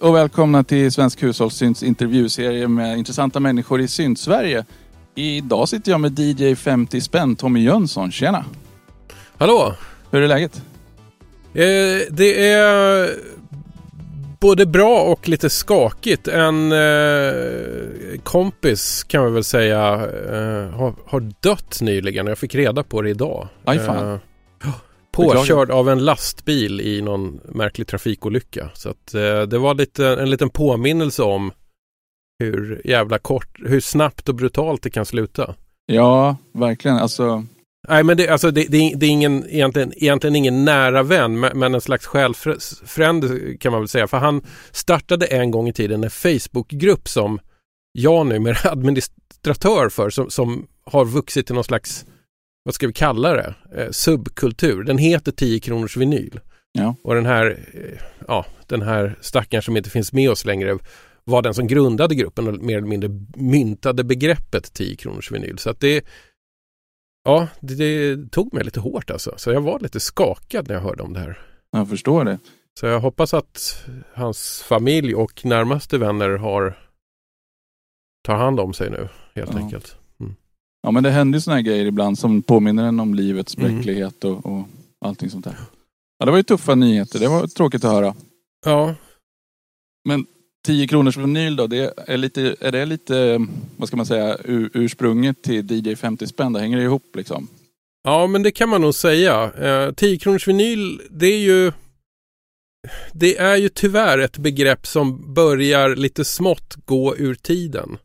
Och välkomna till Svensk Hushållssynts intervjuserie med intressanta människor i Synt-Sverige. Idag sitter jag med DJ 50 spänn, Tommy Jönsson. Tjena! Hallå! Hur är läget? Eh, det är både bra och lite skakigt. En eh, kompis kan man väl säga eh, har, har dött nyligen. Jag fick reda på det idag. Aj fan. Påkörd av en lastbil i någon märklig trafikolycka. Så att eh, det var lite, en liten påminnelse om hur jävla kort, hur snabbt och brutalt det kan sluta. Ja, verkligen. Alltså, Nej men det, alltså det, det, det är ingen, egentligen, egentligen ingen nära vän men, men en slags själfrände kan man väl säga. För han startade en gång i tiden en Facebookgrupp som jag numera är administratör för som, som har vuxit till någon slags, vad ska vi kalla det, eh, subkultur. Den heter 10 kronors vinyl. ja. Och den här, eh, ja, den här stackaren som inte finns med oss längre var den som grundade gruppen och mer eller mindre myntade begreppet 10 kronors vinyl. Så att det Ja, det, det, tog mig lite hårt alltså. Så jag var lite skakad när jag hörde om det här. Jag förstår det. Så jag hoppas att hans familj och närmaste vänner har tar hand om sig nu helt Ja. enkelt. Ja, men det händer ju såna här grejer ibland som påminner en om livets Mm. bräcklighet och, och allting sånt där. Ja, det var ju tuffa nyheter. Det var tråkigt att höra. Ja, 10 kronors vinyl då, det är, lite, är det lite, vad ska man säga, ur, ursprunget till DJ 50 spänn? Det hänger det ihop liksom? ja men det kan man nog säga. Eh, 10 kronors vinyl, det är ju det är ju tyvärr ett begrepp som börjar lite smått gå ur tiden.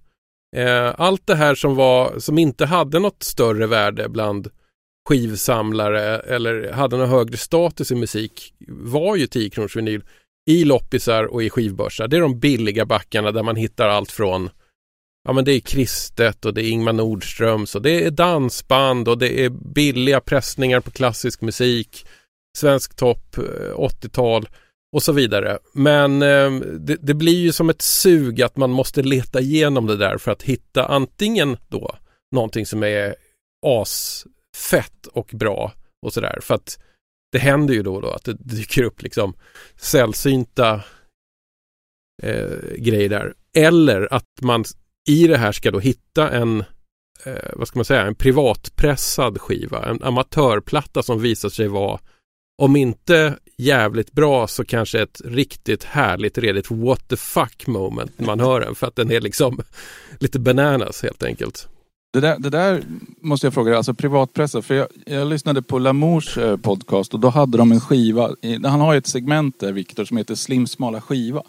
Eh, allt det här som var, som inte hade något större värde bland skivsamlare eller hade någon högre status i musik var ju 10 kronors vinyl i loppisar och i skivbörsar. Det är de billiga backarna där man hittar allt från Ja men det är Kristet och det är Ingmar Nordströms och det är dansband och det är billiga pressningar på klassisk musik, svensk topp, eh, 80-tal och så vidare. Men eh, det, det blir ju som ett sug att man måste leta igenom det där för att hitta antingen då någonting som är asfett och bra och sådär. För att det händer ju då och då att det dyker upp liksom sällsynta eh, grejer där. Eller att man i det här ska då hitta en eh, vad ska man säga, en privatpressad skiva, en amatörplatta som visar sig vara om inte jävligt bra så kanske ett riktigt härligt redigt what the fuck moment när man hör den för att den är liksom lite bananas helt enkelt. Det där, det där måste jag fråga dig, alltså privatpressa. För jag, jag lyssnade på Lamours eh, podcast och då hade de en skiva. Han har ju ett segment där, Viktor, som heter Slim smala skiva.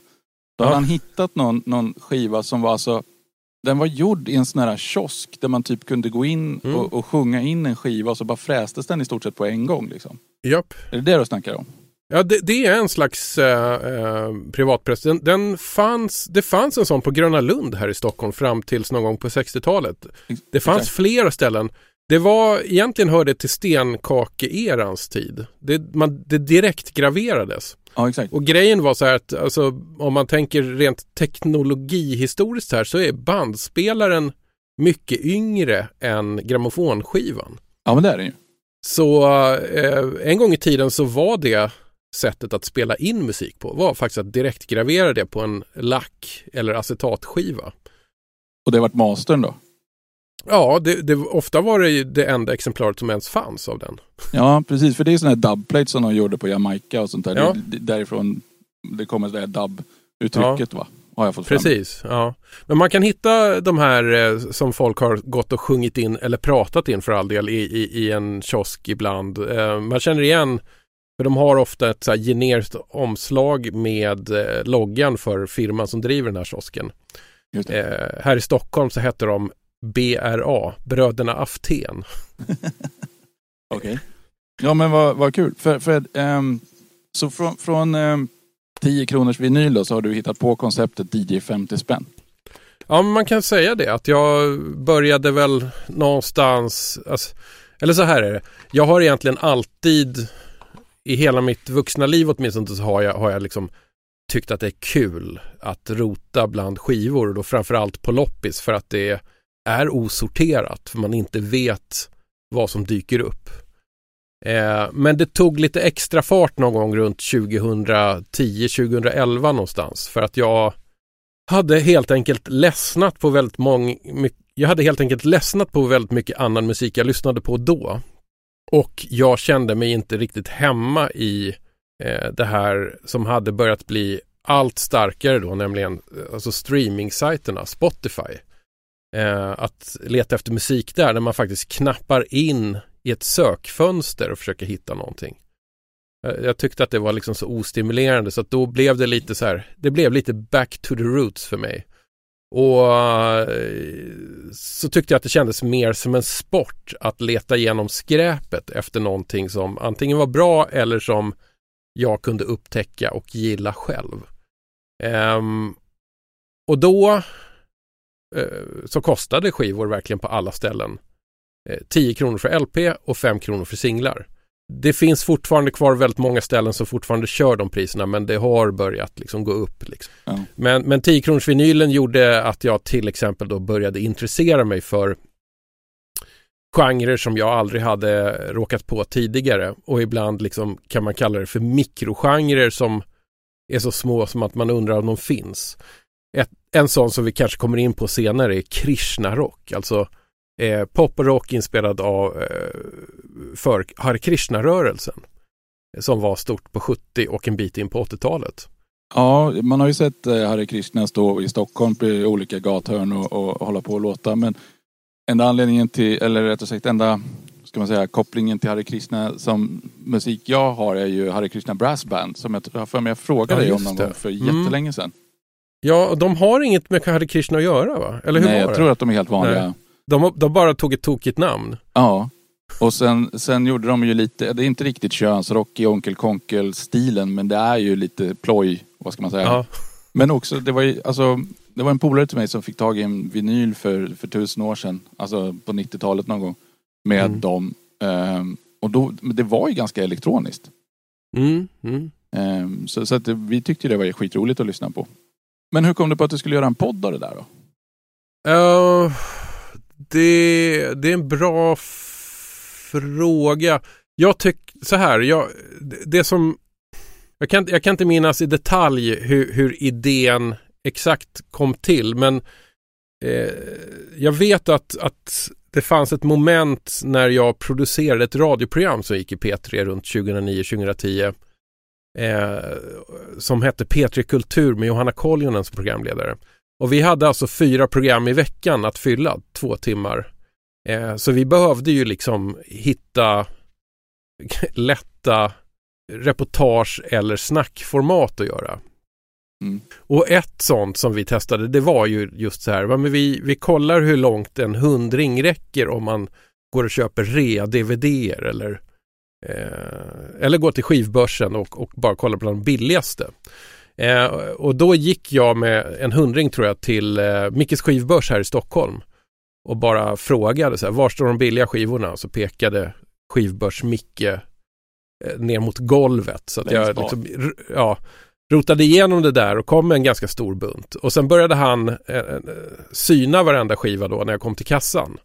Då Ja. hade han hittat någon, någon skiva som var alltså den var gjord i en sån här kiosk där man typ kunde gå in Mm. och, och sjunga in en skiva och så bara frästes den i stort sett på en gång. Liksom. Japp. Är det det du snackar om? Ja, det, det är en slags eh, eh, privatpress. Den, den fanns, det fanns en sån på Gröna Lund här i Stockholm fram tills någon gång på 60-talet. Det fanns Exakt. flera ställen. Det var, egentligen hörde till stenkakeerans tid. Det, man, det direkt graverades. Ja, exakt. Och grejen var så här att alltså, om man tänker rent teknologihistoriskt här så är bandspelaren mycket yngre än grammofonskivan. Ja, men det är den ju. Så eh, en gång i tiden så var det sättet att spela in musik på var faktiskt att direkt gravera det på en lack eller acetatskiva. Och det har varit mastern då? Ja, det, det, ofta var det det enda exemplaret som ens fanns av den. Ja, precis. För det är sådana här dubplates som de gjorde på Jamaica och sånt där. Ja. Det, därifrån det kommer det här dub-uttrycket va? Har jag fått fram. Precis, ja. Men man kan hitta de här eh, som folk har gått och sjungit in eller pratat in för all del i, i, i en kiosk ibland. Eh, man känner igen, för de har ofta ett så här generiskt omslag med eh, loggan för firman som driver den här kiosken. Eh, här i Stockholm så hette de BRA, Bröderna Aftén. Okej. Ja men vad, vad kul. För, för, ehm, så från, från ehm, 10 kronors vinyl då, så har du hittat på konceptet DJ 50 spänn. Ja, men man kan säga det att jag började väl någonstans, alltså, eller så här är det. Jag har egentligen alltid i hela mitt vuxna liv åtminstone så har jag, har jag liksom tyckt att det är kul att rota bland skivor och då framförallt på loppis för att det är är osorterat för man inte vet vad som dyker upp. Eh, men det tog lite extra fart någon gång runt 2010-2011 någonstans för att jag hade helt enkelt ledsnat på väldigt många jag hade helt enkelt ledsnat på väldigt mycket annan musik jag lyssnade på då. Och jag kände mig inte riktigt hemma i eh, det här som hade börjat bli allt starkare då, nämligen alltså streaming-sajterna, Spotify. Eh, att leta efter musik där, när man faktiskt knappar in i ett sökfönster och försöker hitta någonting. Eh, jag tyckte att det var liksom så ostimulerande så att då blev det lite så här, det blev lite back to the roots för mig. Och eh, så tyckte jag att det kändes mer som en sport att leta igenom skräpet efter någonting som antingen var bra eller som jag kunde upptäcka och gilla själv. Um, och då så kostade skivor verkligen på alla ställen uh, 10 kronor för LP och 5 kronor för singlar. Det finns fortfarande kvar väldigt många ställen som fortfarande kör de priserna men det har börjat liksom gå upp. Liksom. Ja. Men, men 10 kronors vinylen gjorde att jag till exempel då började intressera mig för genrer som jag aldrig hade råkat på tidigare och ibland liksom kan man kalla det för mikrogenrer som är så små som att man undrar om de finns. Ett, en sån som vi kanske kommer in på senare är Krishna-rock, alltså eh, pop och rock inspelad av eh, för Hare Krishna-rörelsen som var stort på 70 och en bit in på 80-talet. Ja, man har ju sett eh, Hare Krishna stå i Stockholm på olika gathörn och, och hålla på och låta. Men enda anledningen till, eller rättare sagt enda ska man säga, kopplingen till Hare Krishna som musik jag har är ju Hare Krishna Brass Band som jag har för mig jag frågade ja, dig om någon gång för mm. jättelänge sedan. Ja, de har inget med Hare Krishna att göra va? Eller hur Nej, jag det? tror att de är helt vanliga. Nej. De, de bara tog ett tokigt namn. Ja, och sen, sen gjorde de ju lite, det är inte riktigt könsrock i Onkel Konkel-stilen men det är ju lite ploj, vad ska man säga. Ja. Men också, det var ju, alltså, det var en polare till mig som fick tag i en vinyl för, för tusen år sedan, alltså på 90-talet någon gång, med mm. dem. Um, och då, det var ju ganska elektroniskt. Mm. Mm. Um, så så att vi tyckte det var skitroligt att lyssna på. Men hur kom du på att du skulle göra en podd av det där då? Uh, det, det är en bra fråga. Jag tycker så här, jag, det som jag kan, jag kan inte minnas i detalj hur, hur idén exakt kom till men eh, jag vet att, att det fanns ett moment när jag producerade ett radioprogram som gick i P3 runt 2009-2010 eh, som hette P3 Kultur med Johanna Koljonen som programledare. Och vi hade alltså fyra program i veckan att fylla, två timmar. Eh, så vi behövde ju liksom hitta lätta reportage eller snackformat att göra. Mm. Och ett sånt som vi testade det var ju just så här, men vi, vi kollar hur långt en hundring räcker om man går och köper rea-dvd eller eh, eller går till skivbörsen och, och bara kollar på de billigaste. Eh, och då gick jag med en hundring tror jag till eh, Mickes skivbörs här i Stockholm och bara frågade så här, var står de billiga skivorna? Så pekade skivbörs-Micke eh, ner mot golvet. Så att jag liksom, ja, rotade igenom det där och kom med en ganska stor bunt. Och sen började han eh, syna varenda skiva då när jag kom till kassan.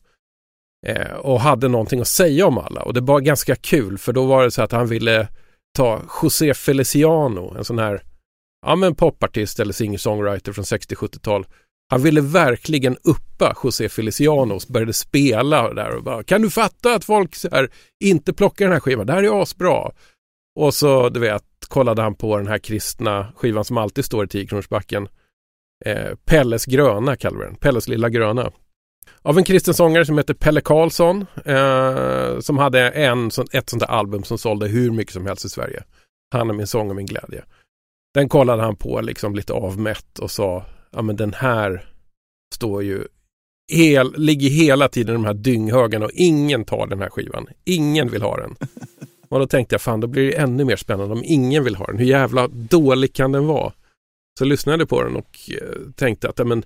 Eh, och hade någonting att säga om alla. Och det var ganska kul för då var det så att han ville ta José Feliciano, en sån här ja, men popartist eller singer-songwriter från 60-70-tal. Han ville verkligen uppa José Feliciano och började spela där och bara Kan du fatta att folk så här, inte plockar den här skivan? Det här är asbra. Och så du vet kollade han på den här kristna skivan som alltid står i 10 eh, Pelles gröna kallar vi den. Pelles lilla gröna. Av en kristen sångare som heter Pelle Karlsson. Eh, som hade en, ett sånt där album som sålde hur mycket som helst i Sverige. Han är min sång och min glädje. Den kollade han på liksom lite avmätt och sa ja men den här står ju hel, ligger hela tiden i de här dynghögarna och ingen tar den här skivan. Ingen vill ha den. Och då tänkte jag fan då blir det ännu mer spännande om ingen vill ha den. Hur jävla dålig kan den vara? Så lyssnade jag på den och eh, tänkte att men,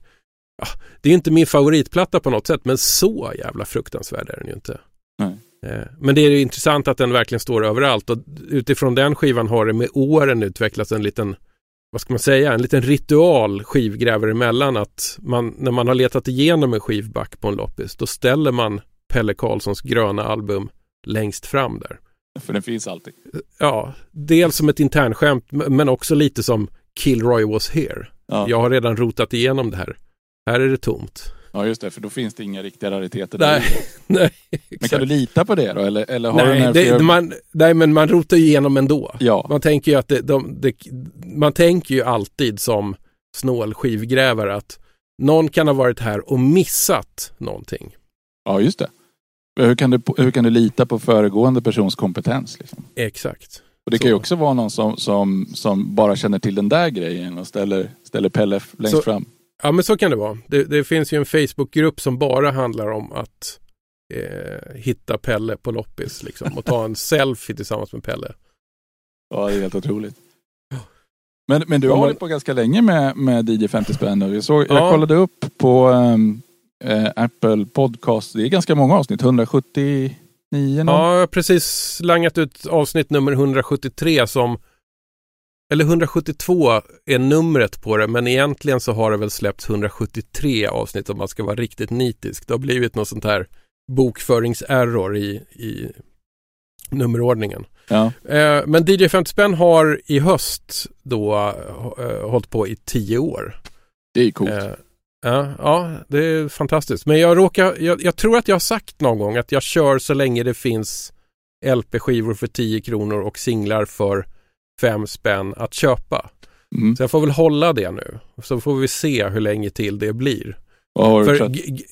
ja, det är inte min favoritplatta på något sätt men så jävla fruktansvärd är den ju inte. Nej. Eh, men det är intressant att den verkligen står överallt och utifrån den skivan har det med åren utvecklats en liten vad ska man säga, en liten ritual skivgräver emellan att man, när man har letat igenom en skivback på en loppis då ställer man Pelle Karlssons gröna album längst fram där. För den finns alltid. Ja, dels som ett internskämt men också lite som Kilroy was here. Ja. Jag har redan rotat igenom det här. Här är det tomt. Ja just det, för då finns det inga riktiga rariteter. Nej, nej Men kan du lita på det då? Eller, eller har nej, det, flera... man, nej, men man rotar igenom ändå. Ja. Man tänker ju att det, de, det, man tänker ju alltid som snål skivgrävare att någon kan ha varit här och missat någonting. Ja, just det. Hur kan du, hur kan du lita på föregående persons kompetens? Liksom? Exakt. Och det kan ju också vara någon som, som, som bara känner till den där grejen och ställer, ställer Pelle längst så, fram. Ja men så kan det vara. Det, det finns ju en Facebookgrupp som bara handlar om att eh, hitta Pelle på loppis liksom, och ta en selfie tillsammans med Pelle. Ja, det är helt otroligt. Men, men du har hållit på ganska länge med, med DJ 50 spänn. Jag, såg, ja. jag kollade upp på uh, Apple Podcast. Det är ganska många avsnitt, 179 någon. Ja, jag har precis langat ut avsnitt nummer 173 som eller 172 är numret på det, men egentligen så har det väl släppts 173 avsnitt om man ska vara riktigt nitisk. Det har blivit något sånt här bokföringserror i, i nummerordningen. Ja. Eh, men DJ 50 spänn har i höst då eh, hållit på i tio år. Det är coolt. Eh, ja, ja, det är fantastiskt. Men jag råkar, jag, jag, tror att jag har sagt någon gång att jag kör så länge det finns LP-skivor för 10 kronor och singlar för fem spänn att köpa. Mm. Så jag får väl hålla det nu. Så får vi se hur länge till det blir. För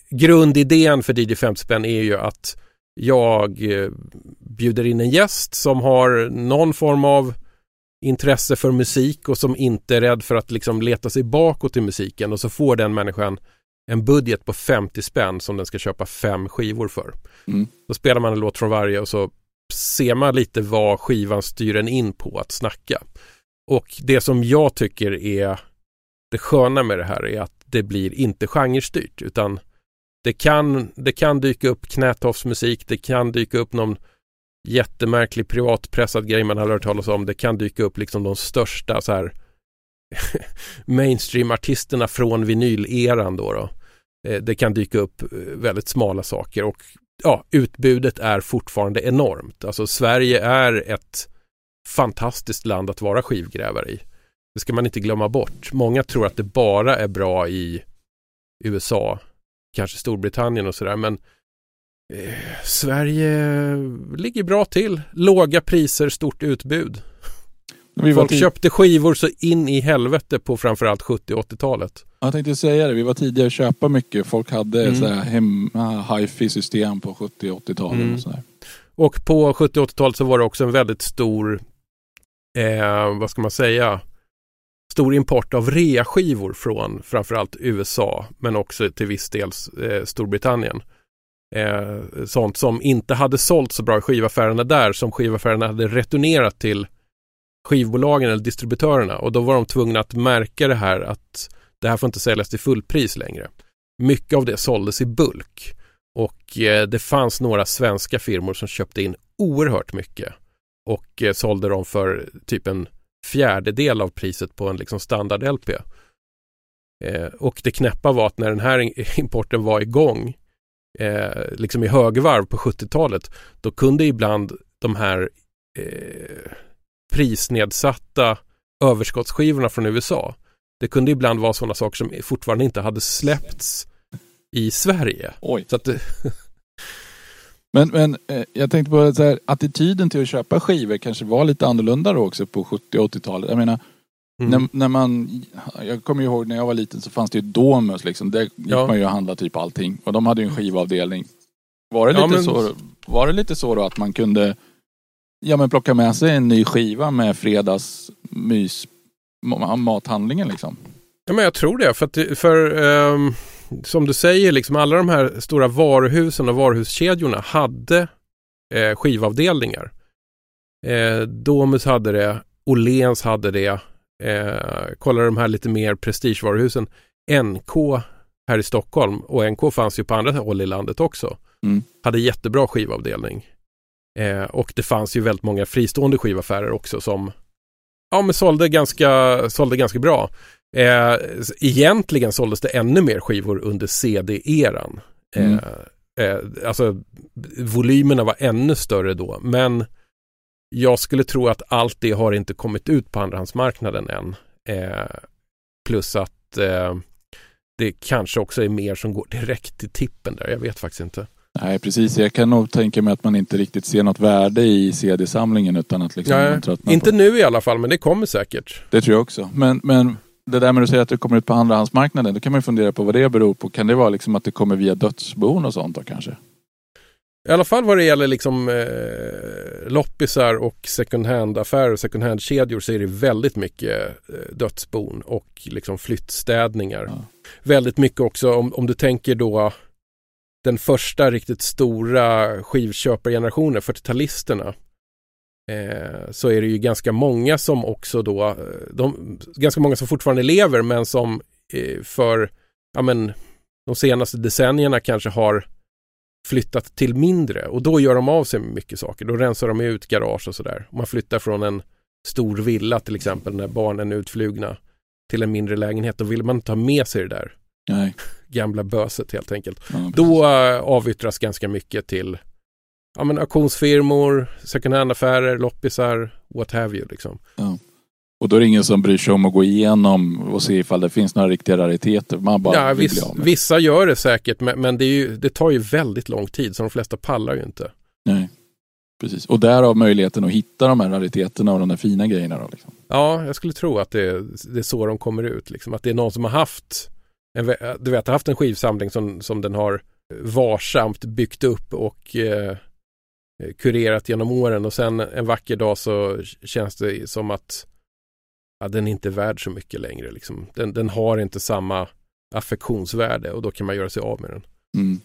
grundidén för DJ 50 spänn är ju att jag eh, bjuder in en gäst som har någon form av intresse för musik och som inte är rädd för att liksom leta sig bakåt i musiken och så får den människan en budget på 50 spänn som den ska köpa fem skivor för. Mm. Då spelar man en låt från varje och så ser man lite vad skivan styr en in på att snacka. Och det som jag tycker är det sköna med det här är att det blir inte genrestyrt utan det kan, det kan dyka upp knätoffsmusik, det kan dyka upp någon jättemärklig privatpressad grej man har hört talas om. Det kan dyka upp liksom de största så här mainstream-artisterna från vinyleran då, då. Eh, det kan dyka upp eh, väldigt smala saker och ja, utbudet är fortfarande enormt. Alltså Sverige är ett fantastiskt land att vara skivgrävare i. Det ska man inte glömma bort. Många tror att det bara är bra i USA, kanske Storbritannien och sådär, men eh, Sverige ligger bra till. Låga priser, stort utbud. Folk köpte skivor så in i helvete på framförallt 70 och 80-talet. Jag tänkte säga det, vi var tidigare att köpa mycket. Folk hade mm. så här hemma hifi system på 70 och 80-talet. Mm. Och, och på 70 och 80-talet så var det också en väldigt stor, eh, vad ska man säga, stor import av reaskivor från framförallt USA men också till viss del eh, Storbritannien. Eh, sånt som inte hade sålt så bra i skivaffärerna där som skivaffärerna hade returnerat till skivbolagen eller distributörerna och då var de tvungna att märka det här att det här får inte säljas till fullpris längre. Mycket av det såldes i bulk och eh, det fanns några svenska firmor som köpte in oerhört mycket och eh, sålde dem för typ en fjärdedel av priset på en liksom standard LP. Eh, och det knäppa var att när den här importen var igång eh, liksom i högvarv på 70-talet då kunde ibland de här eh, prisnedsatta överskottsskivorna från USA det kunde ibland vara sådana saker som fortfarande inte hade släppts i Sverige. Oj. Så att det... men, men eh, jag tänkte på här, attityden till att köpa skivor kanske var lite annorlunda då också på 70 och 80-talet. Jag menar, mm. när, när, man, jag kommer ihåg när jag var liten så fanns det ju Domus liksom. Där gick ja. man ju och handlade typ allting. Och de hade ju en skivavdelning. Var det, lite ja, men... så, var det lite så då att man kunde ja, men plocka med sig en ny skiva med fredags mys mathandlingen liksom. Ja men jag tror det. För, att, för um, som du säger, liksom alla de här stora varuhusen och varuhuskedjorna hade eh, skivavdelningar. Eh, Domus hade det, Åhléns hade det. Eh, kolla de här lite mer prestigevaruhusen. NK här i Stockholm och NK fanns ju på andra håll i landet också. Mm. Hade jättebra skivavdelning. Eh, och det fanns ju väldigt många fristående skivaffärer också som ja, men sålde ganska, sålde ganska bra. Eh, egentligen såldes det ännu mer skivor under CD-eran. Mm. Eh, eh, alltså volymerna var ännu större då, men jag skulle tro att allt det har inte kommit ut på andrahandsmarknaden än. Eh, plus att eh, det kanske också är mer som går direkt till tippen där. Jag vet faktiskt inte. Nej, precis. Jag kan nog tänka mig att man inte riktigt ser något värde i CD-samlingen utan att liksom Nej, Inte på. nu i alla fall, men det kommer säkert. Det tror jag också. Men, men det där med att säga att det kommer ut på andrahandsmarknaden, då kan man ju fundera på vad det beror på. Kan det vara liksom att det kommer via dödsbon och sånt då kanske? I alla fall vad det gäller liksom eh, loppisar och second hand-affärer, second hand-kedjor så är det väldigt mycket eh, dödsbon och liksom flyttstädningar. Ja. Väldigt mycket också om, om du tänker då den första riktigt stora skivköpargenerationen, 40-talisterna. Eh, så är det ju ganska många som också då, eh, de, ganska många som fortfarande lever men som eh, för, ja men, de senaste decennierna kanske har flyttat till mindre och då gör de av sig med mycket saker. Då rensar de ut garage och sådär. Man flyttar från en stor villa till exempel när barnen är utflugna till en mindre lägenhet. Då vill man inte ha med sig det där Nej gamla böset helt enkelt. Ja, då uh, avyttras ganska mycket till ja, men auktionsfirmor, second hand-affärer, loppisar, what have you. Liksom. Ja. Och då är det ingen som bryr sig om att gå igenom och se ifall det finns några riktiga rariteter. Man bara ja, viss, vissa gör det säkert men, men det, ju, det, tar ju väldigt lång tid så de flesta pallar ju inte. Nej, precis. Och därav möjligheten att hitta de här rariteterna och de där fina grejerna. Då, liksom. Ja, jag skulle tro att det, det är så de kommer ut. Liksom. Att det är någon som har haft du vet, haft en skivsamling som, som den har varsamt byggt upp och eh, kurerat genom åren och sen en vacker dag så känns det som att ja, den är inte värd så mycket längre. Liksom. Den, den har inte samma affektionsvärde och då kan man göra sig av med den. Mm.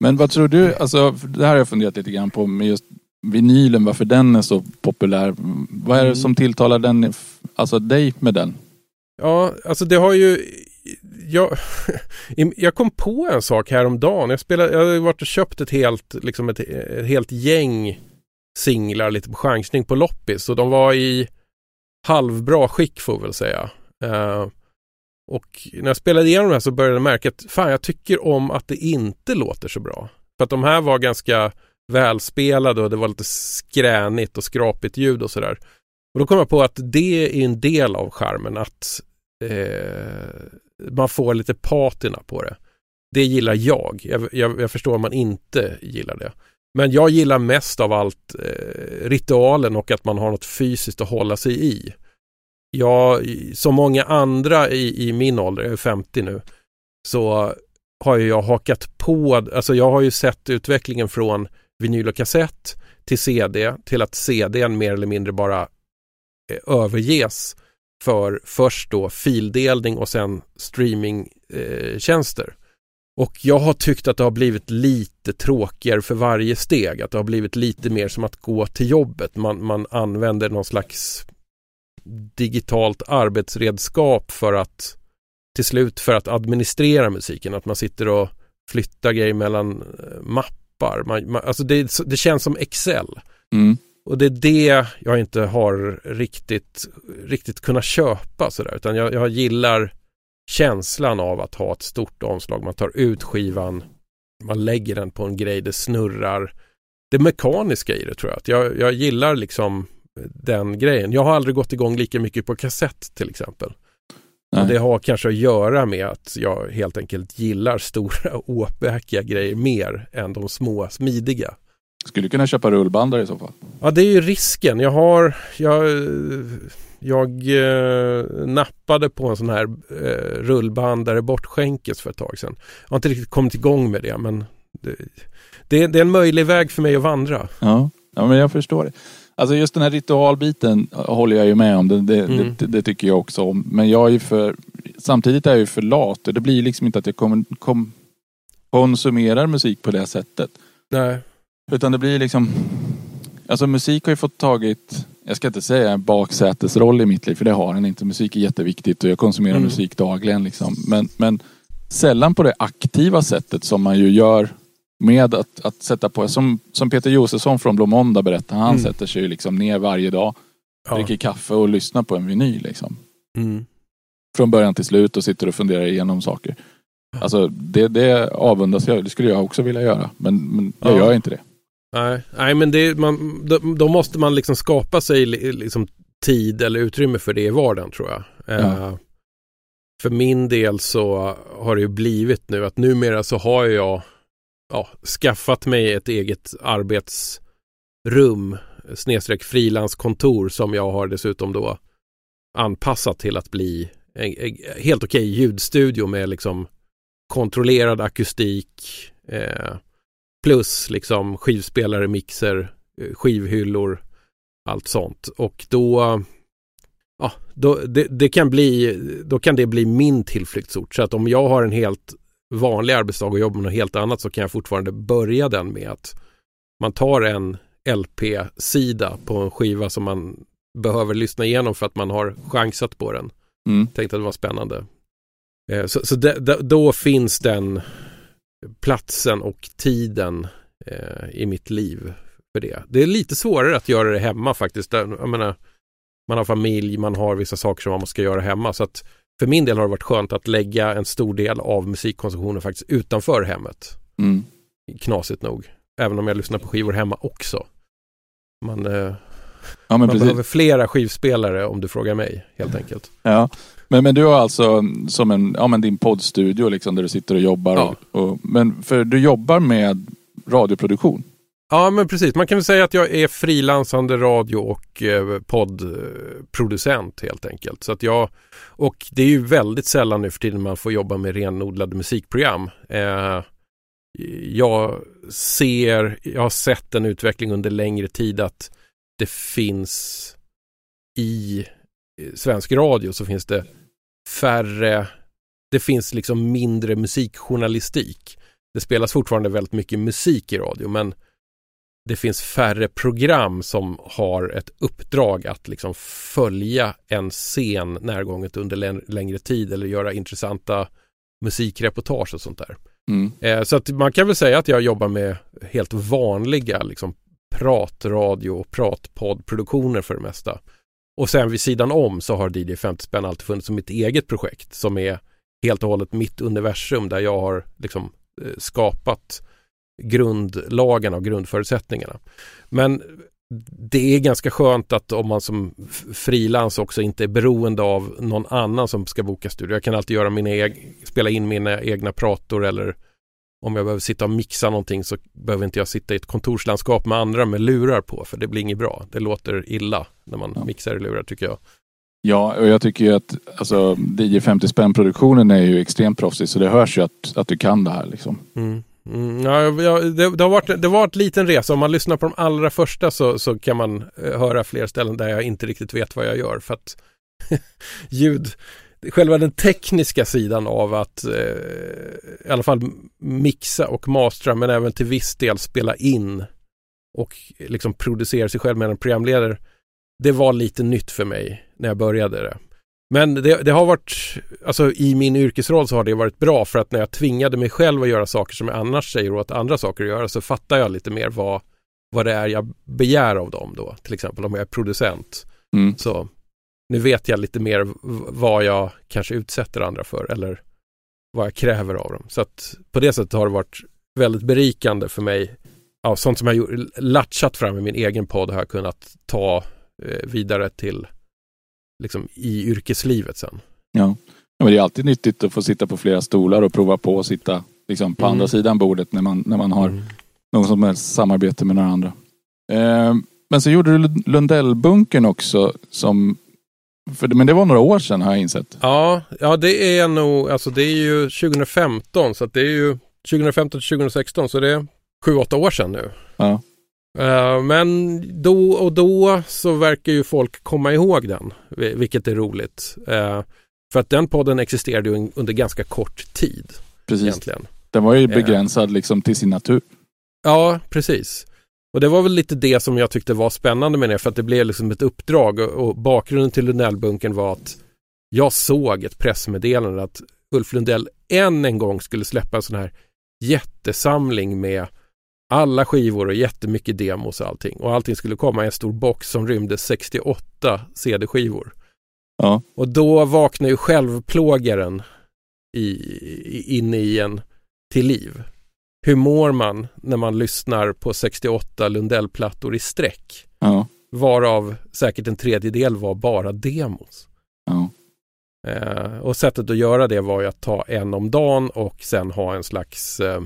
Men vad tror du, alltså det här har jag funderat lite grann på med just vinylen, varför den är så populär. Vad är det mm. som tilltalar den, alltså dig med den? Ja, alltså det har ju jag, jag kom på en sak häromdagen. Jag, spelade, jag har varit och köpt ett helt, liksom ett, ett helt gäng singlar lite på chansning på loppis och de var i halvbra skick får vi väl säga. Uh, och när jag spelade igenom det här så började jag märka att fan jag tycker om att det inte låter så bra. För att de här var ganska välspelade och det var lite skränigt och skrapigt ljud och sådär. Och då kom jag på att det är en del av charmen att eh, man får lite patina på det. Det gillar jag. Jag, jag. jag, förstår om man inte gillar det. Men jag gillar mest av allt eh, ritualen och att man har något fysiskt att hålla sig i. Jag, som många andra i, i min ålder, jag är 50 nu, så har jag hakat på, alltså jag har ju sett utvecklingen från vinyl och kassett till CD till att CDn mer eller mindre bara eh, överges för först då fildelning och sen streamingtjänster. Eh, och jag har tyckt att det har blivit lite tråkigare för varje steg. Att det har blivit lite mer som att gå till jobbet. Man, man använder någon slags digitalt arbetsredskap för att till slut för att administrera musiken. Att man sitter och flyttar grejer mellan eh, mappar. Man, man, alltså det, det känns som Excel. Mm. Och det är det jag inte har riktigt, riktigt kunnat köpa sådär. Utan jag, jag gillar känslan av att ha ett stort omslag. Man tar ut skivan, man lägger den på en grej, det snurrar. Det mekaniska i det tror jag. Att jag, jag gillar liksom den grejen. Jag har aldrig gått igång lika mycket på kassett till exempel. Och det har kanske att göra med att jag helt enkelt gillar stora åpäkiga grejer mer än de små smidiga. Skulle kunna köpa rullbandare i så fall. Ja, det är ju risken. Jag har, jag, jag eh, nappade på en sån här eh, rullbandare bortskänkes för ett tag sedan. Jag har inte riktigt kommit igång med det, men det, det, det är en möjlig väg för mig att vandra. Ja, ja men jag förstår det. Alltså just den här ritualbiten håller jag ju med om. Det, det, mm. det, det, tycker jag också om. Men jag är ju för, samtidigt är jag ju för lat. Det blir liksom inte att jag kom, kom, konsumerar musik på det sättet. Nej. Utan det blir liksom... Alltså musik har ju fått tagit, jag ska inte säga en baksätesroll i mitt liv, för det har den inte. Musik är jätteviktigt och jag konsumerar mm. musik dagligen. Liksom. Men, men sällan på det aktiva sättet som man ju gör med att, att sätta på, som, som Peter Josefsson från Blå Måndag berättar, han mm. sätter sig liksom ner varje dag, ja. dricker kaffe och lyssnar på en vinyl. Liksom. Mm. Från början till slut och sitter och funderar igenom saker. Alltså det, det avundas jag, det skulle jag också vilja göra. Men, men jag ja. gör inte det. Nej, nej men det, man, då, då, måste man liksom skapa sig liksom tid eller utrymme för det i vardagen tror jag. Ja. Uh, för min del så har det ju blivit nu att numera så har jag ja, skaffat mig ett eget arbetsrum snedstreck frilanskontor som jag har dessutom då anpassat till att bli en, en helt okej ljudstudio med liksom kontrollerad akustik eh, plus liksom skivspelare, mixer, eh, skivhyllor, allt sånt. Och då, ja, då det, det, kan bli, då kan det bli min tillflyktsort. Så att om jag har en helt vanlig arbetsdag och jobbar med något helt annat så kan jag fortfarande börja den med att man tar en LP-sida på en skiva som man behöver lyssna igenom för att man har chansat på den. Mm. Tänkte att det var spännande. Eh, så, så de, de, då finns den platsen och tiden eh, i mitt liv för det. Det är lite svårare att göra det hemma faktiskt. Jag menar, man har familj, man har vissa saker som man måste göra hemma. Så att för min del har det varit skönt att lägga en stor del av musikkonsumtionen faktiskt utanför hemmet. Mm. Knasigt nog. Även om jag lyssnar på skivor hemma också. Man, eh, ja, man behöver flera skivspelare om du frågar mig helt enkelt. Ja, men, men du har alltså som en, ja men din poddstudio liksom där du sitter och jobbar. Ja. Och, och, men för du jobbar med radioproduktion? Ja men precis, man kan väl säga att jag är frilansande radio och eh, poddproducent helt enkelt. Så att jag, och det är ju väldigt sällan nu för tiden man får jobba med renodlade musikprogram. Eh, jag ser, jag har sett en utveckling under längre tid att det finns i svensk radio så finns det färre, det finns liksom mindre musikjournalistik. Det spelas fortfarande väldigt mycket musik i radio men det finns färre program som har ett uppdrag att liksom följa en scen närgånget under längre tid eller göra intressanta musikreportage och sånt där. Mm. Eh, så att man kan väl säga att jag jobbar med helt vanliga liksom pratradio och pratpoddproduktioner för det mesta. Och sen vid sidan om så har DJ 50 spänn alltid funnits som mitt eget projekt som är helt och hållet mitt universum där jag har liksom eh, skapat grundlagarna och grundförutsättningarna. Men det är ganska skönt att om man som frilans också inte är beroende av någon annan som ska boka studio. Jag kan alltid göra mina spela in mina egna prator eller om jag behöver sitta och mixa någonting så behöver inte jag sitta i ett kontorslandskap med andra med lurar på för det blir inget bra. Det låter illa när man ja. mixar i lurar tycker jag. Ja, och jag tycker ju att alltså, DJ 50 spänn produktionen är ju extremt proffsig så det hörs ju att, att du kan det här liksom. Mm. Mm, ja, det, det, har varit, det varit en liten resa. Om man lyssnar på de allra första så, så kan man eh, höra fler ställen där jag inte riktigt vet vad jag gör. För att ljud, själva den tekniska sidan av att eh, i alla fall mixa och mastra men även till viss del spela in och liksom producera sig själv med en programledare. Det var lite nytt för mig när jag började det. Men det, det, har varit, alltså i min yrkesroll så har det varit bra för att när jag tvingade mig själv att göra saker som jag annars säger åt andra saker att göra så fattar jag lite mer vad, vad det är jag begär av dem då. Till exempel om jag är producent. Mm. Så nu vet jag lite mer vad jag kanske utsätter andra för eller vad jag kräver av dem. Så att på det sättet har det varit väldigt berikande för mig. Ja, sånt som jag latchat fram i min egen podd har jag kunnat ta eh, vidare till liksom i yrkeslivet sen. Ja. ja, men det är alltid nyttigt att få sitta på flera stolar och prova på att sitta liksom, på mm. andra sidan bordet när man, när man har mm. någon som helst samarbete med några andra. Eh, men så gjorde du Lundellbunkern också som för, men det var några år sedan har jag insett. Ja, ja det är nog, alltså det är ju 2015 så att det är ju 2015 till 2016 så det är sju, åtta år sedan nu. Ja. Uh, men då och då så verkar ju folk komma ihåg den, vilket är roligt. Uh, för att den podden existerade ju under ganska kort tid. Precis. Egentligen. Den var ju eh. begränsad uh, liksom till sin natur. Ja, precis. Och det var väl lite det som jag tyckte var spännande med det, för att det blev liksom ett uppdrag och, och bakgrunden till Lundellbunkern var att jag såg ett pressmeddelande att Ulf Lundell än en gång skulle släppa en sån här jättesamling med alla skivor och jättemycket demos och allting. Och allting skulle komma i en stor box som rymde 68 CD-skivor. Ja. Och då vaknar ju självplågaren i, inne i en till liv. Hur mår man när man lyssnar på 68 Lundellplattor i sträck? Ja. Varav säkert en tredjedel var bara demos. Ja. Eh, och sättet att göra det var ju att ta en om dagen och sen ha en slags eh,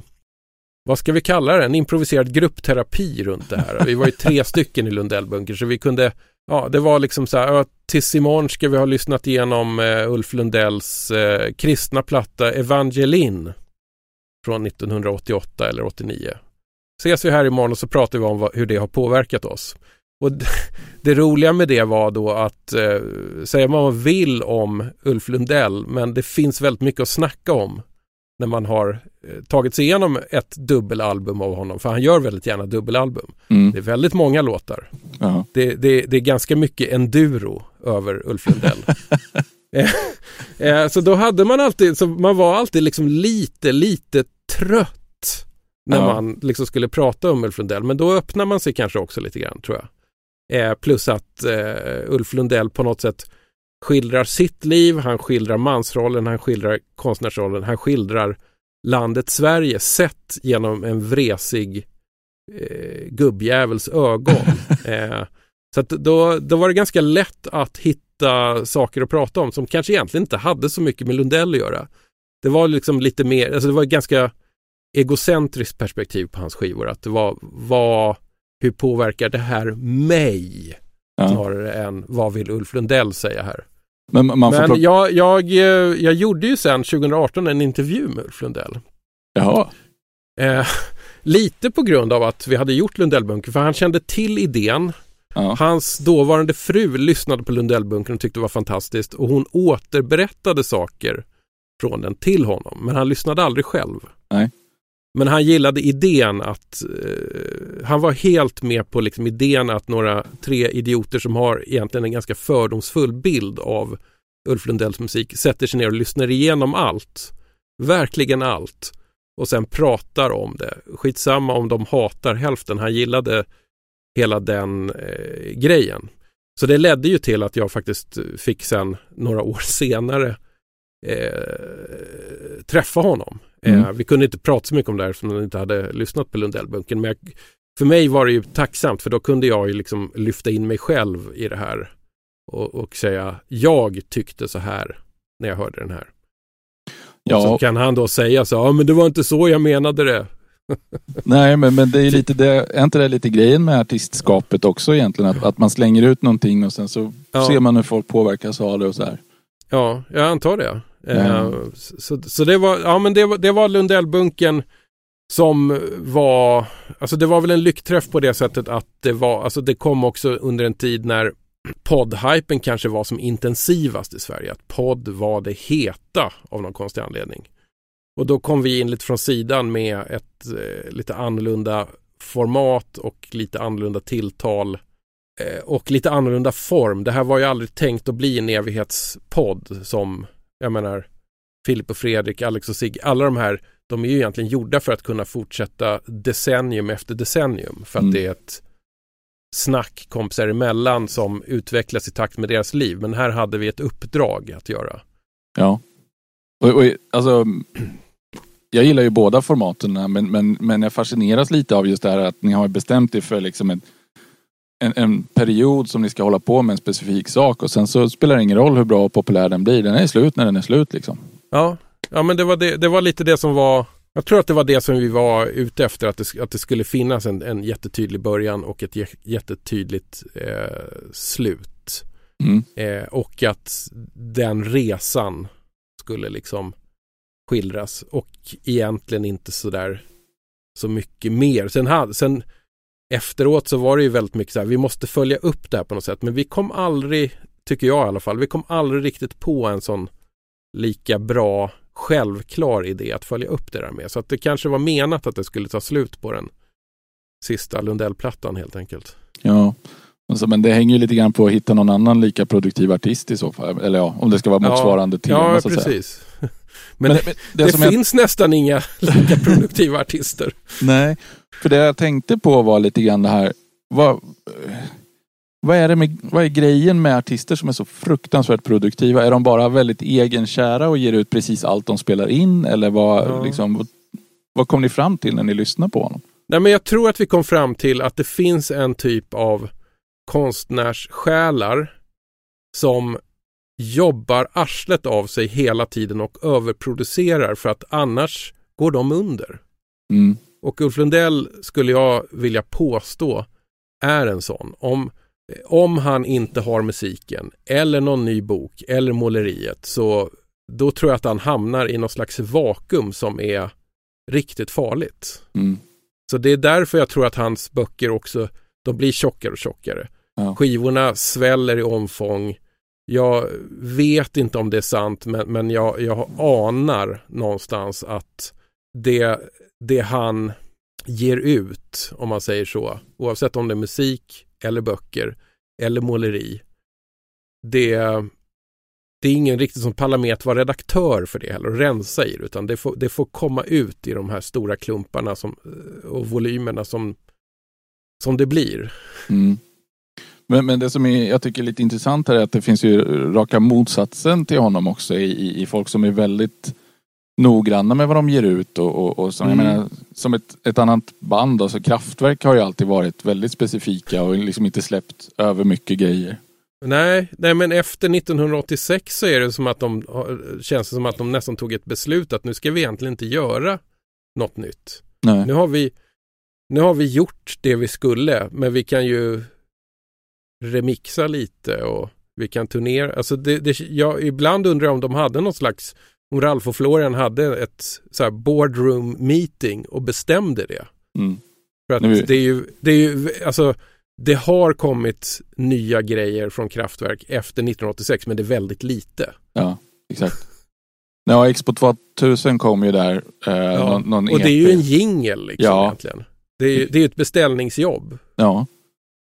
vad ska vi kalla det, en improviserad gruppterapi runt det här. Vi var ju tre stycken i Lundellbunker så vi kunde, ja det var liksom så här, tills imorgon ska vi ha lyssnat igenom eh, Ulf Lundells eh, kristna platta Evangelin från 1988 eller 89. Ses vi här imorgon och så pratar vi om vad, hur det har påverkat oss. Och det, det roliga med det var då att eh, säga vad man vill om Ulf Lundell men det finns väldigt mycket att snacka om när man har eh, tagit sig igenom ett dubbelalbum av honom, för han gör väldigt gärna dubbelalbum. Mm. Det är väldigt många låtar. Det, det, det är ganska mycket enduro över Ulf Lundell. Eh, eh, så då hade man alltid, så man var alltid liksom lite, lite trött när Ja. man liksom skulle prata om Ulf Lundell. Men då öppnar man sig kanske också lite grann tror jag. Eh, plus att eh, Ulf Lundell på något sätt skildrar sitt liv, han skildrar mansrollen, han skildrar konstnärsrollen, han skildrar landet Sverige sett genom en vresig eh, gubbjävels ögon. så då, då var det ganska lätt att hitta saker att prata om som kanske egentligen inte hade så mycket med Lundell att göra. Det var liksom lite mer, alltså det var ett ganska egocentriskt perspektiv på hans skivor. Att det var, vad, hur påverkar det här mig? Ja. Snarare än vad vill Ulf Lundell säga här? Men man får Men jag, jag, jag gjorde ju sen 2018 en intervju med Ulf Lundell. Jaha. Eh, lite på grund av att vi hade gjort Lundellbunkern, för han kände till idén. Ja. Hans dåvarande fru lyssnade på Lundellbunkern och tyckte det var fantastiskt och hon återberättade saker från den till honom, men han lyssnade aldrig själv. Nej. Men han gillade idén att eh, han var helt med på liksom idén att några tre idioter som har egentligen en ganska fördomsfull bild av Ulf Lundells musik sätter sig ner och lyssnar igenom allt. Verkligen allt. Och sen pratar om det. Skitsamma om de hatar hälften. Han gillade hela den eh, grejen. Så det ledde ju till att jag faktiskt fick sen några år senare eh, träffa honom. Mm. Eh, vi kunde inte prata så mycket om det här eftersom han inte hade lyssnat på Lundellbunken. Men jag, för mig var det ju tacksamt för då kunde jag ju liksom lyfta in mig själv i det här. Och, och säga jag tyckte så här när jag hörde den här. Och så Ja, kan han då säga så, ja men det var inte så jag menade det. nej men, men det är lite det, är inte det lite grejen med artistskapet också egentligen? Att, att man slänger ut någonting och sen så Ja. ser man hur folk påverkas av det och så här. Ja, jag antar det. Eh, Ja. så, så det var, ja men det var, det var Lundellbunken som var, alltså det var väl en lyckträff på det sättet att det var, alltså det kom också under en tid när poddhypen kanske var som intensivast i Sverige. Att podd var det heta av någon konstig anledning. Och då kom vi in lite från sidan med ett eh, lite annorlunda format och lite annorlunda tilltal eh, och lite annorlunda form. Det här var ju aldrig tänkt att bli en evighetspodd som, jag menar, Filip och Fredrik, Alex och Sigge, alla de här, de är ju egentligen gjorda för att kunna fortsätta decennium efter decennium. För att Mm. det är ett snack kompisar emellan som utvecklas i takt med deras liv. Men här hade vi ett uppdrag att göra. Ja. Och, och, alltså, jag gillar ju båda formaten men, men, men jag fascineras lite av just det här att ni har bestämt er för liksom en, en, en period som ni ska hålla på med en specifik sak och sen så spelar det ingen roll hur bra och populär den blir. Den är slut när den är slut liksom. Ja, ja men det var, det, det var lite det som var jag tror att det var det som vi var ute efter, att det, att det skulle finnas en, en jättetydlig början och ett jä- jättetydligt eh, slut. Mm. Eh, och att den resan skulle liksom skildras och egentligen inte sådär så mycket mer. Sen, hade, sen efteråt så var det ju väldigt mycket så här, vi måste följa upp det här på något sätt. Men vi kom aldrig, tycker jag i alla fall, vi kom aldrig riktigt på en sån lika bra självklar idé att följa upp det där med. Så att det kanske var menat att det skulle ta slut på den sista Lundellplattan helt enkelt. Ja. Alltså, men det hänger ju lite grann på att hitta någon annan lika produktiv artist i så fall. Eller ja, om det ska vara Ja. motsvarande tema Ja, så att säga. Men, det, men det, jag- finns nästan inga lika produktiva artister. Nej, för det jag tänkte på var lite grann det här. Vad, vad, är det med, vad är grejen med artister som är så fruktansvärt produktiva? Är de bara väldigt egenkära och ger ut precis allt de spelar in? Eller vad, Ja. liksom, vad kom ni fram till när ni lyssnade på honom? Nej, men jag tror att vi kom fram till att det finns en typ av konstnärssjälar som jobbar arslet av sig hela tiden och överproducerar för att annars går de under. Mm. Och Ulf Lundell skulle jag vilja påstå är en sån. Om, om han inte har musiken eller någon ny bok eller måleriet så då tror jag att han hamnar i någon slags vakuum som är riktigt farligt. Mm. Så det är därför jag tror att hans böcker också, de blir tjockare och tjockare. Ja. Skivorna sväller i omfång. Jag vet inte om det är sant men, men jag, jag anar någonstans att det, det han ger ut, om man säger så, oavsett om det är musik eller böcker eller måleri, det, det är ingen riktigt som pallar med att vara redaktör för det heller och rensa i det, utan det får, det får komma ut i de här stora klumparna som, och volymerna som, som det blir. Mm. Men, men det som är, jag tycker är lite intressant här är att det finns ju raka motsatsen till honom också i, i, i folk som är väldigt noggranna med vad de ger ut och, och, och som, Mm. jag menar, som ett, ett annat band, alltså Kraftwerk har ju alltid varit väldigt specifika och liksom inte släppt över mycket grejer. Nej, nej, men efter 1986 så är det som att de, känns det som att de nästan tog ett beslut att nu ska vi egentligen inte göra något nytt. Nej. Nu har vi, nu har vi gjort det vi skulle, men vi kan ju remixa lite och vi kan turnera. Alltså det, det, jag, ibland undrar jag om de hade något slags, om Ralf och Florian hade ett så här boardroom meeting och bestämde det. Mm. För att Nu- det är ju, det är ju, alltså det har kommit nya grejer från kraftverk efter 1986 men det är väldigt lite. Ja, exakt. Ja, Expo 2000 kom ju där. Eh, någon, någon och det är ju EP. en jingel liksom Ja. egentligen. Det är ju det är ett beställningsjobb. Ja.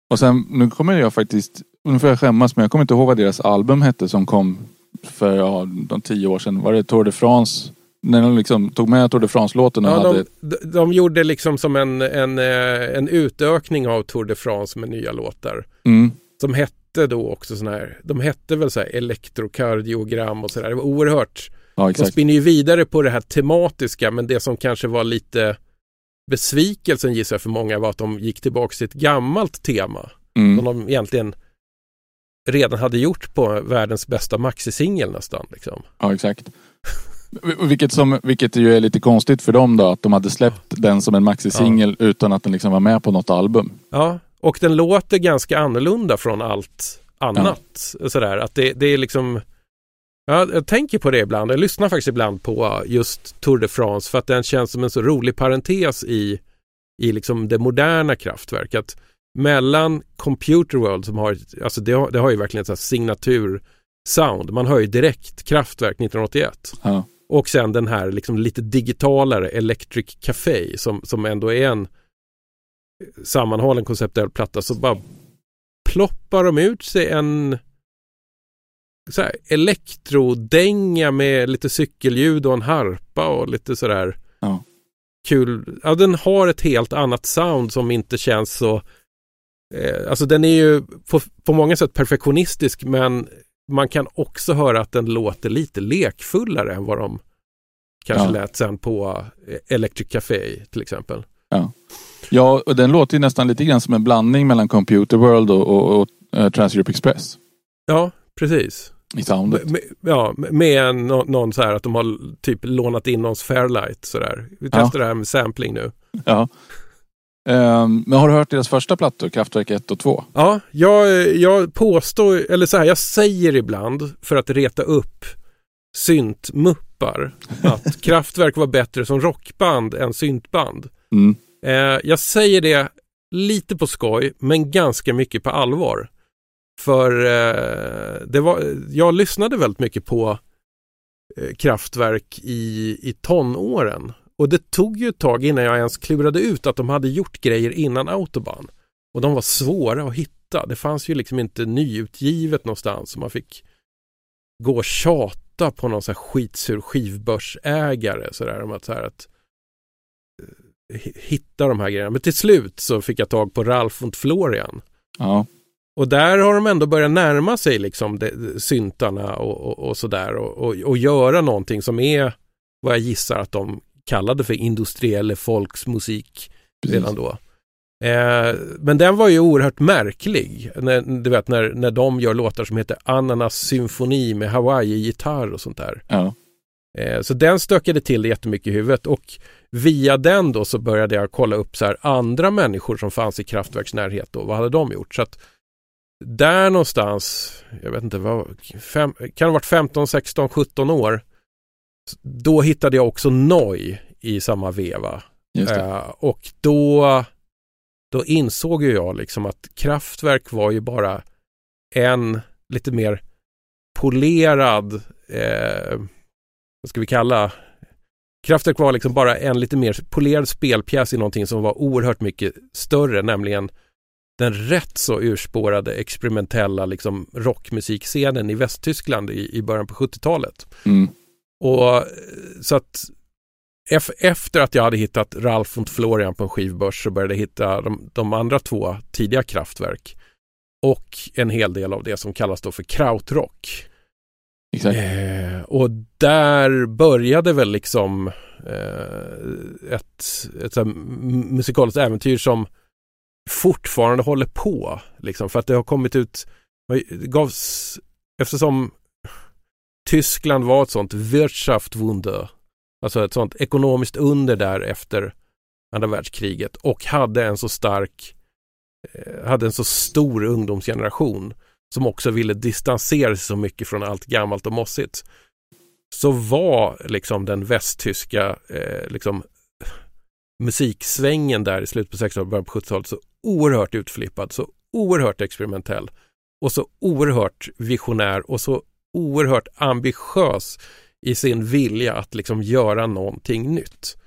Och sen, nu kommer jag faktiskt, nu får jag skämmas men jag kommer inte ihåg vad deras album hette som kom för ja, de tio år sedan. Var det Tour de France? När de liksom tog med Tour de France-låten och Ja, hade... de, de, de gjorde liksom som en, en, eh, en utökning av Tour de France med nya låtar. Mm, Som hette då också sådana här, de hette väl så här elektrokardiogram och sådär. Det var oerhört ja, De spinner ju vidare på det här tematiska men det som kanske var lite besvikelsen gissar jag för många var att de gick tillbaka till ett gammalt tema. Som Mm, de egentligen redan hade gjort på världens bästa maxisingel nästan. Liksom. ja, exakt. Vilket, som, vilket ju är lite konstigt för dem då, att de hade släppt den som en maxisingel utan att den liksom var med på något album. Ja, och den låter ganska annorlunda från allt annat. Sådär, att det, det är liksom Ja, jag tänker på det ibland. Jag lyssnar faktiskt ibland på just Tour de France för att den känns som en så rolig parentes i, i liksom det moderna kraftverk. Att mellan Computer World som har, alltså det har, det har ju verkligen ett signatur sound. Man hör ju direkt kraftverk 1981. Ja, Och sen den här liksom lite digitalare Electric Café som, som ändå är en sammanhållen konceptuell platta. Så bara ploppar de ut sig en så här, elektrodänga med lite cykelljud och en harpa och lite sådär Ja. kul. Ja, den har ett helt annat sound som inte känns så eh, Alltså den är ju på, på många sätt perfektionistisk men man kan också höra att den låter lite lekfullare än vad de kanske Ja. lät sen på eh, Electric Café till exempel. ja och den låter ju nästan lite grann som en blandning mellan Computer World och, och, och eh, Trans-Europe Express Ja, precis. I soundet. Med, ja, med någon så här att de har typ lånat in någons Fairlight sådär. Vi Ja. testar det här med sampling nu. Ja. Ehm, men har du hört deras första plattor, Kraftwerk 1 och 2? Ja, jag, jag påstår, eller så här, jag säger ibland för att reta upp syntmuppar att Kraftwerk var bättre som rockband än syntband. Mm. Eh, jag säger det lite på skoj, men ganska mycket på allvar. För eh, det var, jag lyssnade väldigt mycket på eh, i, i tonåren. Och det tog ju ett tag innan jag ens klurade ut att de hade gjort grejer innan Autobahn. Och de var svåra att hitta. Det fanns ju liksom inte nyutgivet någonstans. Så man fick gå och tjata på någon så här skitsur skivbörsägare. Så där, om att, så här att eh, hitta de här grejerna. Men till slut så fick jag tag på Ralf von Florian. Ja. Och där har de ändå börjat närma sig liksom det, syntarna och, och, och sådär och, och, och göra någonting som är vad jag gissar att de kallade för industriell folksmusik redan då. Eh, men den var ju oerhört märklig. När, du vet när, när de gör låtar som heter Ananas symfoni med Hawaii-gitarr och sånt där. Ja. Eh, så den stökade till det jättemycket i huvudet och via den då så började jag kolla upp så här andra människor som fanns i kraftverksnärhet då. Vad hade de gjort? Så att där någonstans, jag vet inte vad, fem, kan ha varit 15, 16, 17 år. Då hittade jag också Noi i samma veva. Uh, och då, då insåg jag liksom att kraftverk var ju bara en lite mer polerad, eh, vad ska vi kalla, kraftverk var liksom bara en lite mer polerad spelpjäs i någonting som var oerhört mycket större, nämligen den rätt så urspårade experimentella liksom rockmusikscenen i Västtyskland i, i början på 70-talet. Mm. Och så att efter att jag hade hittat Ralf und Florian på en skivbörs så började jag hitta de, de andra två tidiga kraftverk. Och en hel del av det som kallas då för krautrock. Eh, och där började väl liksom eh, ett, ett, ett musikaliskt äventyr som fortfarande håller på. Liksom, för att det har kommit ut, det gavs, eftersom Tyskland var ett sånt Wirtschaftswunder, alltså ett sånt ekonomiskt under där efter andra världskriget och hade en så stark, eh, hade en så stor ungdomsgeneration som också ville distansera sig så mycket från allt gammalt och mossigt. Så var liksom den västtyska eh, liksom, musiksvängen där i slutet på 60-talet, och början på 70-talet så oerhört utflippad, så oerhört experimentell och så oerhört visionär och så oerhört ambitiös i sin vilja att liksom göra någonting nytt.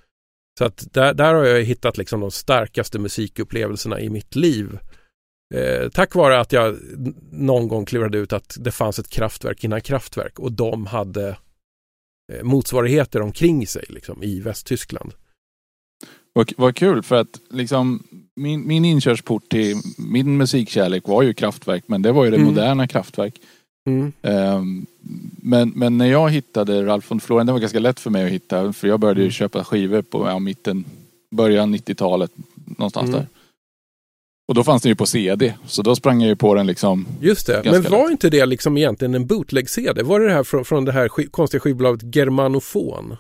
Så att där, där har jag hittat liksom de starkaste musikupplevelserna i mitt liv. Eh, tack vare att jag någon gång klurade ut att det fanns ett kraftverk innan kraftverk och de hade eh, motsvarigheter omkring sig liksom, i Västtyskland. Vad, vad kul för att liksom min, min inkörsport till min musikkärlek var ju kraftverk men det var ju det mm. moderna kraftverk. Mm. Um, men, men när jag hittade Ralf von Florian, det var ganska lätt för mig att hitta för jag började ju mm. köpa skivor på ja, mitten, början 90-talet någonstans mm. där. Och då fanns den ju på CD, så då sprang jag ju på den liksom. Just det, men var lätt. inte det liksom egentligen en bootleg-CD? Var det det här från, från det här sk konstiga skivbolaget Germanofon?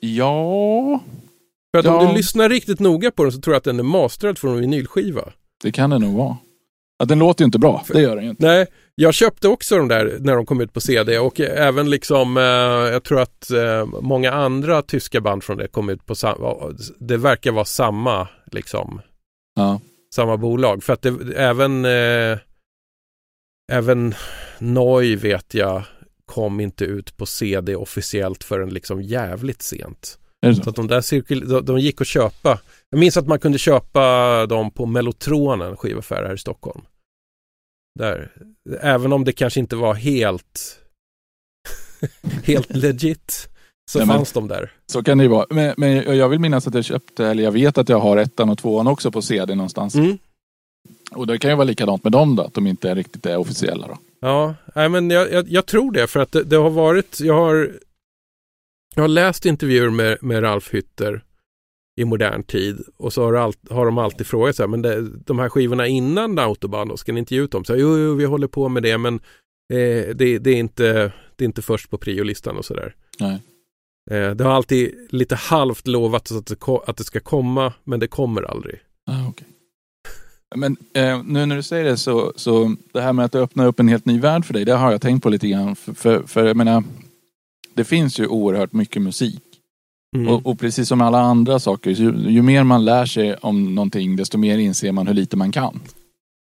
Ja, för att ja. om du lyssnar riktigt noga på den så tror jag att den är masterad från en vinylskiva. Det kan det nog vara. Ja, den låter ju inte bra, det gör den ju inte. Nej, jag köpte också de där när de kom ut på CD och även liksom, eh, jag tror att eh, många andra tyska band från det kom ut på samma, det verkar vara samma liksom, ja. samma bolag. För att det, även, eh, även Noi vet jag kom inte ut på CD officiellt förrän liksom jävligt sent. Så? så? att de där cirkul de, de gick att köpa. Jag minns att man kunde köpa dem på Mellotronen skivaffär här i Stockholm. Där. Även om det kanske inte var helt helt legit så Nej, fanns men, de där. Så kan det ju vara. Men, men, jag vill minnas att jag köpte, eller jag vet att jag har ettan och tvåan också på CD någonstans. Mm. Och det kan ju vara likadant med dem då, att de inte riktigt är officiella då. Ja, nej, men jag, jag, jag tror det för att det, det, har varit, jag har jag har läst intervjuer med, med Ralf Hytter i modern tid och så har, all, har de alltid frågat så här, men det, de här skivorna innan Autobahn, då, ska ni inte ge ut dem? Så här, jo, jo, vi håller på med det, men eh, det, det, är inte, det är inte först på priolistan och sådär. Eh, det har alltid lite halvt lovat att det, att det ska komma, men det kommer aldrig. Ah, okay. Men eh, nu när du säger det så, så det här med att öppna upp en helt ny värld för dig, det har jag tänkt på lite grann. För, för, för jag menar, det finns ju oerhört mycket musik. Mm. Och, och, precis som alla andra saker, ju, ju, mer man lär sig om någonting desto mer inser man hur lite man kan.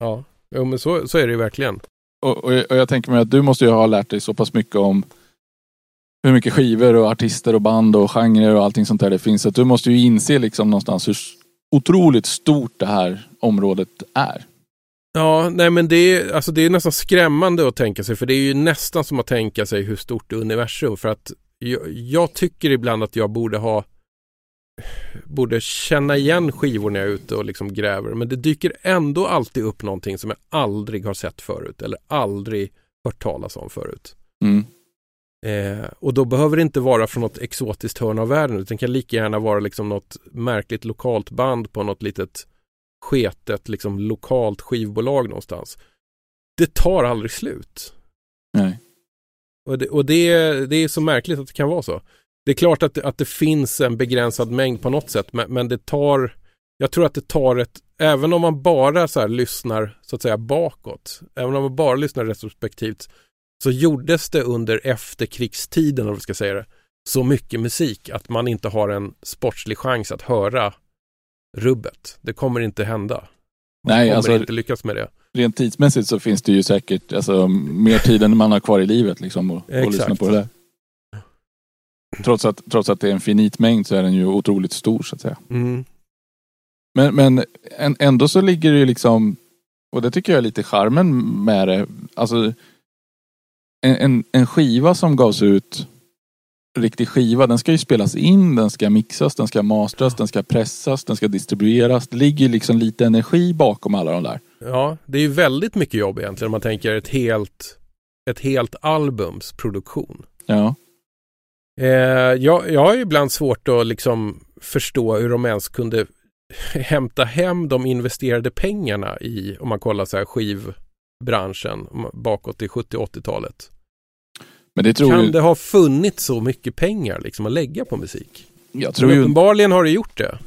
Ja, jo, men så, så är det ju verkligen. Och, och, och, jag tänker mig att du måste ju ha lärt dig så pass mycket om hur mycket skivor och artister och band och genrer och allting sånt där det finns. Att du måste ju inse liksom någonstans hur otroligt stort det här området är. Ja, nej men det är, alltså det är nästan skrämmande att tänka sig för det är ju nästan som att tänka sig hur stort universum för att jag, jag tycker ibland att jag borde ha borde känna igen skivor när jag är ute och liksom gräver men det dyker ändå alltid upp någonting som jag aldrig har sett förut eller aldrig hört talas om förut. Mm. Eh, och då behöver det inte vara från något exotiskt hörn av världen utan det kan lika gärna vara liksom något märkligt lokalt band på något litet sketet liksom lokalt skivbolag någonstans. Det tar aldrig slut. Nej. Och, det, och det, det är så märkligt att det kan vara så. Det är klart att, att det finns en begränsad mängd på något sätt men, men det tar jag tror att det tar ett, även om man bara så här lyssnar så att säga bakåt, även om man bara lyssnar retrospektivt, så gjordes det under efterkrigstiden, om vi ska säga det, så mycket musik att man inte har en sportslig chans att höra rubbet. Det kommer inte hända. Man Nej, kommer alltså- inte lyckas med det. Rent tidsmässigt så finns det ju säkert alltså, mer tid än man har kvar i livet liksom och, och lyssna på det där. Trots att, trots att det är en finit mängd så är den ju otroligt stor så att säga. Mm. Men, men en, ändå så ligger det ju liksom, och det tycker jag är lite charmen med det. Alltså en, en, en skiva som gavs ut, riktig skiva, den ska ju spelas in, den ska mixas, den ska mastras, den ska pressas, den ska distribueras. Det ligger ju liksom lite energi bakom alla de där. Ja, det är ju väldigt mycket jobb egentligen om man tänker ett helt, ett helt albums produktion. Ja. Eh, jag, jag har ju ibland svårt att liksom förstå hur de ens kunde hämta hem de investerade pengarna i, om man kollar så här skivbranschen bakåt till 70-80-talet. Men det tror Kan ju, det ha funnits så mycket pengar liksom att lägga på musik? jag tror Men ju, uppenbarligen har det gjort det.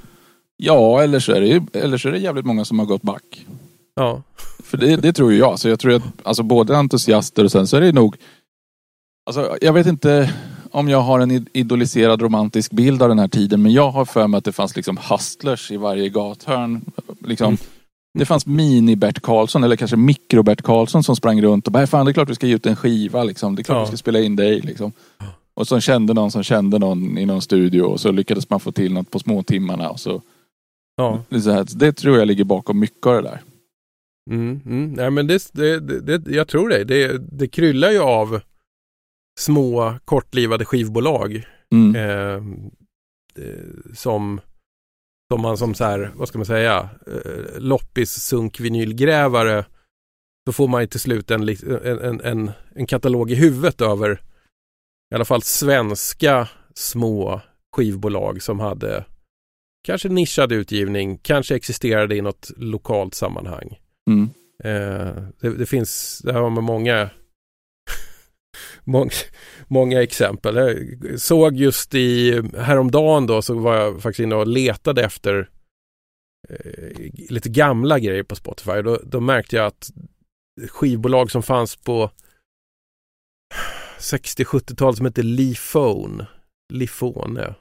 ja eller så är det ju, eller så är det jävligt många som har gått back. Ja, För det, det tror ju jag. Så jag tror att alltså både entusiaster och sen så är det nog... Alltså jag vet inte om jag har en id- idoliserad romantisk bild av den här tiden men jag har för mig att det fanns liksom hustlers i varje gathörn. Liksom, Mm. Det fanns mini-Bert Karlsson eller kanske mikro-Bert Karlsson som sprang runt och bara fan det är klart vi ska ge ut en skiva liksom. Det är klart Ja. vi ska spela in dig liksom. Och så kände någon som kände någon i någon studio och så lyckades man få till något på små timmarna och så. ja. Så här, det tror jag ligger bakom mycket av det där. Mm, mm. Nej, men det, det, det, jag tror det. det. Det kryllar ju av små kortlivade skivbolag Mm. eh, som, som man som så här, vad ska man säga, eh, loppis sunk vinylgrävare så får man ju till slut en, en, en, en, en katalog i huvudet över i alla fall svenska små skivbolag som hade kanske nischad utgivning, kanske existerade i något lokalt sammanhang. Mm. Eh, det, det finns, det har man många många, många exempel. Jag såg just i häromdagen då så var jag faktiskt inne och letade efter eh, lite gamla grejer på Spotify. Då, då märkte jag att skivbolag som fanns på 60-70-talet som hette Lifone, Lifone.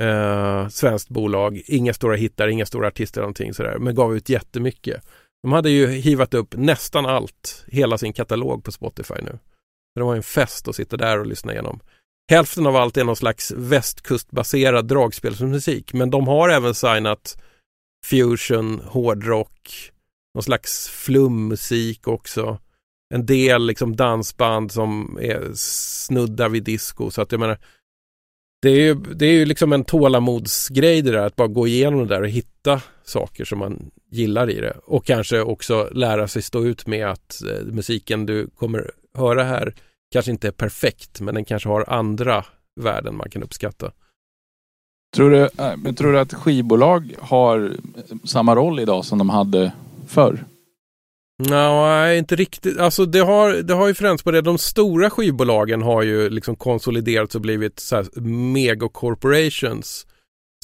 Eh, svenskt bolag, inga stora hittar, inga stora artister någonting sådär, men gav ut jättemycket. De hade ju hivat upp nästan allt, hela sin katalog på Spotify nu. Så det var en fest att sitta där och lyssna igenom. Hälften av allt är någon slags västkustbaserad dragspelsmusik, men de har även signat fusion, hårdrock, någon slags flummusik också. En del liksom dansband som är snuddar vid disco, så att jag menar det är ju, det är ju liksom en tålamodsgrej det där att bara gå igenom det där och hitta saker som man gillar i det. Och kanske också lära sig stå ut med att eh, musiken du kommer höra här kanske inte är perfekt men den kanske har andra värden man kan uppskatta. Tror du, äh, men tror du att skivbolag har samma roll idag som de hade förr? Nej, inte riktigt. Alltså det har, det har ju förändrats på det. De stora skivbolagen har ju liksom konsoliderats och blivit så här megacorporations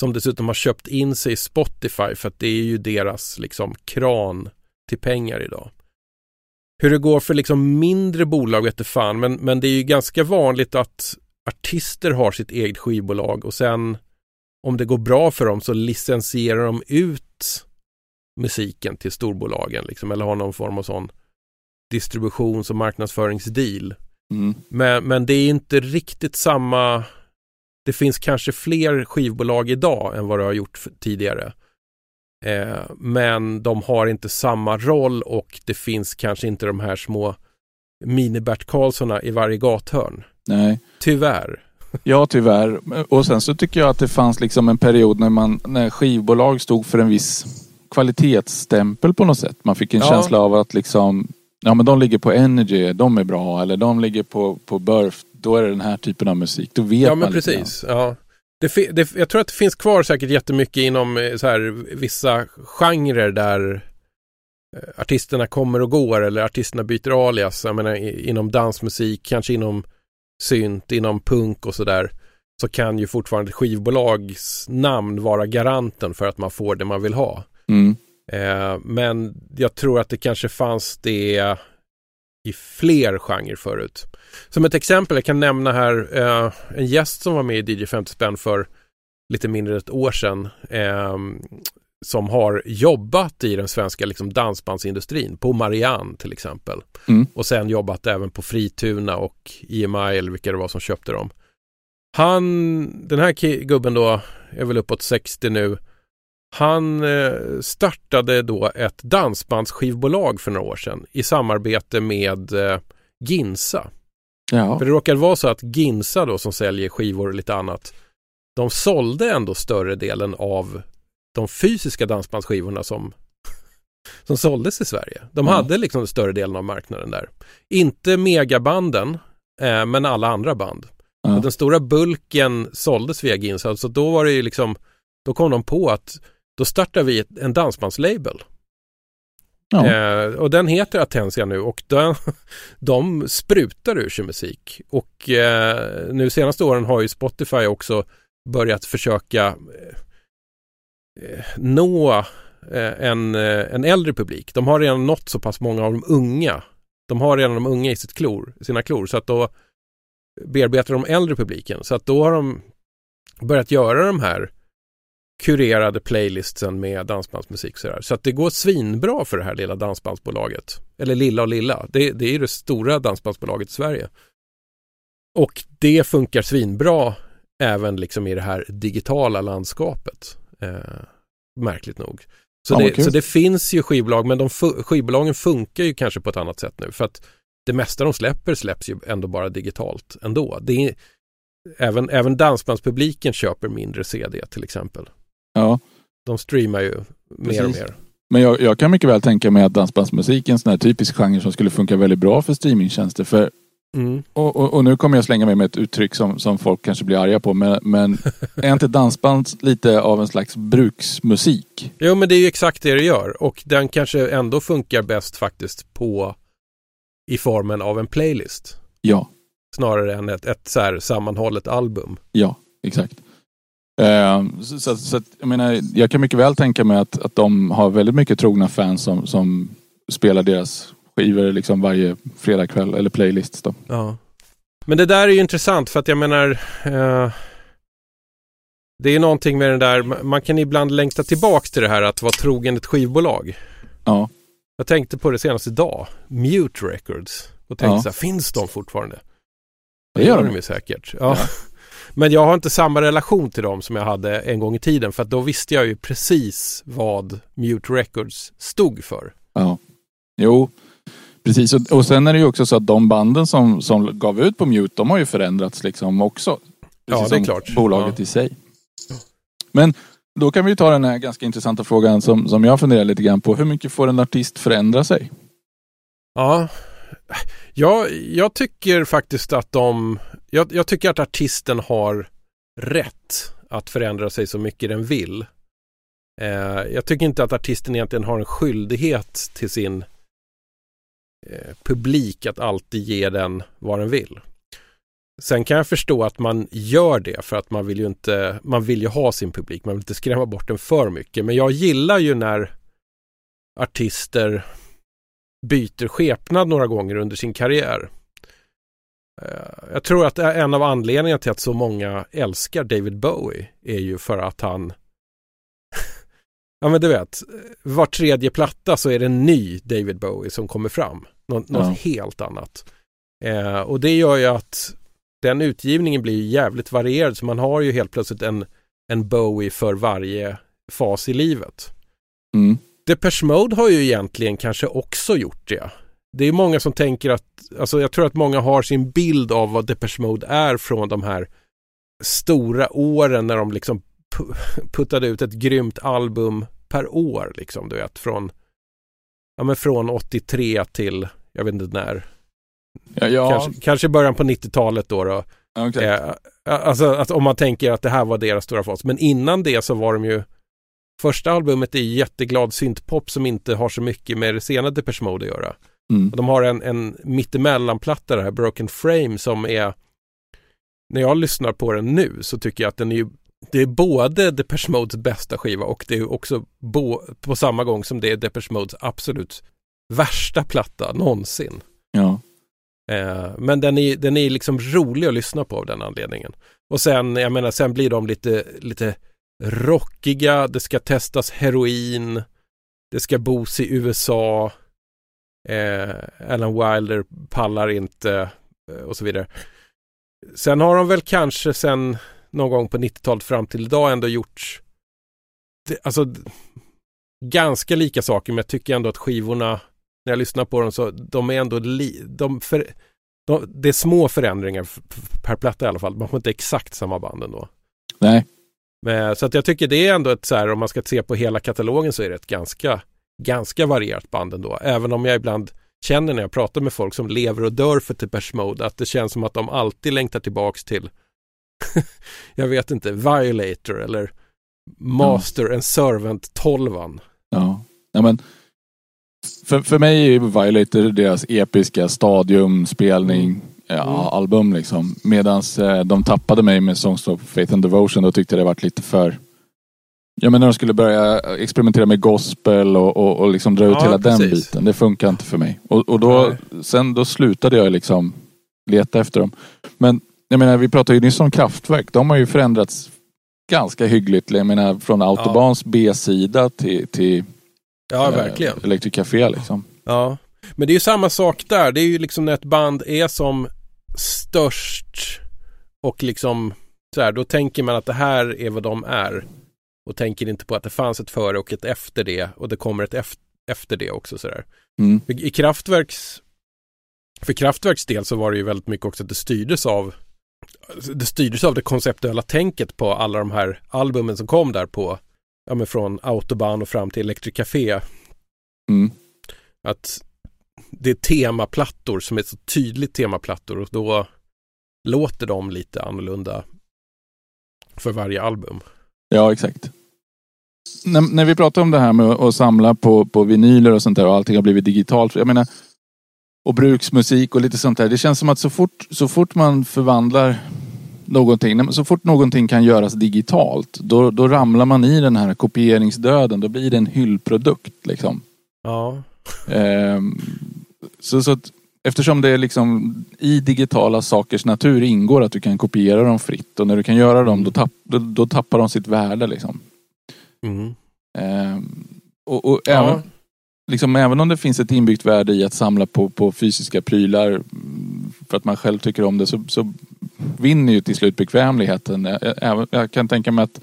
som dessutom har köpt in sig i Spotify för att det är ju deras liksom kran till pengar idag. Hur det går för liksom mindre bolag vet jag fan, men, men det är ju ganska vanligt att artister har sitt eget skivbolag och sen om det går bra för dem så licensierar de ut musiken till storbolagen liksom, eller har någon form av sån distributions och marknadsföringsdeal. Mm. Men, men det är inte riktigt samma det finns kanske fler skivbolag idag än vad det har gjort tidigare. Eh, men de har inte samma roll och det finns kanske inte de här små mini-Bert Karlssona i varje gathörn. Nej. Tyvärr. Ja, tyvärr. Och sen så tycker jag att det fanns liksom en period när, man, när skivbolag stod för en viss kvalitetsstämpel på något sätt. Man fick en Ja. känsla av att liksom, ja men de ligger på Energy, de är bra. Eller de ligger på, på Burf, då är det den här typen av musik. Då vet ja, men man precis. Ja. Det, det, jag tror att det finns kvar säkert jättemycket inom eh, så här, vissa genrer där eh, artisterna kommer och går eller artisterna byter alias. Jag menar inom dansmusik, kanske inom synt, inom punk och sådär. Så kan ju fortfarande skivbolags namn vara garanten för att man får det man vill ha. Mm. Eh, men jag tror att det kanske fanns det i fler genrer förut. Som ett exempel, jag kan nämna här eh, en gäst som var med i DJ 50 spänn för lite mindre än ett år sedan. Eh, som har jobbat i den svenska liksom, dansbandsindustrin, på Marianne till exempel. Mm. Och sen jobbat även på Frituna och EMI eller vilka det var som köpte dem. Han, den här gubben då, är väl uppåt 60 nu. Han eh, startade då ett dansbandsskivbolag för några år sedan i samarbete med eh, Ginsa. Ja. För det råkar vara så att Ginsa då som säljer skivor och lite annat, de sålde ändå större delen av de fysiska dansbandsskivorna som, som såldes i Sverige. De Ja. hade liksom större delen av marknaden där. Inte megabanden, eh, men alla andra band. Och den stora bulken såldes via Ginsa, så då var det ju liksom, då kom de på att då startar vi ett, en dansbandslabel. Ja. Eh, och den heter Atensia nu och den, de sprutar ur sig musik. Och eh, nu senaste åren har ju Spotify också börjat försöka eh, eh, nå eh, en, eh, en äldre publik. De har redan nått så pass många av de unga. De har redan de unga i sitt klor, sina klor så att då bearbetar de äldre publiken. Så att då har de börjat göra de här kurerade playlistsen med dansbandsmusik. Så, så att det går svinbra för det här lilla dansbandsbolaget. Eller lilla och lilla. Det, det är det stora dansbandsbolaget i Sverige. Och det funkar svinbra även liksom i det här digitala landskapet. Eh, märkligt nog. Så, Ja, det, så det finns ju skivbolag, men de fu- skivbolagen funkar ju kanske på ett annat sätt nu. För att det mesta de släpper släpps ju ändå bara digitalt ändå. Det är, även, även dansbandspubliken köper mindre CD till exempel. Ja. De streamar ju mer och mer. Men jag, jag kan mycket väl tänka mig att dansbandsmusik är en sån här typisk genre som skulle funka väldigt bra för streamingtjänster. För, Mm. och, och, och nu kommer jag slänga mig med ett uttryck som, som folk kanske blir arga på. Men, men är inte dansband lite av en slags bruksmusik? Jo, men det är ju exakt det det gör och den kanske ändå funkar bäst faktiskt på i formen av en playlist Ja, snarare än ett, ett så här sammanhållet album. ja, exakt. Eh, så, så, så jag menar, jag kan mycket väl tänka mig att, att de har väldigt mycket trogna fans som, som spelar deras skivor liksom varje fredagkväll eller playlists då. Ja. Men det där är ju intressant för att jag menar eh, Det är någonting med den där, ma- man kan ibland längta tillbaks till det här att vara trogen ett skivbolag. Ja, Jag tänkte på det senast idag, Mute Records. Och tänkte Ja. så här, finns de fortfarande? det gör de ju säkert. Ja. Men jag har inte samma relation till dem som jag hade en gång i tiden för att då visste jag ju precis vad Mute Records stod för. Ja. Jo, precis. Och, sen är det ju också så att de banden som, som gav ut på Mute, de har ju förändrats liksom också. Ja, Precis det är klart. Bolaget Ja. i sig. Men då kan vi ju ta den här ganska intressanta frågan som, som jag funderar lite grann på. Hur mycket får en artist förändra sig? Ja, jag, jag tycker faktiskt att de, jag, jag tycker att artisten har rätt att förändra sig så mycket den vill. Eh, jag tycker inte att artisten egentligen har en skyldighet till sin eh, publik att alltid ge den vad den vill. Sen kan jag förstå att man gör det för att man vill ju inte, man vill ju ha sin publik, man vill inte skrämma bort den för mycket. Men jag gillar ju när artister byter skepnad några gånger under sin karriär. Eh, Jag tror att en av anledningarna till att så många älskar David Bowie är ju för att han Ja men du vet, var tredje platta så är det en ny David Bowie som kommer fram. Nå något Ja. helt annat. Eh, och det gör ju att den utgivningen blir jävligt varierad så man har ju helt plötsligt en, en Bowie för varje fas i livet. Mm. Depeche Mode har ju egentligen kanske också gjort det. Det är många som tänker att, alltså jag tror att många har sin bild av vad Depeche Mode är från de här stora åren när de liksom pu- puttade ut ett grymt album per år liksom, du vet, från, ja men från 83 till, jag vet inte när, Ja, ja. Kanske, kanske början på 90-talet då. då. Okay. Eh, alltså att om man tänker att det här var deras stora fas. Men innan det så var de ju Första albumet är jätteglad syntpop som inte har så mycket med det senare Depeche Mode att göra. Mm. de har en, en mittemellanplatta, här Broken Frame, som är när jag lyssnar på den nu så tycker jag att den är det är både Depeche Modes bästa skiva och det är också bo, på samma gång som det är Depeche Modes absolut värsta platta någonsin. Ja. Eh, men den är, den är liksom rolig att lyssna på av den anledningen. Och sen, jag menar, sen blir de lite, lite rockiga, det ska testas heroin, det ska bos i USA, eh, Alan Wilder pallar inte eh, och så vidare. Sen har de väl kanske sen någon gång på 90-talet fram till idag ändå gjort alltså ganska lika saker men jag tycker ändå att skivorna när jag lyssnar på dem så de är ändå li, de, för, de det är små förändringar per platta i alla fall. Man får inte exakt samma band ändå. Nej. Men, så att jag tycker det är ändå ett så här om man ska se på hela katalogen så är det ett ganska ganska varierat band ändå. Även om jag ibland känner när jag pratar med folk som lever och dör för Depeche Mode att det känns som att de alltid längtar tillbaks till jag vet inte, Violator eller Master mm. and Servant 12 Ja, ja men för, för mig är Violator deras episka stadiumspelning, mm. ja, mm. album liksom. Medan eh, de tappade mig med Songs of Faith and Devotion, då tyckte jag det varit lite för Ja men när de skulle börja experimentera med gospel och, och, och liksom dra ut hela precis. den biten. Det funkar inte för mig. Och, och då, sen då slutade jag liksom leta efter dem. Men jag menar vi pratade ju nyss om kraftverk. De har ju förändrats ganska hyggligt. Jag menar från Autobans ja. B-sida till, till ja, verkligen. Eh, Electric Café liksom. Ja, men det är ju samma sak där. Det är ju liksom när ett band är som störst och liksom så här, då tänker man att det här är vad de är och tänker inte på att det fanns ett före och ett efter det och det kommer ett efter det också sådär. Mm. I Kraftwerks för Kraftwerks del så var det ju väldigt mycket också att det styrdes av det styrdes av det konceptuella tänket på alla de här albumen som kom där på ja men från Autobahn och fram till Electric Café. Mm. Att det är temaplattor som är så tydligt temaplattor och då låter de lite annorlunda för varje album. Ja, exakt. När, när, vi pratar om det här med att samla på, på vinyler och sånt där och allting har blivit digitalt. Jag menar, och bruksmusik och lite sånt där. Det känns som att så fort, så fort man förvandlar någonting, så fort någonting kan göras digitalt, då, då ramlar man i den här kopieringsdöden. Då blir det en hyllprodukt liksom. Ja. Ehm, så, så att, eftersom det är liksom i digitala sakers natur ingår att du kan kopiera dem fritt och när du kan göra dem då, tapp, då, då tappar de sitt värde liksom. Mm. Ehm, och, och ja. även, liksom, även om det finns ett inbyggt värde i att samla på, på fysiska prylar mm, för att man själv tycker om det så, så vinner ju till slut bekvämligheten. Jag, jag kan tänka mig att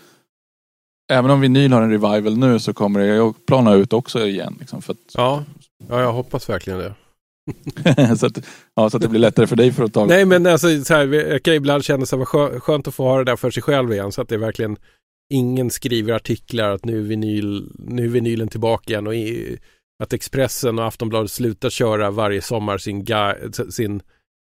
även om vinyl har en revival nu så kommer det att plana ut också igen. Liksom, för att... ja. ja, jag hoppas verkligen det. så, att, ja, så att det blir lättare för dig för att ta... Nej men alltså så här, jag kan ibland känna sig skönt att få ha det där för sig själv igen så att det verkligen ingen skriver artiklar att nu är, vinyl, nu är vinylen tillbaka igen och i, att Expressen och Aftonbladet slutar köra varje sommar sin, sin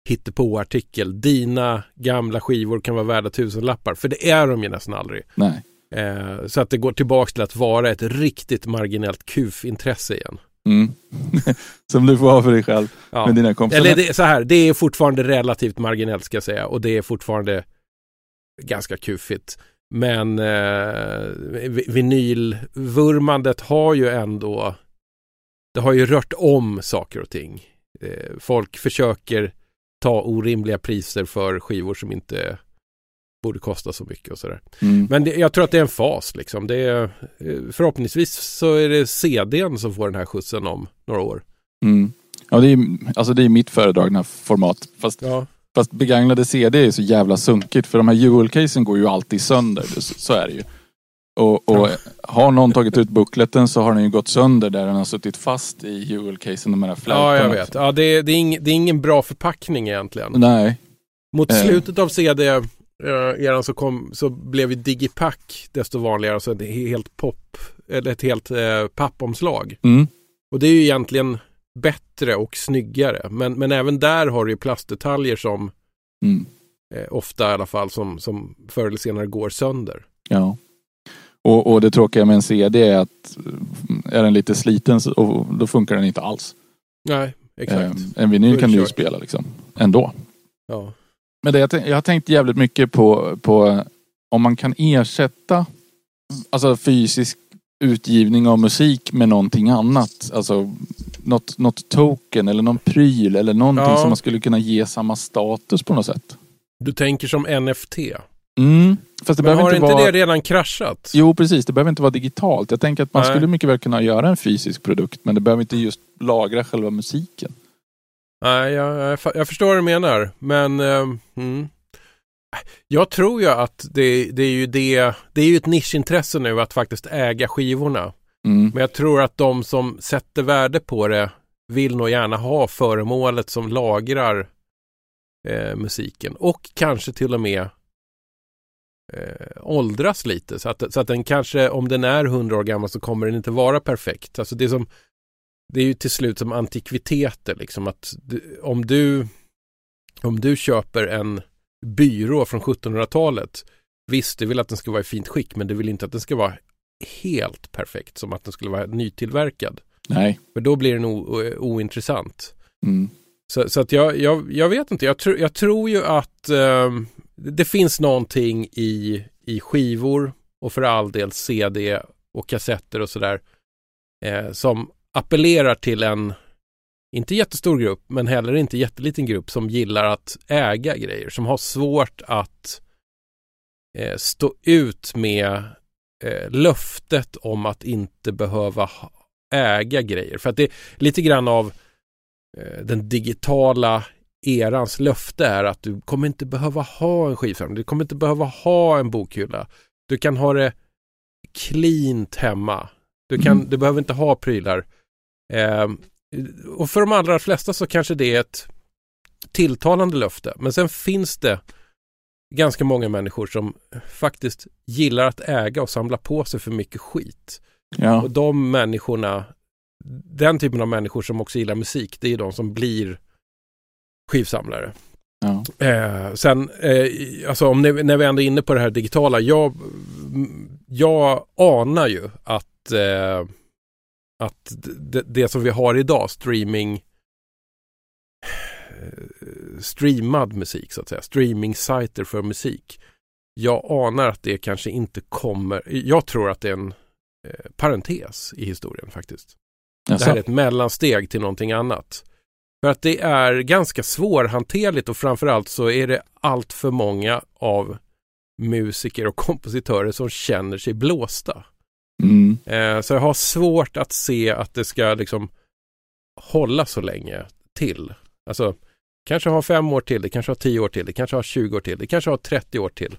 hittepå-artikel. Dina gamla skivor kan vara värda tusen lappar. För det är de ju nästan aldrig. Nej. Eh, så att det går tillbaka till att vara ett riktigt marginellt kuf-intresse igen. Mm. Som du får ha för dig själv ja. med dina kompisar. Eller det, så här, det är fortfarande relativt marginellt ska jag säga och det är fortfarande ganska kufigt. Men eh, vinylvurmandet har ju ändå det har ju rört om saker och ting. Eh, folk försöker ta orimliga priser för skivor som inte borde kosta så mycket och sådär. Mm. Men det, jag tror att det är en fas liksom. Det är, eh, förhoppningsvis så är det CDn som får den här skjutsen om några år. Mm. Ja, det är, alltså det är mitt föredragna format. Fast ja. Fast begagnade CD är så jävla sunkigt för de här jewel-casen går ju alltid sönder. Så, är det ju. Och, och ja. har någon tagit ut buckleten så har den ju gått sönder där den har suttit fast i jewel-casen, de här Ja, jag vet. Ja, det, det, är ing, det är ingen bra förpackning egentligen. Nej. Mot eh. slutet av CD eran så, kom, så blev ju Digipack desto vanligare, alltså ett helt pop, eller ett helt uh, pappomslag. Mm. Och det är ju egentligen bättre och snyggare. Men, men även där har du ju plastdetaljer som Mm. eh, ofta i alla fall som, som förr eller senare går sönder. Ja. Och, och det tråkiga med en CD är att eh, är den lite sliten så, och då funkar den inte alls. Nej, exakt. Eh, en vinyl kan du ju spela liksom. Ändå. Ja. Men det, jag, tänk- jag har tänkt jävligt mycket på, på om man kan ersätta alltså fysisk utgivning av musik med någonting annat. Alltså något, något token eller någon pryl eller någonting Ja. som man skulle kunna ge samma status på något sätt. Du tänker som NFT. Mm. Fast det Men har inte inte vara... det redan kraschat? Jo precis, det behöver inte vara digitalt. Jag tänker att man Nej. skulle mycket väl kunna göra en fysisk produkt men det behöver inte just lagra själva musiken. Nej, jag, jag, förstår vad du menar. Men ehm, mm. jag tror ju att det, det är ju det, det är ju ett nischintresse nu att faktiskt äga skivorna. Mm. Men jag tror att de som sätter värde på det vill nog gärna ha föremålet som lagrar eh, musiken och kanske till och med eh, åldras lite. Så att, så att den kanske, om den är 100 år gammal så kommer den inte vara perfekt. Alltså det, som, det är ju till slut som antikviteter. Liksom att om, du, om du köper en byrå från 1700-talet Visst, du vill att den ska vara i fint skick men du vill inte att den ska vara helt perfekt som att den skulle vara nytillverkad. Nej. För då blir den ointressant. Mm. Så, så att jag, jag, jag vet inte, jag, tr, jag tror ju att ehm, det finns någonting i, i skivor och för all del CD och kassetter och sådär eh, som appellerar till en, inte jättestor grupp, men heller inte jätteliten grupp som gillar att äga grejer, som har svårt att eh, stå ut med eh, löftet om att inte behöva äga grejer. För att det är lite grann av eh, den digitala erans löfte är att du kommer inte behöva ha en skivsamling. Du kommer inte behöva ha en bokhylla. Du kan ha det cleant hemma. Du, kan, Mm. du behöver inte ha prylar. Eh, och för de allra flesta så kanske det är ett tilltalande löfte. Men sen finns det ganska många människor som faktiskt gillar att äga och samla på sig för mycket skit. Ja. Och de människorna, den typen av människor som också gillar musik, det är de som blir skivsamlare. Ja. Eh, sen, eh, alltså om ni, när vi ändå är inne på det här digitala, jag, jag anar ju att, eh, att det, det som vi har idag, streaming, streamad musik så att säga, streaming-sajter för musik. Jag anar att det kanske inte kommer, jag tror att det är en eh, parentes i historien faktiskt. Det här är ett mellansteg till någonting annat. För att det är ganska svårhanterligt och framförallt så är det allt för många av musiker och kompositörer som känner sig blåsta. Mm. Eh, så jag har svårt att se att det ska liksom hålla så länge till. Alltså, kanske ha fem år till, det kanske har tio år till, det kanske har 20 år till, det kanske har 30 år till.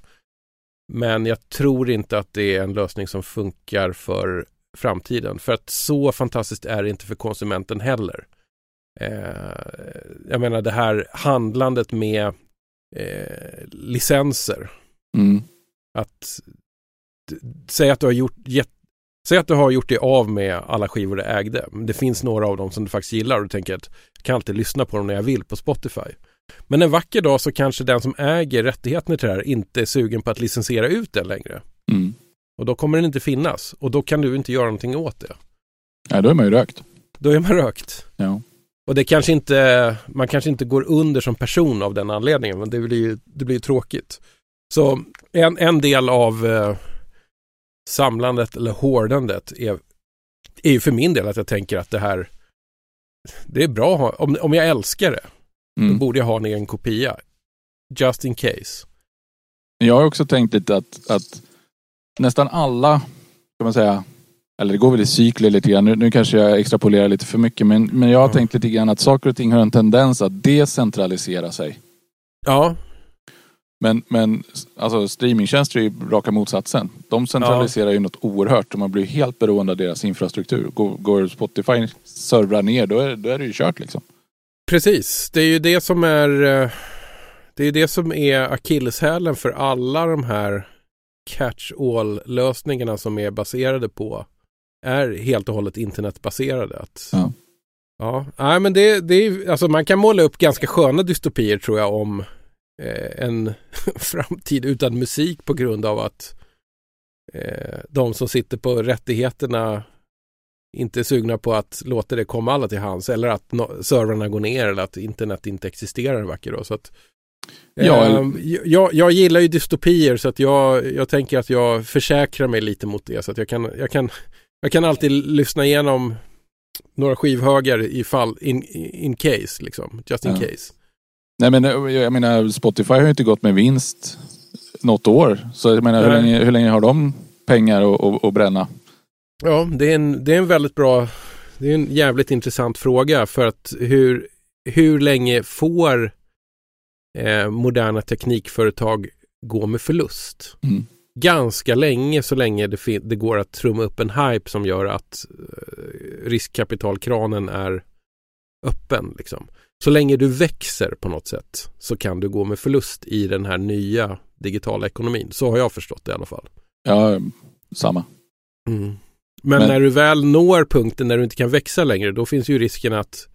Men jag tror inte att det är en lösning som funkar för framtiden. För att så fantastiskt är det inte för konsumenten heller. Eh, jag menar det här handlandet med eh, licenser. Mm. Att säga att du har gjort gett, Säg att du har gjort dig av med alla skivor du ägde. Det finns några av dem som du faktiskt gillar och du tänker att jag kan alltid lyssna på dem när jag vill på Spotify. Men en vacker dag så kanske den som äger rättigheterna till det här inte är sugen på att licensiera ut den längre. Mm. Och då kommer den inte finnas och då kan du inte göra någonting åt det. Ja, då är man ju rökt. Då är man rökt. Ja. Och det kanske inte, man kanske inte går under som person av den anledningen, men det blir ju det blir ju tråkigt. Så en, en del av eh, samlandet eller hårdandet är, är ju för min del att jag tänker att det här, det är bra att ha, om, om jag älskar det, då Mm. borde jag ha en egen kopia. Just in case. Jag har också tänkt lite att, att nästan alla, kan man säga, eller det går väl i cykler lite grann. Nu, nu kanske jag extrapolerar lite för mycket, men, men jag har Ja. tänkt lite grann att saker och ting har en tendens att decentralisera sig. Ja, Men, men alltså streamingtjänster är ju raka motsatsen. De centraliserar ju något oerhört och man blir helt beroende av deras infrastruktur. Går, går Spotify servrar ner, då är, då är det ju kört liksom. precis. Det är ju det som är eh, det är det som är akilleshälen för alla de här catch-all lösningarna som är baserade på är helt och hållet internetbaserade. Att Ja. Ja, nej men det, det är, alltså man kan måla upp ganska sköna dystopier tror jag om en framtid utan musik på grund av att eh, de som sitter på rättigheterna inte är sugna på att låta det komma alla till hands eller att no servrarna går ner eller att internet inte existerar en vacker dag. Så att, ja, eh, jag, jag gillar ju dystopier så att jag, jag tänker att jag försäkrar mig lite mot det så att jag kan, jag kan, jag kan alltid lyssna igenom några skivhögar i fall, in, in case liksom, just in ja. case. Nej men jag menar Spotify har ju inte gått med vinst något år. Så jag menar hur länge, hur länge, har de pengar att, att bränna? Ja, det är, en, det är en väldigt bra, det är en jävligt intressant fråga för att hur, hur länge får eh, moderna teknikföretag gå med förlust? Mm. Ganska länge så länge det, det, går att trumma upp en hype som gör att eh, riskkapitalkranen är öppen. Liksom. Så länge du växer på något sätt så kan du gå med förlust i den här nya digitala ekonomin. Så har jag förstått det i alla fall. Ja, samma. Mm. Men, Men, när du väl når punkten när du inte kan växa längre, då finns ju risken att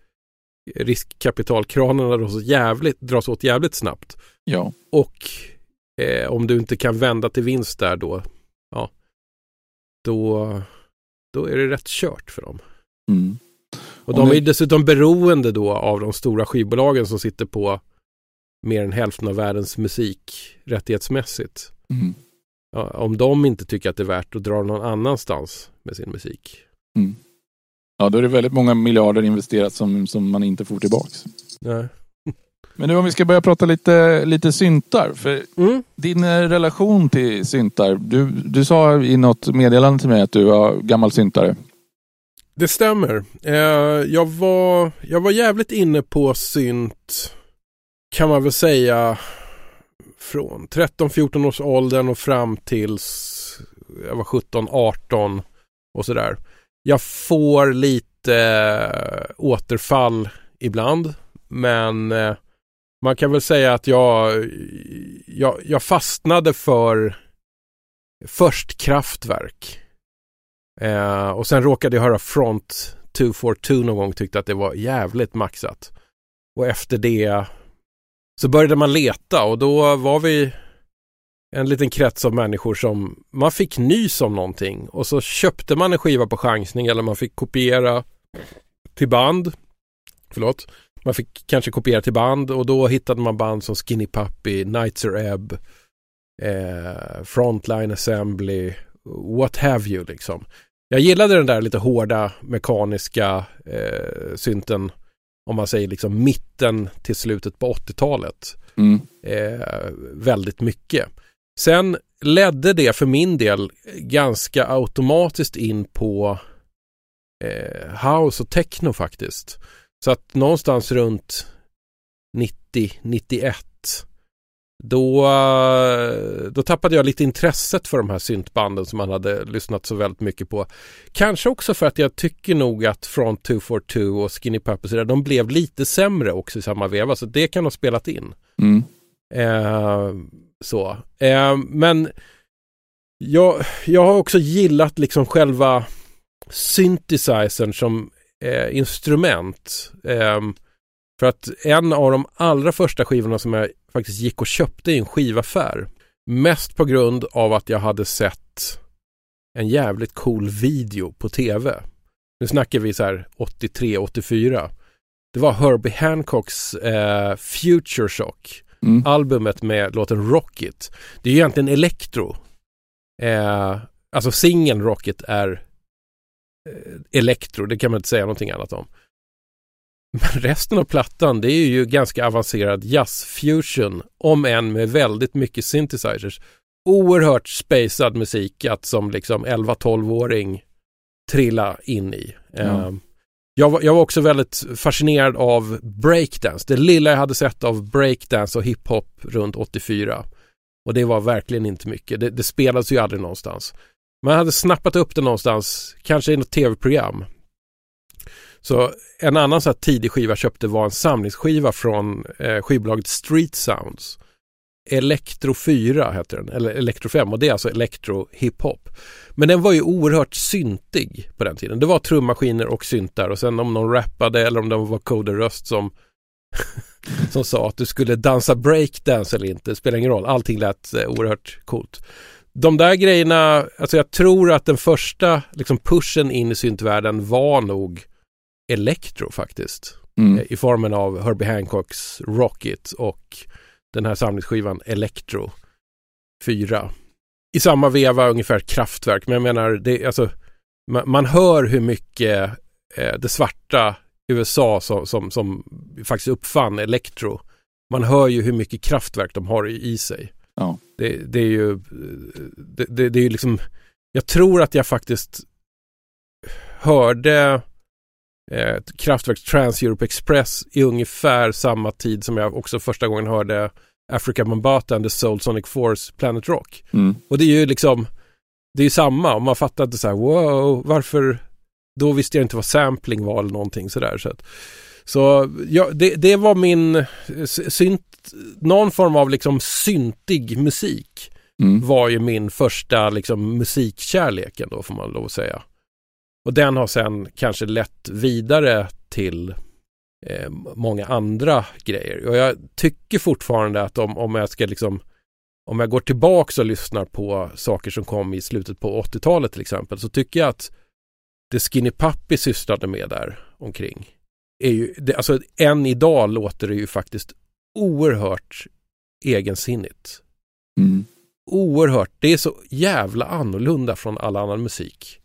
riskkapitalkranarna dras åt jävligt, dras åt jävligt snabbt. Ja. Och eh, om du inte kan vända till vinst där då, ja, då, då är det rätt kört för dem. Mm. Och de är dessutom beroende då av de stora skivbolagen som sitter på mer än hälften av världens musik rättighetsmässigt. Mm. Ja, om de inte tycker att det är värt att dra någon annanstans med sin musik. Mm. Ja, då är det väldigt många miljarder investerat som, som man inte får tillbaks. Nej. Men nu om vi ska börja prata lite, lite syntar. För mm. din eh, relation till syntar. Du, du sa i något meddelande till mig att du var gammal syntare. Det stämmer. Eh, jag, var, jag var jävligt inne på synt kan man väl säga från 13-14 års åldern och fram tills jag var 17-18 och sådär. Jag får lite eh, återfall ibland men eh, man kan väl säga att jag, jag, jag fastnade för först kraftverk. Eh, och sen råkade jag höra Front 242 någon gång tyckte att det var jävligt maxat. Och efter det så började man leta och då var vi en liten krets av människor som man fick nys om någonting och så köpte man en skiva på chansning eller man fick kopiera till band. Förlåt. Man fick kanske kopiera till band och då hittade man band som Skinny Puppy, Nightser Ebb, eh, Frontline Assembly, what have you liksom. Jag gillade den där lite hårda mekaniska eh, synten om man säger liksom mitten till slutet på 80-talet. Mm. Eh, väldigt mycket. Sen ledde det för min del ganska automatiskt in på eh, house och techno faktiskt. Så att någonstans runt 90-91 då, då tappade jag lite intresset för de här syntbanden som man hade lyssnat så väldigt mycket på. Kanske också för att jag tycker nog att Front 242 och Skinny Puppets de blev lite sämre också i samma veva så det kan ha spelat in. Mm. Eh, så. Eh, men jag, jag har också gillat liksom själva synthesizern som eh, instrument. Eh, för att en av de allra första skivorna som jag faktiskt gick och köpte i en skivaffär. Mest på grund av att jag hade sett en jävligt cool video på tv. Nu snackar vi så här 83, 84. Det var Herbie Hancocks eh, Future Shock. Mm. Albumet med låten Rocket. Det är egentligen elektro. Eh, alltså singeln Rocket är eh, elektro, det kan man inte säga någonting annat om. Men resten av plattan det är ju ganska avancerad jazzfusion om än med väldigt mycket synthesizers. Oerhört spacad musik att som liksom 11-12-åring trilla in i. Mm. jag, var, jag var också väldigt fascinerad av breakdance. Det lilla jag hade sett av breakdance och hiphop runt 84. Och det var verkligen inte mycket. Det, det spelades ju aldrig någonstans. Man hade snappat upp det någonstans, kanske i något tv-program. Så en annan så här tidig skiva jag köpte var en samlingsskiva från eh, skivbolaget Street Sounds. Electro 4 heter den, eller Electro 5 och det är alltså Electro hiphop. Men den var ju oerhört syntig på den tiden. Det var trummaskiner och syntar och sen om någon rappade eller om det var coderröst som som sa att du skulle dansa breakdance eller inte, det spelar ingen roll, allting lät eh, oerhört coolt. De där grejerna, alltså jag tror att den första liksom pushen in i syntvärlden var nog Electro faktiskt. Mm. Eh, I formen av Herbie Hancocks Rocket och den här samlingsskivan Electro 4. I samma veva ungefär Kraftwerk, men jag menar, det, alltså, man, man hör hur mycket eh, det svarta USA som, som, som faktiskt uppfann Electro. Man hör ju hur mycket kraftverk de har i, i sig. Ja. Det, det, är ju, det, det, det är ju liksom, jag tror att jag faktiskt hörde eh, Kraftwerks Trans-Europe Express i ungefär samma tid som jag också första gången hörde Africa Bombata and the Soul Sonic Force Planet Rock. Mm. Och det är ju liksom, det är ju samma och man fattar inte så här, wow, varför, då visste jag inte vad sampling var eller någonting sådär. Så, att, så ja, det, det var min synt, någon form av liksom syntig musik mm. var ju min första liksom musikkärleken då får man lov att säga. Och den har sen kanske lett vidare till eh, många andra grejer. Och jag tycker fortfarande att om, om jag ska liksom om jag går tillbaks och lyssnar på saker som kom i slutet på 80-talet till exempel så tycker jag att det Skinny Puppy sysslade med där omkring är ju, det, alltså än idag låter det ju faktiskt oerhört egensinnigt. Mm. Oerhört, det är så jävla annorlunda från all annan musik.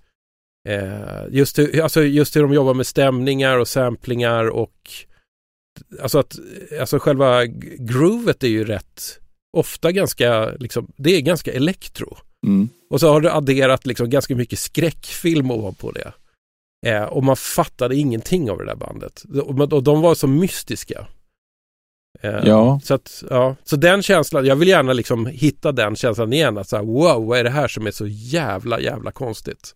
Eh, just, hur, alltså just hur de jobbar med stämningar och samplingar och alltså att alltså själva groovet är ju rätt ofta ganska, liksom, det är ganska elektro. Mm. Och så har du adderat liksom ganska mycket skräckfilm ovanpå det. Eh, och man fattade ingenting av det där bandet. Och, och de var så mystiska. Eh, ja. Så, att, ja. så den känslan, jag vill gärna liksom hitta den känslan igen. Att så här, wow, vad är det här som är så jävla, jävla konstigt?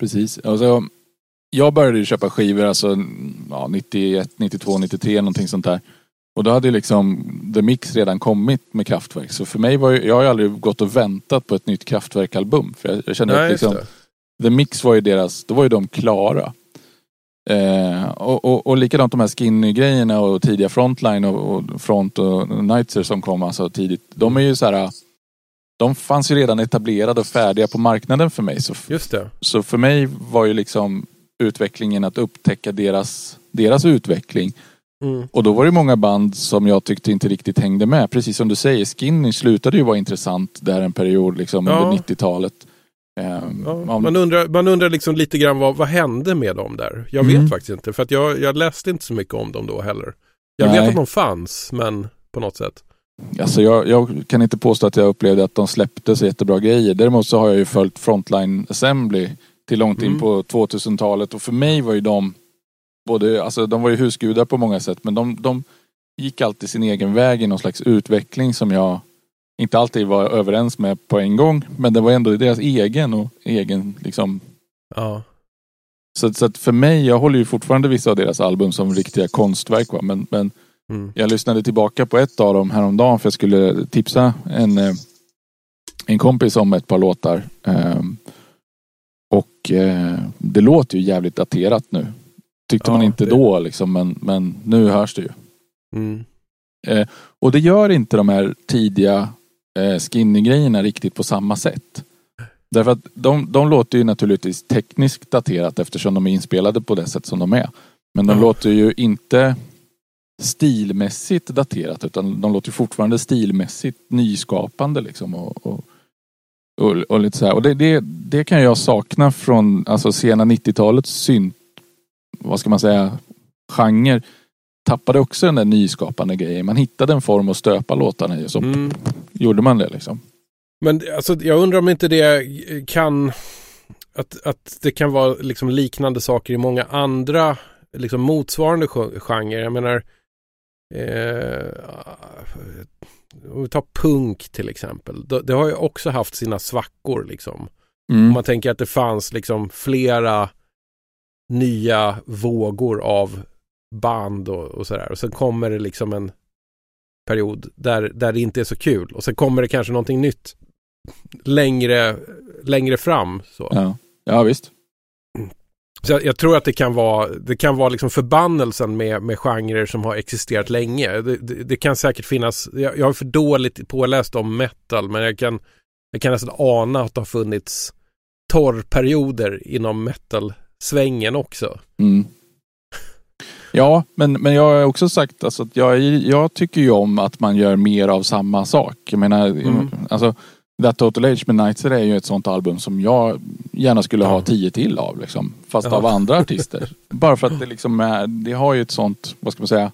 Precis. Alltså, jag började ju köpa skivor alltså ja, 91, 92, 93 någonting sånt där. Och då hade liksom The Mix redan kommit med Kraftwerk. Så för mig var ju, jag har ju aldrig gått och väntat på ett nytt Kraftwerk-album. För jag, jag kände Nej, att liksom, The Mix var ju deras, då var ju de klara. Eh, och, och, och likadant de här skinny-grejerna och tidiga Frontline och, och Front och Nightser som kom alltså tidigt. De är ju så här de fanns ju redan etablerade och färdiga på marknaden för mig. Så, Just det. så för mig var ju liksom utvecklingen att upptäcka deras, deras utveckling. Mm. Och då var det många band som jag tyckte inte riktigt hängde med. Precis som du säger, Skinny slutade ju vara intressant där en period liksom ja. under 90-talet. Um, ja, om... Man undrar, man undrar liksom lite grann vad, vad hände med dem där? Jag vet mm. faktiskt inte för att jag, jag läste inte så mycket om dem då heller. Jag Nej. vet att de fanns men på något sätt. Alltså jag, jag, kan inte påstå att jag upplevde att de släppte så jättebra grejer. Däremot så har jag ju följt Frontline Assembly till långt in mm. på 2000-talet och för mig var ju de både, alltså de var ju husgudar på många sätt men de, de gick alltid sin egen väg i någon slags utveckling som jag inte alltid var överens med på en gång. Men det var ändå deras egen och egen liksom. Ja. Så, så att för mig, jag håller ju fortfarande vissa av deras album som riktiga konstverk. Va? Men, men mm. jag lyssnade tillbaka på ett av dem häromdagen för jag skulle tipsa en, eh, en kompis om ett par låtar. Um, och eh, det låter ju jävligt daterat nu. Tyckte ja, man inte det... då liksom, men, men nu hörs det ju. Mm. Eh, och det gör inte de här tidiga skinny-grejerna riktigt på samma sätt. Därför att de, de låter ju naturligtvis tekniskt daterat eftersom de är inspelade på det sätt som de är. Men de mm. låter ju inte stilmässigt daterat utan de låter fortfarande stilmässigt nyskapande liksom. Och, och, och, och lite så här. Och det, det, det, kan jag sakna från alltså sena 90-talets synt, vad ska man säga, genre tappade också den där nyskapande grejen. Man hittade en form att stöpa låtarna i och så mm. gjorde man det liksom. Men alltså, jag undrar om inte det kan att, att det kan vara liksom liknande saker i många andra liksom motsvarande genrer. Jag menar eh, om vi tar punk till exempel. Det, det, har ju också haft sina svackor liksom. Mm. Om man tänker att det fanns liksom flera nya vågor av band och, och sådär. Och sen kommer det liksom en period där, där det inte är så kul och sen kommer det kanske någonting nytt längre, längre fram. Så. Ja. ja, visst. Så jag, jag, tror att det kan vara, det kan vara liksom förbannelsen med, med genrer som har existerat länge. Det, det, det kan säkert finnas, jag, jag har för dåligt påläst om metal men jag kan, jag kan nästan ana att det har funnits torrperioder inom metal-svängen också. Mm. Ja, men, men jag har också sagt alltså, att jag, jag tycker ju om att man gör mer av samma sak. Jag menar, mm. alltså That Total Age med Nightser är ju ett sånt album som jag gärna skulle ha tio till av. Liksom, fast ja. av andra artister. Bara för att det liksom är, det har ju ett sånt, vad ska man säga,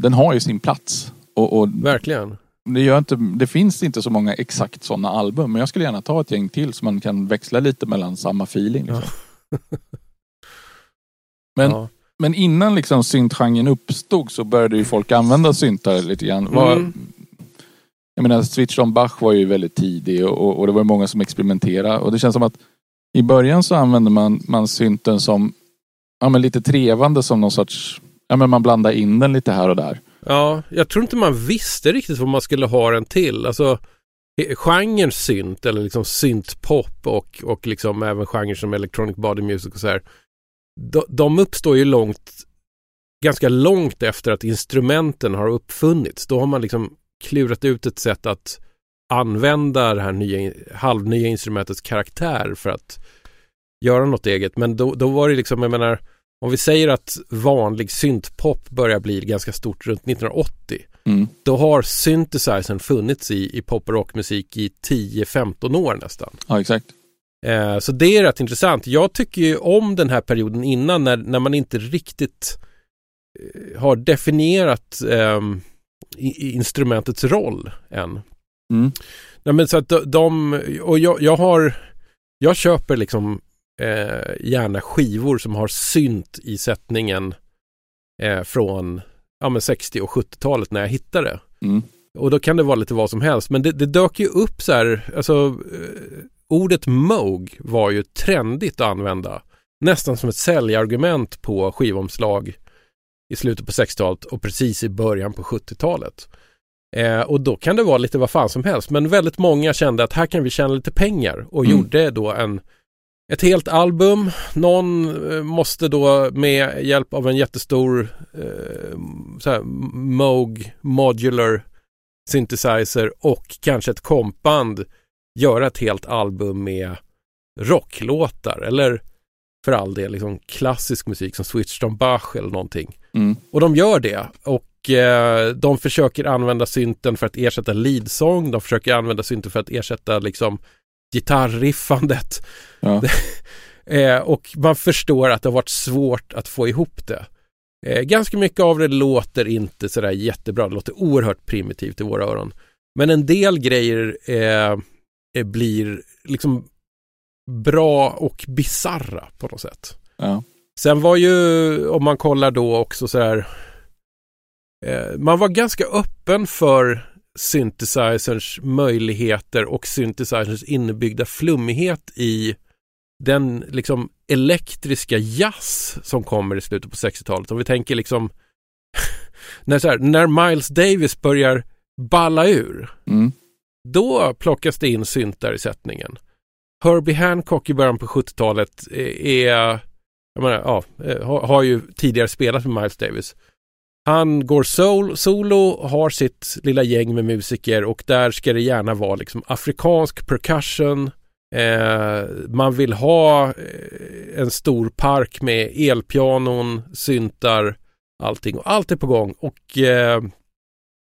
den har ju sin plats. Och, och Verkligen. Det, gör inte, det finns inte så många exakt sådana album, men jag skulle gärna ta ett gäng till så man kan växla lite mellan samma feeling. Liksom. Ja. men, ja. men innan liksom syntgenren uppstod så började ju folk använda syntar lite grann. Mm. Var, jag menar, Switch on Bach var ju väldigt tidig och, och det var många som experimenterade. Och det känns som att i början så använde man, man synten som ja, men lite trevande som någon sorts, ja men man blandade in den lite här och där. Ja, jag tror inte man visste riktigt vad man skulle ha den till. Alltså genren synt eller liksom syntpop och, och liksom även genrer som electronic body music och så här. De, de uppstår ju långt, ganska långt efter att instrumenten har uppfunnits. Då har man liksom klurat ut ett sätt att använda det här nya, halvnya instrumentets karaktär för att göra något eget. Men då, då var det liksom, jag menar, om vi säger att vanlig syntpop börjar bli ganska stort runt 1980. Mm. Då har synthesizern funnits i, i pop och rockmusik i 10-15 år nästan. Ja, exakt. Eh, så det är rätt intressant. Jag tycker ju om den här perioden innan när, när man inte riktigt eh, har definierat eh, instrumentets roll än. Mm. Nej, men så att de, och jag, jag har, jag köper liksom eh, gärna skivor som har synt i sättningen eh, från ja, men 60 och 70-talet när jag hittar det. Mm. Och då kan det vara lite vad som helst. Men det, det dök ju upp så här, alltså eh, ordet Moog var ju trendigt att använda. Nästan som ett säljargument på skivomslag i slutet på 60-talet och precis i början på 70-talet. Eh, och då kan det vara lite vad fan som helst. Men väldigt många kände att här kan vi tjäna lite pengar och mm. gjorde då en ett helt album. Någon eh, måste då med hjälp av en jättestor eh, så här, Moog Modular Synthesizer och kanske ett kompband göra ett helt album med rocklåtar eller för all del liksom klassisk musik som Switched on Bach eller någonting. Mm. Och de gör det och eh, de försöker använda synten för att ersätta leadsång. De försöker använda synten för att ersätta liksom gitarrriffandet. Ja. eh, och man förstår att det har varit svårt att få ihop det. Eh, ganska mycket av det låter inte sådär jättebra. Det låter oerhört primitivt i våra öron. Men en del grejer blir liksom bra och bizarra på något sätt. Ja. Sen var ju, om man kollar då också så här, eh, man var ganska öppen för synthesizers möjligheter och synthesizers inbyggda flummighet i den liksom elektriska jazz som kommer i slutet på 60-talet. Om vi tänker liksom när, så här, när Miles Davis börjar balla ur. Mm. Då plockas det in syntar i sättningen. Herbie Hancock i början på 70-talet eh, är, jag menar, ja, eh, har ju tidigare spelat med Miles Davis. Han går sol, solo, har sitt lilla gäng med musiker och där ska det gärna vara liksom afrikansk percussion. Eh, man vill ha eh, en stor park med elpianon, syntar, allting och allt är på gång och eh,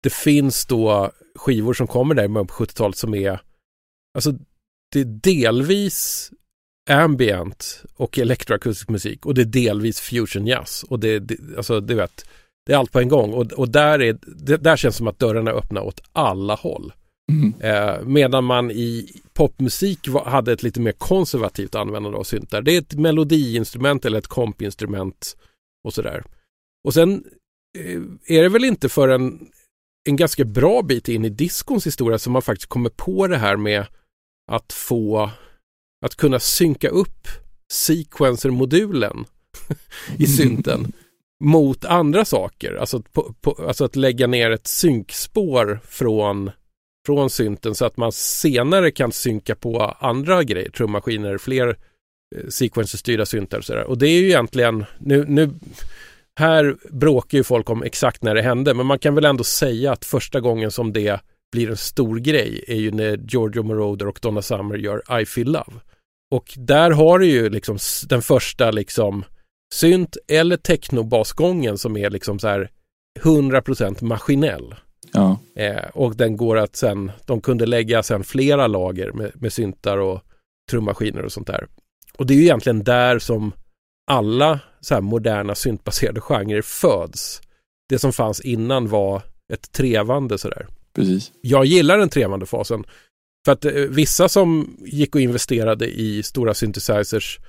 det finns då skivor som kommer där i början på 70-talet som är Alltså det är delvis ambient och elektroakustisk musik och det är delvis fusion jazz och det, det alltså du vet det är allt på en gång och, och där, är, det, där känns som att dörrarna är öppna åt alla håll. Mm. Eh, medan man i popmusik var, hade ett lite mer konservativt användande av syntar. Det är ett melodiinstrument eller ett kompinstrument och sådär. Och sen eh, är det väl inte för en, en ganska bra bit in i diskons historia som man faktiskt kommer på det här med att få att kunna synka upp sequencer-modulen i synten mot andra saker. Alltså, på, på, alltså att lägga ner ett synkspår från, från synten så att man senare kan synka på andra grejer, trummaskiner, fler eh, sequencerstyrda syntar och sådär. Och det är ju egentligen, nu, nu här bråkar ju folk om exakt när det hände, men man kan väl ändå säga att första gången som det blir en stor grej är ju när Giorgio Moroder och Donna Summer gör I Feel Love. Och där har du ju liksom den första liksom synt eller technobasgången som är liksom så här 100% maskinell. Ja. Eh, och den går att sen, de kunde lägga sen flera lager med, med syntar och trummaskiner och sånt där. Och det är ju egentligen där som alla så här moderna syntbaserade genrer föds. Det som fanns innan var ett trevande sådär. Precis. Jag gillar den trevande fasen. För att eh, vissa som gick och investerade i stora synthesizers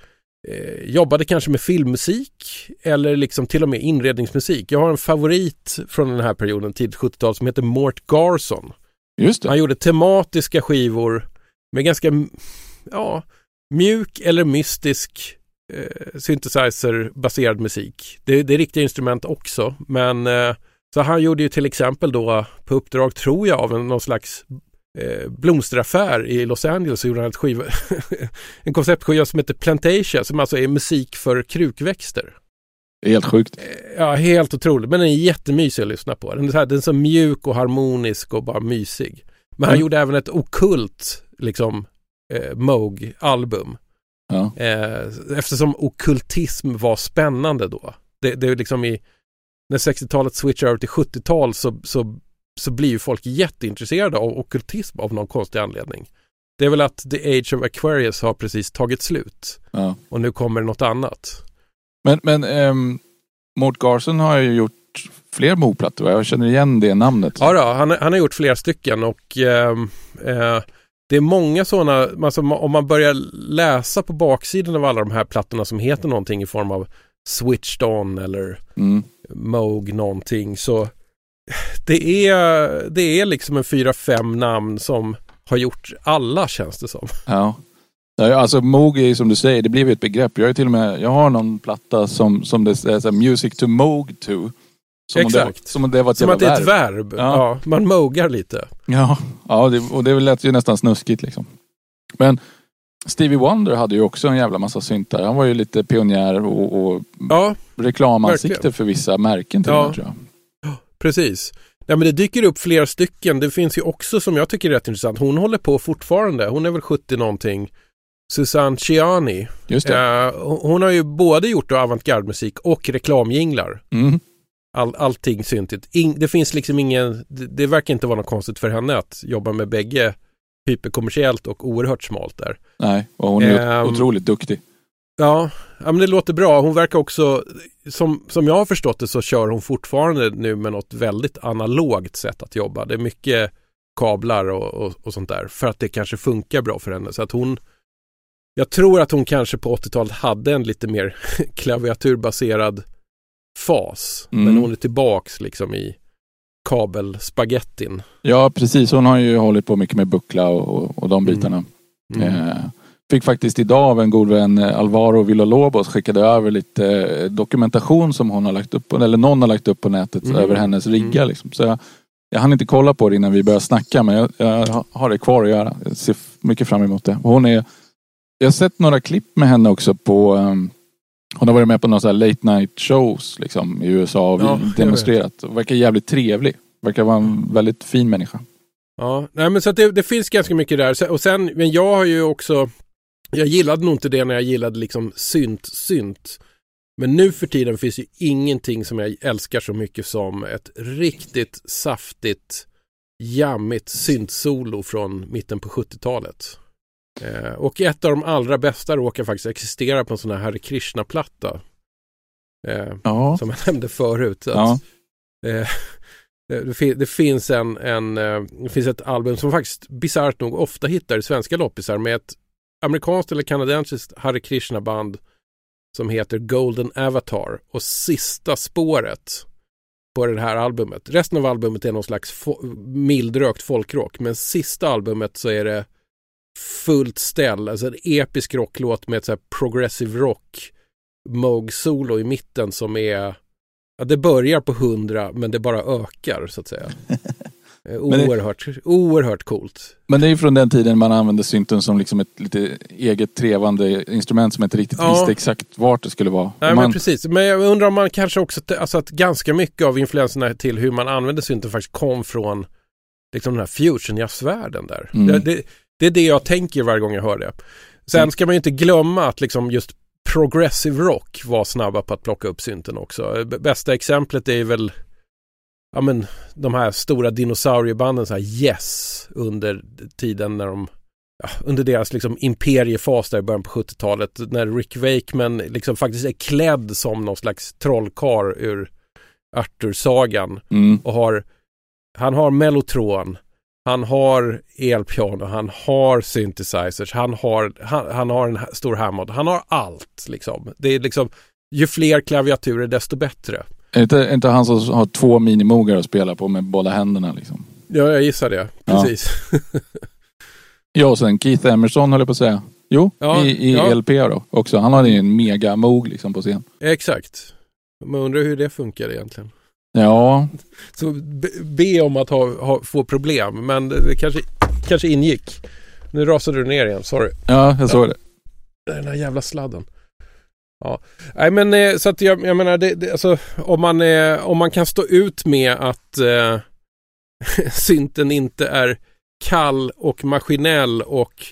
eh, jobbade kanske med filmmusik eller liksom till och med inredningsmusik. Jag har en favorit från den här perioden, tidigt 70-tal, som heter Mort Garson. Just det. Han gjorde tematiska skivor med ganska ja, mjuk eller mystisk eh, synthesizer-baserad musik. Det, det är riktiga instrument också, men eh, så han gjorde ju till exempel då på uppdrag, tror jag, av en, någon slags eh, blomsteraffär i Los Angeles så gjorde han ett skiva, en konceptskiva som heter Plantasia som alltså är musik för krukväxter. Helt sjukt. Eh, ja, helt otroligt. Men den är jättemysig att lyssna på. Den är så, här, den är så mjuk och harmonisk och bara mysig. Men han Mm. gjorde även ett okult liksom eh, Moog-album. Ja. Eh, eftersom okultism var spännande då. Det, det är liksom i när 60-talet switchar över till 70-tal så, så, så blir ju folk jätteintresserade av okultism av någon konstig anledning. Det är väl att The Age of Aquarius har precis tagit slut ja. och nu kommer något annat. Men, men um, Mort Garson har ju gjort fler Moog-plattor. Jag känner igen det namnet. Ja, då, han, han har gjort flera stycken och ehm, eh, det är många sådana, alltså, om man börjar läsa på baksidan av alla de här plattorna som heter någonting i form av Switched On eller Mm. Moog någonting så det är, det är liksom en fyra, fem namn som har gjort alla känns det som. Ja. Alltså Moog är ju som du säger, det blev ju ett begrepp. Jag ju till och med, jag har någon platta som, som det är så Music to Moog to. Som Om det, Exakt. som om det var ett Som att det är ett verb. Ja. Ja. man mogar lite. Ja, ja det, och det lät ju nästan snuskigt liksom. Men Stevie Wonder hade ju också en jävla massa syntar. Han var ju lite pionjär och, och Ja, reklamansikte verkligen. för vissa märken till Ja. med tror jag. precis. Ja, men det dyker upp flera stycken. Det finns ju också som jag tycker är rätt intressant. Hon håller på fortfarande. Hon är väl 70 någonting. Susanne Ciani. Just det. Eh, hon har ju både gjort då avantgarde-musik och reklamjinglar. Mm. All, allting syntigt. In, det finns liksom ingen, det, det verkar inte vara något konstigt för henne att jobba med bägge hyperkommersiellt och oerhört smalt där. Nej, och hon är Ehm. otroligt duktig. Ja, ja men det låter bra. Hon verkar också, som, som jag har förstått det så kör hon fortfarande nu med något väldigt analogt sätt att jobba. Det är mycket kablar och, och, och sånt där för att det kanske funkar bra för henne. Så att hon, jag tror att hon kanske på 80-talet hade en lite mer klaviaturbaserad fas. Mm. Men hon är tillbaks liksom i kabelspagettin. Ja, precis. Hon har ju hållit på mycket med buckla och, och, de Mm. bitarna. Mm. Eh, fick faktiskt idag av en god vän eh, Alvaro Villalobos skickade över lite eh, dokumentation som hon har lagt upp, eller någon har lagt upp på nätet Mm. över hennes riggar. Mm. Liksom. Så jag, jag hann inte kolla på det innan vi började snacka men jag, jag har det kvar att göra. Jag ser mycket fram emot det. Hon är, jag har sett några klipp med henne också på ehm, hon har varit med på några så här late night shows liksom, i USA och Ja, demonstrerat. Verkar jävligt trevlig. Verkar vara en väldigt fin människa. Ja, nej men så att det, det finns ganska mycket där. Och sen, men jag har ju också, jag gillade nog inte det när jag gillade liksom synt, synt. Men nu för tiden finns ju ingenting som jag älskar så mycket som ett riktigt saftigt, jammigt syntsolo från mitten på 70-talet. Eh, och ett av de allra bästa råkar faktiskt existera på en sån här Hare Krishna-platta. Eh, Ja. som jag nämnde förut. Att, Ja. eh, det, fin- det finns en, en eh, det finns ett album som faktiskt bisarrt nog ofta hittar i svenska loppisar med ett amerikanskt eller kanadensiskt Hare Krishna band som heter Golden Avatar och sista spåret på det här albumet. Resten av albumet är någon slags fo- mildrökt folkrock men sista albumet så är det fullt ställ, alltså en episk rocklåt med ett så här progressive rock Moog solo i mitten som är ja, det börjar på 100 men det bara ökar så att säga. oerhört, det, oerhört coolt. Men det är ju från den tiden man använde synten som liksom ett lite eget trevande instrument som inte riktigt ja. visste exakt vart det skulle vara. Nej man... men precis, men jag undrar om man kanske också, alltså att ganska mycket av influenserna till hur man använder synten faktiskt kom från liksom den här fusion jazzvärlden där. Mm. Det, det, det, är det jag tänker varje gång jag hör det. Sen mm. ska man ju inte glömma att liksom just progressive rock var snabba på att plocka upp synten också. Bästa exemplet är väl ja men de här stora dinosauriebanden så här Yes under tiden när de ja, under deras liksom imperiefas där i början på 70-talet när Rick Wakeman liksom faktiskt är klädd som någon slags trollkar ur Arthur-sagan mm. och har han har mellotron han har elpiano, han har synthesizers, han har, han, han har en stor Hammond, han har allt liksom. Det är liksom, ju fler klaviaturer desto bättre. Är det inte, inte han som har två minimogar att spela på med båda händerna liksom? Ja, jag gissar det. Precis. Ja, ja och sen Keith Emerson höll jag på att säga. Jo, ja, i, i ja. LP då också. Han hade ju en mega-mog liksom på scen. Exakt. Man undrar hur det funkar egentligen. Ja. Så be, be om att ha, ha, få problem, men det, det, kanske, kanske ingick. Nu rasade du ner igen, sorry. Ja, jag såg det. Den här jävla sladden. Ja, nej men eh, så att jag, jag menar, det, det, alltså, om, man, eh, om man kan stå ut med att eh, synten inte är kall och maskinell och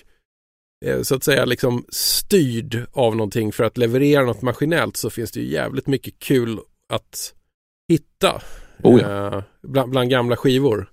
eh, så att säga liksom styrd av någonting för att leverera något maskinellt så finns det ju jävligt mycket kul att hitta oh ja. eh, bland, bland, gamla skivor.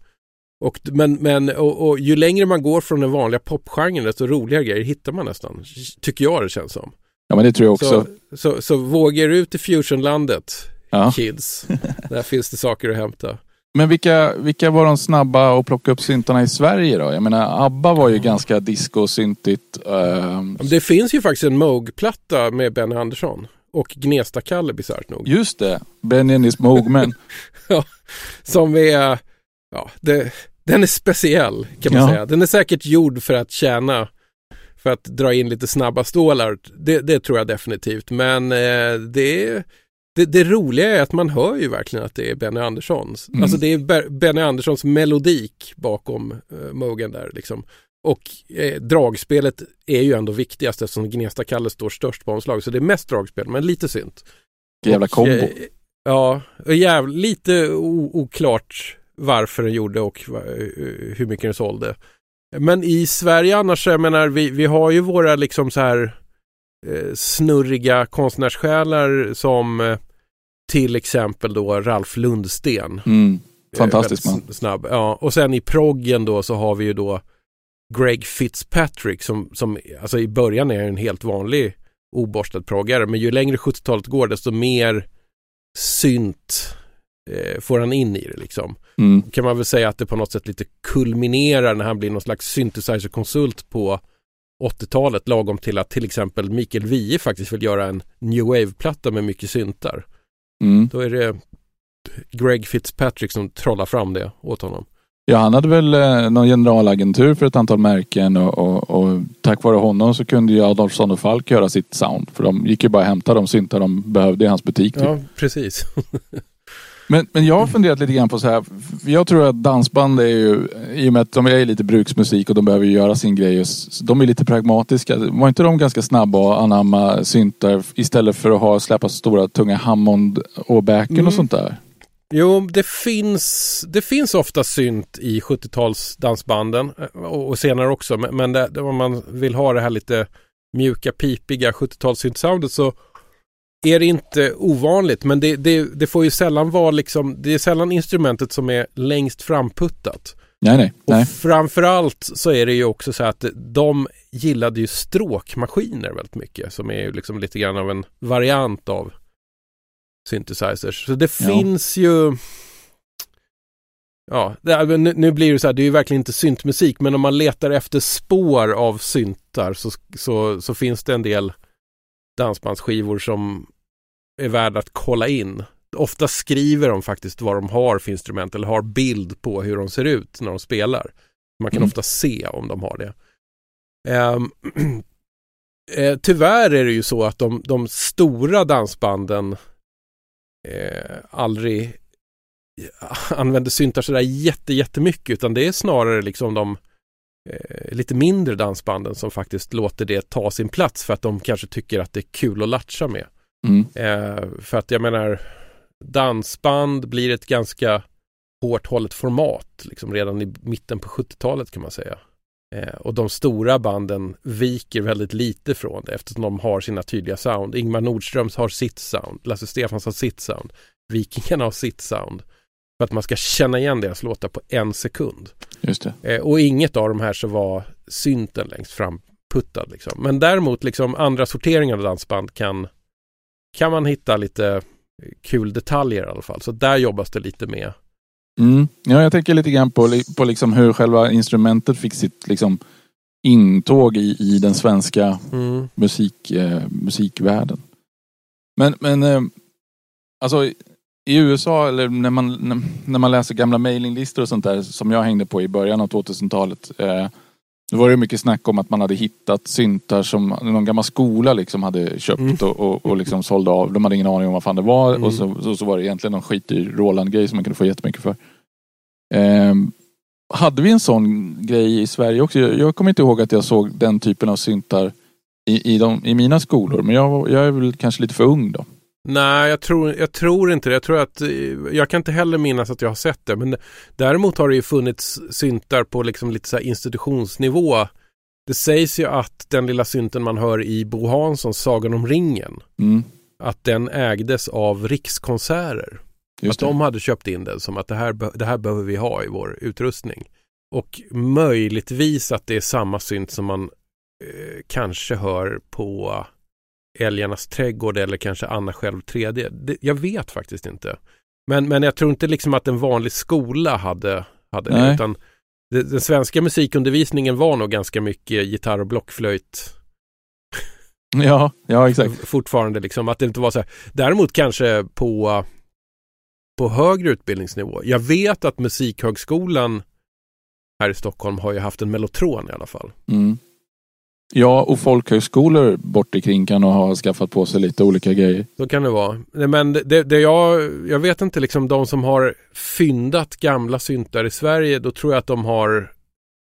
Och, men men och, och, ju längre man går från den vanliga popgenren desto roligare grejer hittar man nästan. Tycker jag det känns som. Ja men det tror jag också. Så, så, så vågar ut i fusionlandet, ja. kids. Där finns det saker att hämta. Men vilka, vilka var de snabba att plocka upp syntarna i Sverige då? Jag menar ABBA var ju mm. ganska disco-syntigt. Uh... Det finns ju faktiskt en Moog-platta med Benny Andersson. Och Gnesta-Kalle bisarrt nog. Just det, Benjanis Moogman. ja, som är, ja, det, den är speciell kan man ja. säga. Den är säkert gjord för att tjäna för att dra in lite snabba stålar. Det, det tror jag definitivt. Men eh, det, det, det, roliga är att man hör ju verkligen att det är Benny Anderssons. Mm. Alltså det är Benny Anderssons melodik bakom eh, Mogen där liksom. Och eh, dragspelet är ju ändå viktigast eftersom Gnesta-Kalle står störst på omslaget. Så det är mest dragspel, men lite synt. Jävla kombo. Eh, ja, jäv, lite oklart varför den gjorde och hur mycket den sålde. Men i Sverige annars, jag menar, vi, vi har ju våra liksom så här eh, snurriga konstnärssjälar som eh, till exempel då Ralf Lundsten. Mm. Fantastisk man. Snabb. Ja, och sen i proggen då så har vi ju då Greg Fitzpatrick som, som alltså i början är en helt vanlig oborstad proggare men ju längre 70-talet går desto mer synt eh, får han in i det liksom. Mm. Kan man väl säga att det på något sätt lite kulminerar när han blir någon slags synthesizer-konsult på 80-talet lagom till att till exempel Mikael Wiehe faktiskt vill göra en new wave-platta med mycket syntar. Mm. Då är det Greg Fitzpatrick som trollar fram det åt honom. Ja, han hade väl eh, någon generalagentur för ett antal märken och, och, och tack vare honom så kunde ju Adolfsson och Falk göra sitt sound. För de gick ju bara och hämtade de syntar de behövde i hans butik. Typ. Ja, precis. men, men jag har funderat lite grann på så här. Jag tror att dansband är ju, i och med att de är lite bruksmusik och de behöver göra sin grej. De är lite pragmatiska. Var inte de ganska snabba att anamma syntar istället för att ha släppa stora tunga Hammond och backen mm. och sånt där? Jo, det finns, det finns ofta synt i 70-tals dansbanden eh, och, och senare också. Men, men det, om man vill ha det här lite mjuka, pipiga 70-tals syntsoundet så är det inte ovanligt. Men det, det, det, får ju sällan vara liksom, det är sällan instrumentet som är längst framputtat. Nej, nej, nej. Och framförallt så är det ju också så att de gillade ju stråkmaskiner väldigt mycket. Som är ju liksom lite grann av en variant av synthesizers. Så det ja. finns ju Ja, det, nu, nu, blir det så här, det är ju verkligen inte syntmusik, men om man letar efter spår av syntar så, så, så finns det en del dansbandsskivor som är värda att kolla in. Ofta skriver de faktiskt vad de har för instrument eller har bild på hur de ser ut när de spelar. Man kan mm. ofta se om de har det. Um, eh, tyvärr är det ju så att de, de stora dansbanden eh, aldrig använder syntar sådär jätte, jättemycket utan det är snarare liksom de eh, lite mindre dansbanden som faktiskt låter det ta sin plats för att de kanske tycker att det är kul att latcha med. Mm. Eh, för att jag menar dansband blir ett ganska hårt hållet format liksom redan i mitten på 70-talet kan man säga. Eh, och de stora banden viker väldigt lite från det eftersom de har sina tydliga sound. Ingmar Nordströms har sitt sound, Lasse Stefans har sitt sound, Vikingarna har sitt sound. För att man ska känna igen deras låtar på en sekund. Just det. Eh, och inget av de här så var synten längst fram puttad. Liksom. Men däremot liksom andra sorteringar av dansband kan, kan man hitta lite kul detaljer i alla fall. Så där jobbas det lite med. Mm. Ja, jag tänker lite grann på, på liksom hur själva instrumentet fick sitt liksom, intåg i, i den svenska Mm. musik, eh, musikvärlden. Men, men eh, alltså i USA eller när man, när, man läser gamla mailinglistor och sånt där som jag hängde på i början av 2000-talet. Eh, då var det mycket snack om att man hade hittat syntar som någon gammal skola liksom hade köpt Mm. och, och, och liksom sålde av. De hade ingen aning om vad fan det var Mm. och så, så, så var det egentligen någon skitig Roland-grej som man kunde få jättemycket för. Eh, hade vi en sån grej i Sverige också? Jag, jag kommer inte ihåg att jag såg den typen av syntar i, i, de, i mina skolor. Men jag, jag är väl kanske lite för ung då. Nej, jag tror, jag tror inte det. Jag tror att, eh, jag kan inte heller minnas att jag har sett det. Men däremot har det ju funnits syntar på liksom lite så institutionsnivå. Det sägs ju att den lilla synten man hör i Bo Hanssons Sagan om ringen, Mm, att den ägdes av Rikskonserter. just att de hade köpt in den som att det här, det här behöver vi ha i vår utrustning. Och möjligtvis att det är samma synt som man eh, kanske hör på Älgarnas trädgård eller kanske Anna själv 3D. Det, jag vet faktiskt inte. Men, men jag tror inte liksom att en vanlig skola hade, hade det. Utan det, den svenska musikundervisningen var nog ganska mycket gitarr och blockflöjt Ja, ja exakt. fortfarande liksom att det inte var så här. Däremot kanske på på högre utbildningsnivå. Jag vet att Musikhögskolan här i Stockholm har ju haft en mellotron i alla fall. Mm. Ja, och folkhögskolor bort omkring kan nog ha skaffat på sig lite olika grejer. Så kan det vara. Men det, det jag, jag vet inte liksom de som har fyndat gamla syntar i Sverige, då tror jag att de har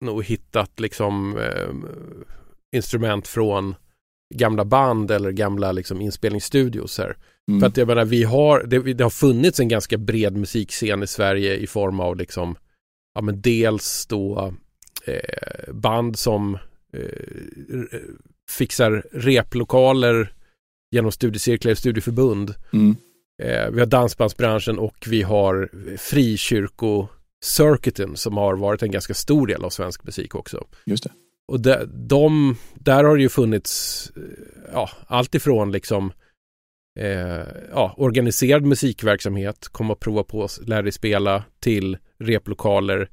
nog hittat liksom eh, instrument från gamla band eller gamla liksom inspelningsstudios här. Mm. För att jag menar, vi har, det, det har funnits en ganska bred musikscen i Sverige i form av liksom, ja men dels då eh, band som eh, r- fixar replokaler genom studiecirklar och studieförbund. Mm. Eh, vi har dansbandsbranschen och vi har frikyrkocircuiten som har varit en ganska stor del av svensk musik också. Just det. Och de, de, där har det ju funnits eh, ja, allt ifrån liksom eh, ja, organiserad musikverksamhet, komma och prova på, lära dig spela, till replokaler,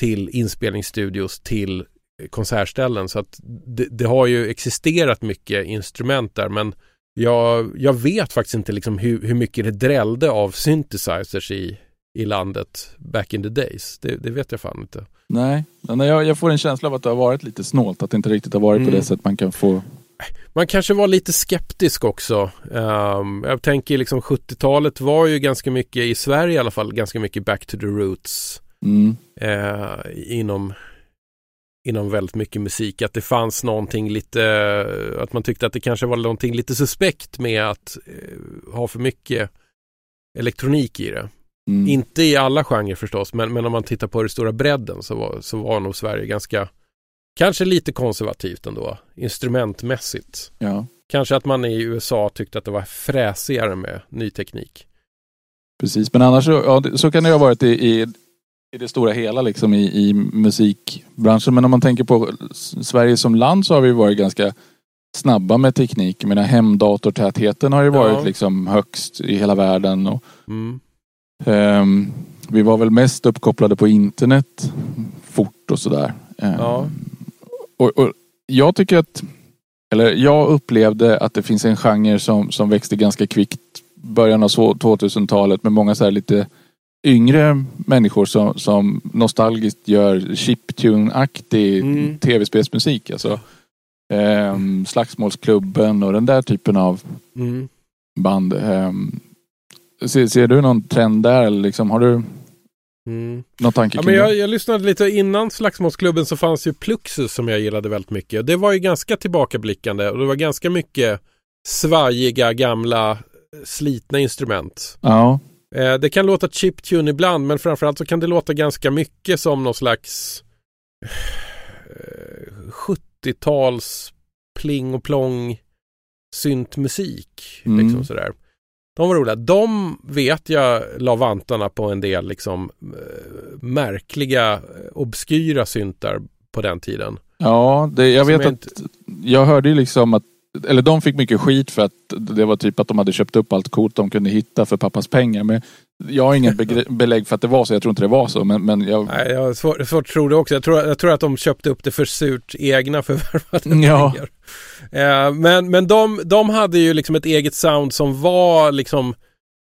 till inspelningsstudios, till eh, konsertställen. Så att det, det har ju existerat mycket instrument där, men jag, jag vet faktiskt inte liksom hur, hur mycket det drällde av synthesizers i, i landet back in the days. Det, det vet jag fan inte. Nej, jag, jag får en känsla av att det har varit lite snålt. Att det inte riktigt har varit på Mm. det sättet man kan få. Man kanske var lite skeptisk också. Ehm, jag tänker liksom 70-talet var ju ganska mycket, i Sverige i alla fall, ganska mycket back to the roots Mm. eh, inom, inom väldigt mycket musik. Att det fanns någonting lite, att man tyckte att det kanske var någonting lite suspekt med att eh, ha för mycket elektronik i det. Mm. Inte i alla genrer förstås, men, men om man tittar på den stora bredden så var, så var nog Sverige ganska, kanske lite konservativt ändå, instrumentmässigt. Ja, Kanske att man i USA tyckte att det var fräsigare med ny teknik. precis. Men annars så, ja, så kan det ha varit i, i, i det stora hela liksom i, i musikbranschen. Men om man tänker på Sverige som land så har vi varit ganska snabba med teknik. Menar hemdatortätheten har ju varit Ja. liksom högst i hela världen. Och, Mm. ehm, vi var väl mest uppkopplade på internet fort och sådär. Ehm, Ja. och, och jag tycker att, eller jag upplevde att det finns en genre som, som växte ganska kvickt början av så- 2000-talet med många så här lite yngre människor som, som nostalgiskt gör chiptune-aktig Mm. tv-spelsmusik. Alltså, ehm, Slagsmålsklubben och den där typen av Mm. band. ehm, Ser, ser du någon trend där liksom har du mm. någon tanke ja, men jag, jag lyssnade lite innan Slagsmålsklubben så fanns ju Pluxus som jag gillade väldigt mycket. Det var ju ganska tillbakablickande och det var ganska mycket svajiga gamla slitna instrument. Ja. Eh, det kan låta chiptune ibland men framförallt så kan det låta ganska mycket som någon slags 70-tals eh, pling och plong syntmusik. Mm. Liksom sådär. De var roliga. De vet jag la vantarna på en del liksom eh, märkliga obskyra syntar på den tiden. Ja, det, jag vet att jag hörde ju liksom att eller de fick mycket skit för att det var typ att de hade köpt upp allt coolt de kunde hitta för pappas pengar. Men jag har inget belägg för att det var så. Jag tror inte det var så. Men, men jag... Nej, jag har svårt, svårt att tro det också. Jag tror, jag tror att de köpte upp det för surt egna förvärvade ja. pengar. Eh, men men de, de hade ju liksom ett eget sound som var liksom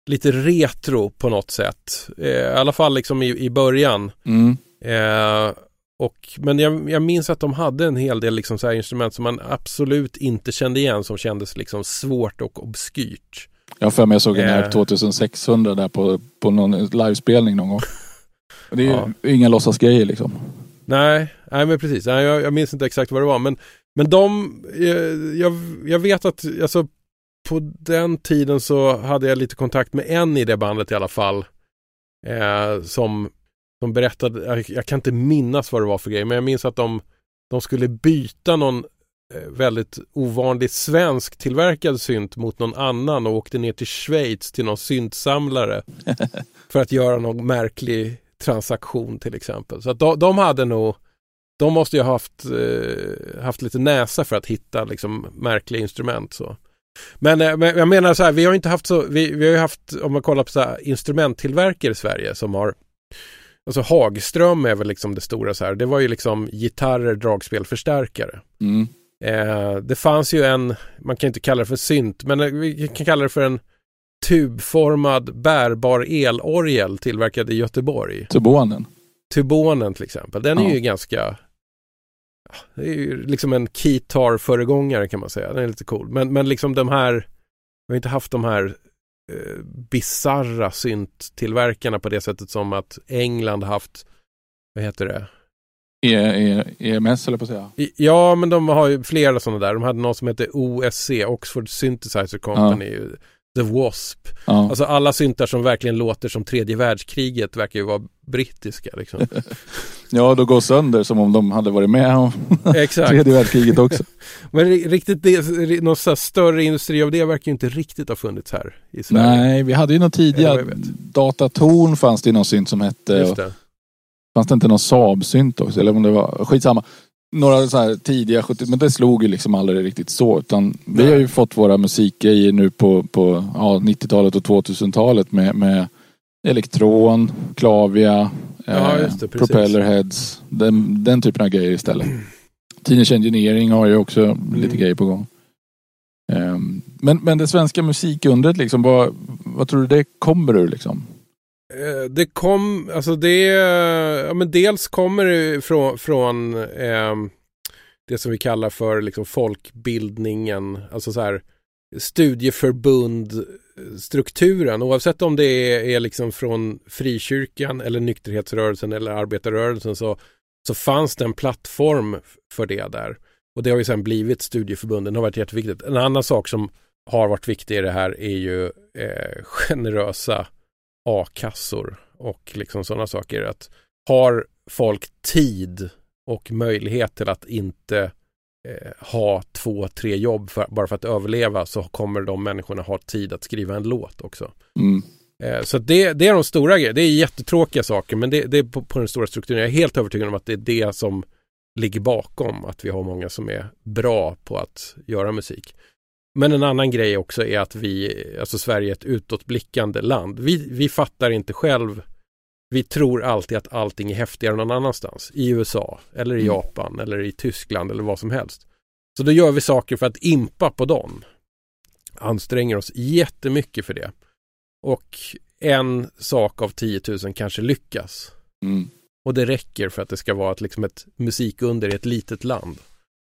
lite retro på något sätt. Eh, I alla fall liksom i, i början. Mm. Eh, och, men jag, jag, minns att de hade en hel del liksom så instrument som man absolut inte kände igen som kändes liksom svårt och obskyrt. Jag för mig jag såg en här 2600 där på, på någon livespelning någon gång. Det är ja. inga låtsasgrejer liksom. Nej, nej men precis. Nej, jag, jag, minns inte exakt vad det var. Men, men de, eh, jag, jag vet att alltså, på den tiden så hade jag lite kontakt med en i det bandet i alla fall. Eh, som de berättade, jag, jag, kan inte minnas vad det var för grej, men jag minns att de, de skulle byta någon eh, väldigt ovanlig svensk tillverkad synt mot någon annan och åkte ner till Schweiz till någon syntsamlare för att göra någon märklig transaktion till exempel. Så att de, de hade nog de måste ju ha haft, eh, haft lite näsa för att hitta liksom märkliga instrument. Så. Men, eh, men jag menar så här, vi har inte haft så, vi, vi har ju haft, om man kollar på så här, instrumenttillverkare i Sverige som har Alltså Hagström är väl liksom det stora så här. Det var ju liksom gitarrer, dragspel, förstärkare. Mm. Eh, det fanns ju en, man kan inte kalla det för synt, men eh, vi kan kalla det för en tubformad bärbar elorgel tillverkad i Göteborg. Tubonen. Tubonen till exempel. Den är ju ganska det är ju liksom en keytar-föregångare kan man säga. Den är lite cool. Men, men liksom de här, vi har inte haft de här eh, bizarra synttillverkarna på det sättet som att England haft, vad heter det? E, e, EMS eller på att säga? Ja, men de har ju flera sådana där. De hade något som heter OSC, Oxford Synthesizer Company. Ja. The W.A.S.P. Ja. Alltså alla syntar som verkligen låter som tredje världskriget verkar ju vara brittiska. Liksom. ja, då går sönder som om de hade varit med om tredje världskriget också. Men riktigt det, någon större industri av det verkar ju inte riktigt ha funnits här i Sverige. Nej, vi hade ju någon tidiga datatorn fanns det någon synt som hette. Fanns det inte någon Saab-synt också? Eller om det var, skitsamma några så här tidiga 70 men det slog ju liksom aldrig riktigt så. Utan vi har ju fått våra musikgrejer nu på, på ja, 90-talet och 2000-talet med, med elektron, klavia, ja, eh, det, propellerheads. Den, den typen av grejer istället. Teenage Engineering har ju också mm. lite grejer på gång. Um, men, men det svenska musikundret liksom, vad, vad tror du det kommer ur liksom? Eh, det kom, alltså det, ja men dels kommer det från, från eh, det som vi kallar för liksom folkbildningen, alltså så här studieförbundstrukturen, oavsett om det är, är liksom från frikyrkan eller nykterhetsrörelsen eller arbetarrörelsen så, så fanns det en plattform för det där. Och det har ju sen blivit studieförbunden, det har varit jätteviktigt. En annan sak som har varit viktig i det här är ju eh, generösa a-kassor och liksom sådana saker. Att har folk tid och möjlighet till att inte eh, ha två, tre jobb för, bara för att överleva så kommer de människorna ha tid att skriva en låt också. Mm. Eh, så det, det, är de stora grejerna. Det är jättetråkiga saker men det, det är på, på, den stora strukturen. Jag är helt övertygad om att det är det som ligger bakom att vi har många som är bra på att göra musik. Men en annan grej också är att vi, alltså Sverige är ett utåtblickande land. Vi, vi fattar inte själv. Vi tror alltid att allting är häftigare någon annanstans. I USA eller i mm. Japan eller i Tyskland eller vad som helst. Så då gör vi saker för att impa på dem. Anstränger oss jättemycket för det. Och en sak av 10 000 kanske lyckas. Mm. Och det räcker för att det ska vara ett, liksom ett musikunder i ett litet land.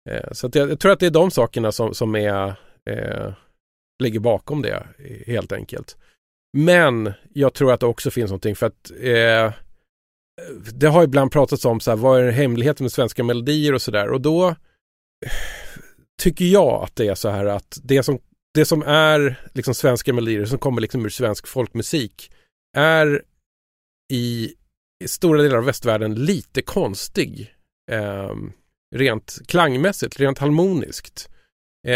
Eh, så jag, jag, tror att det är de sakerna som, som är eh, ligger bakom det helt enkelt. Men jag tror att det också finns någonting för att eh, det har ibland pratats om så här, vad är hemligheten med svenska melodier och sådär och då tycker jag att det är så här att det som, det som är liksom svenska melodier som kommer liksom ur svensk folkmusik är i, i stora delar av västvärlden lite konstig. Eh, rent klangmässigt, rent harmoniskt. Eh,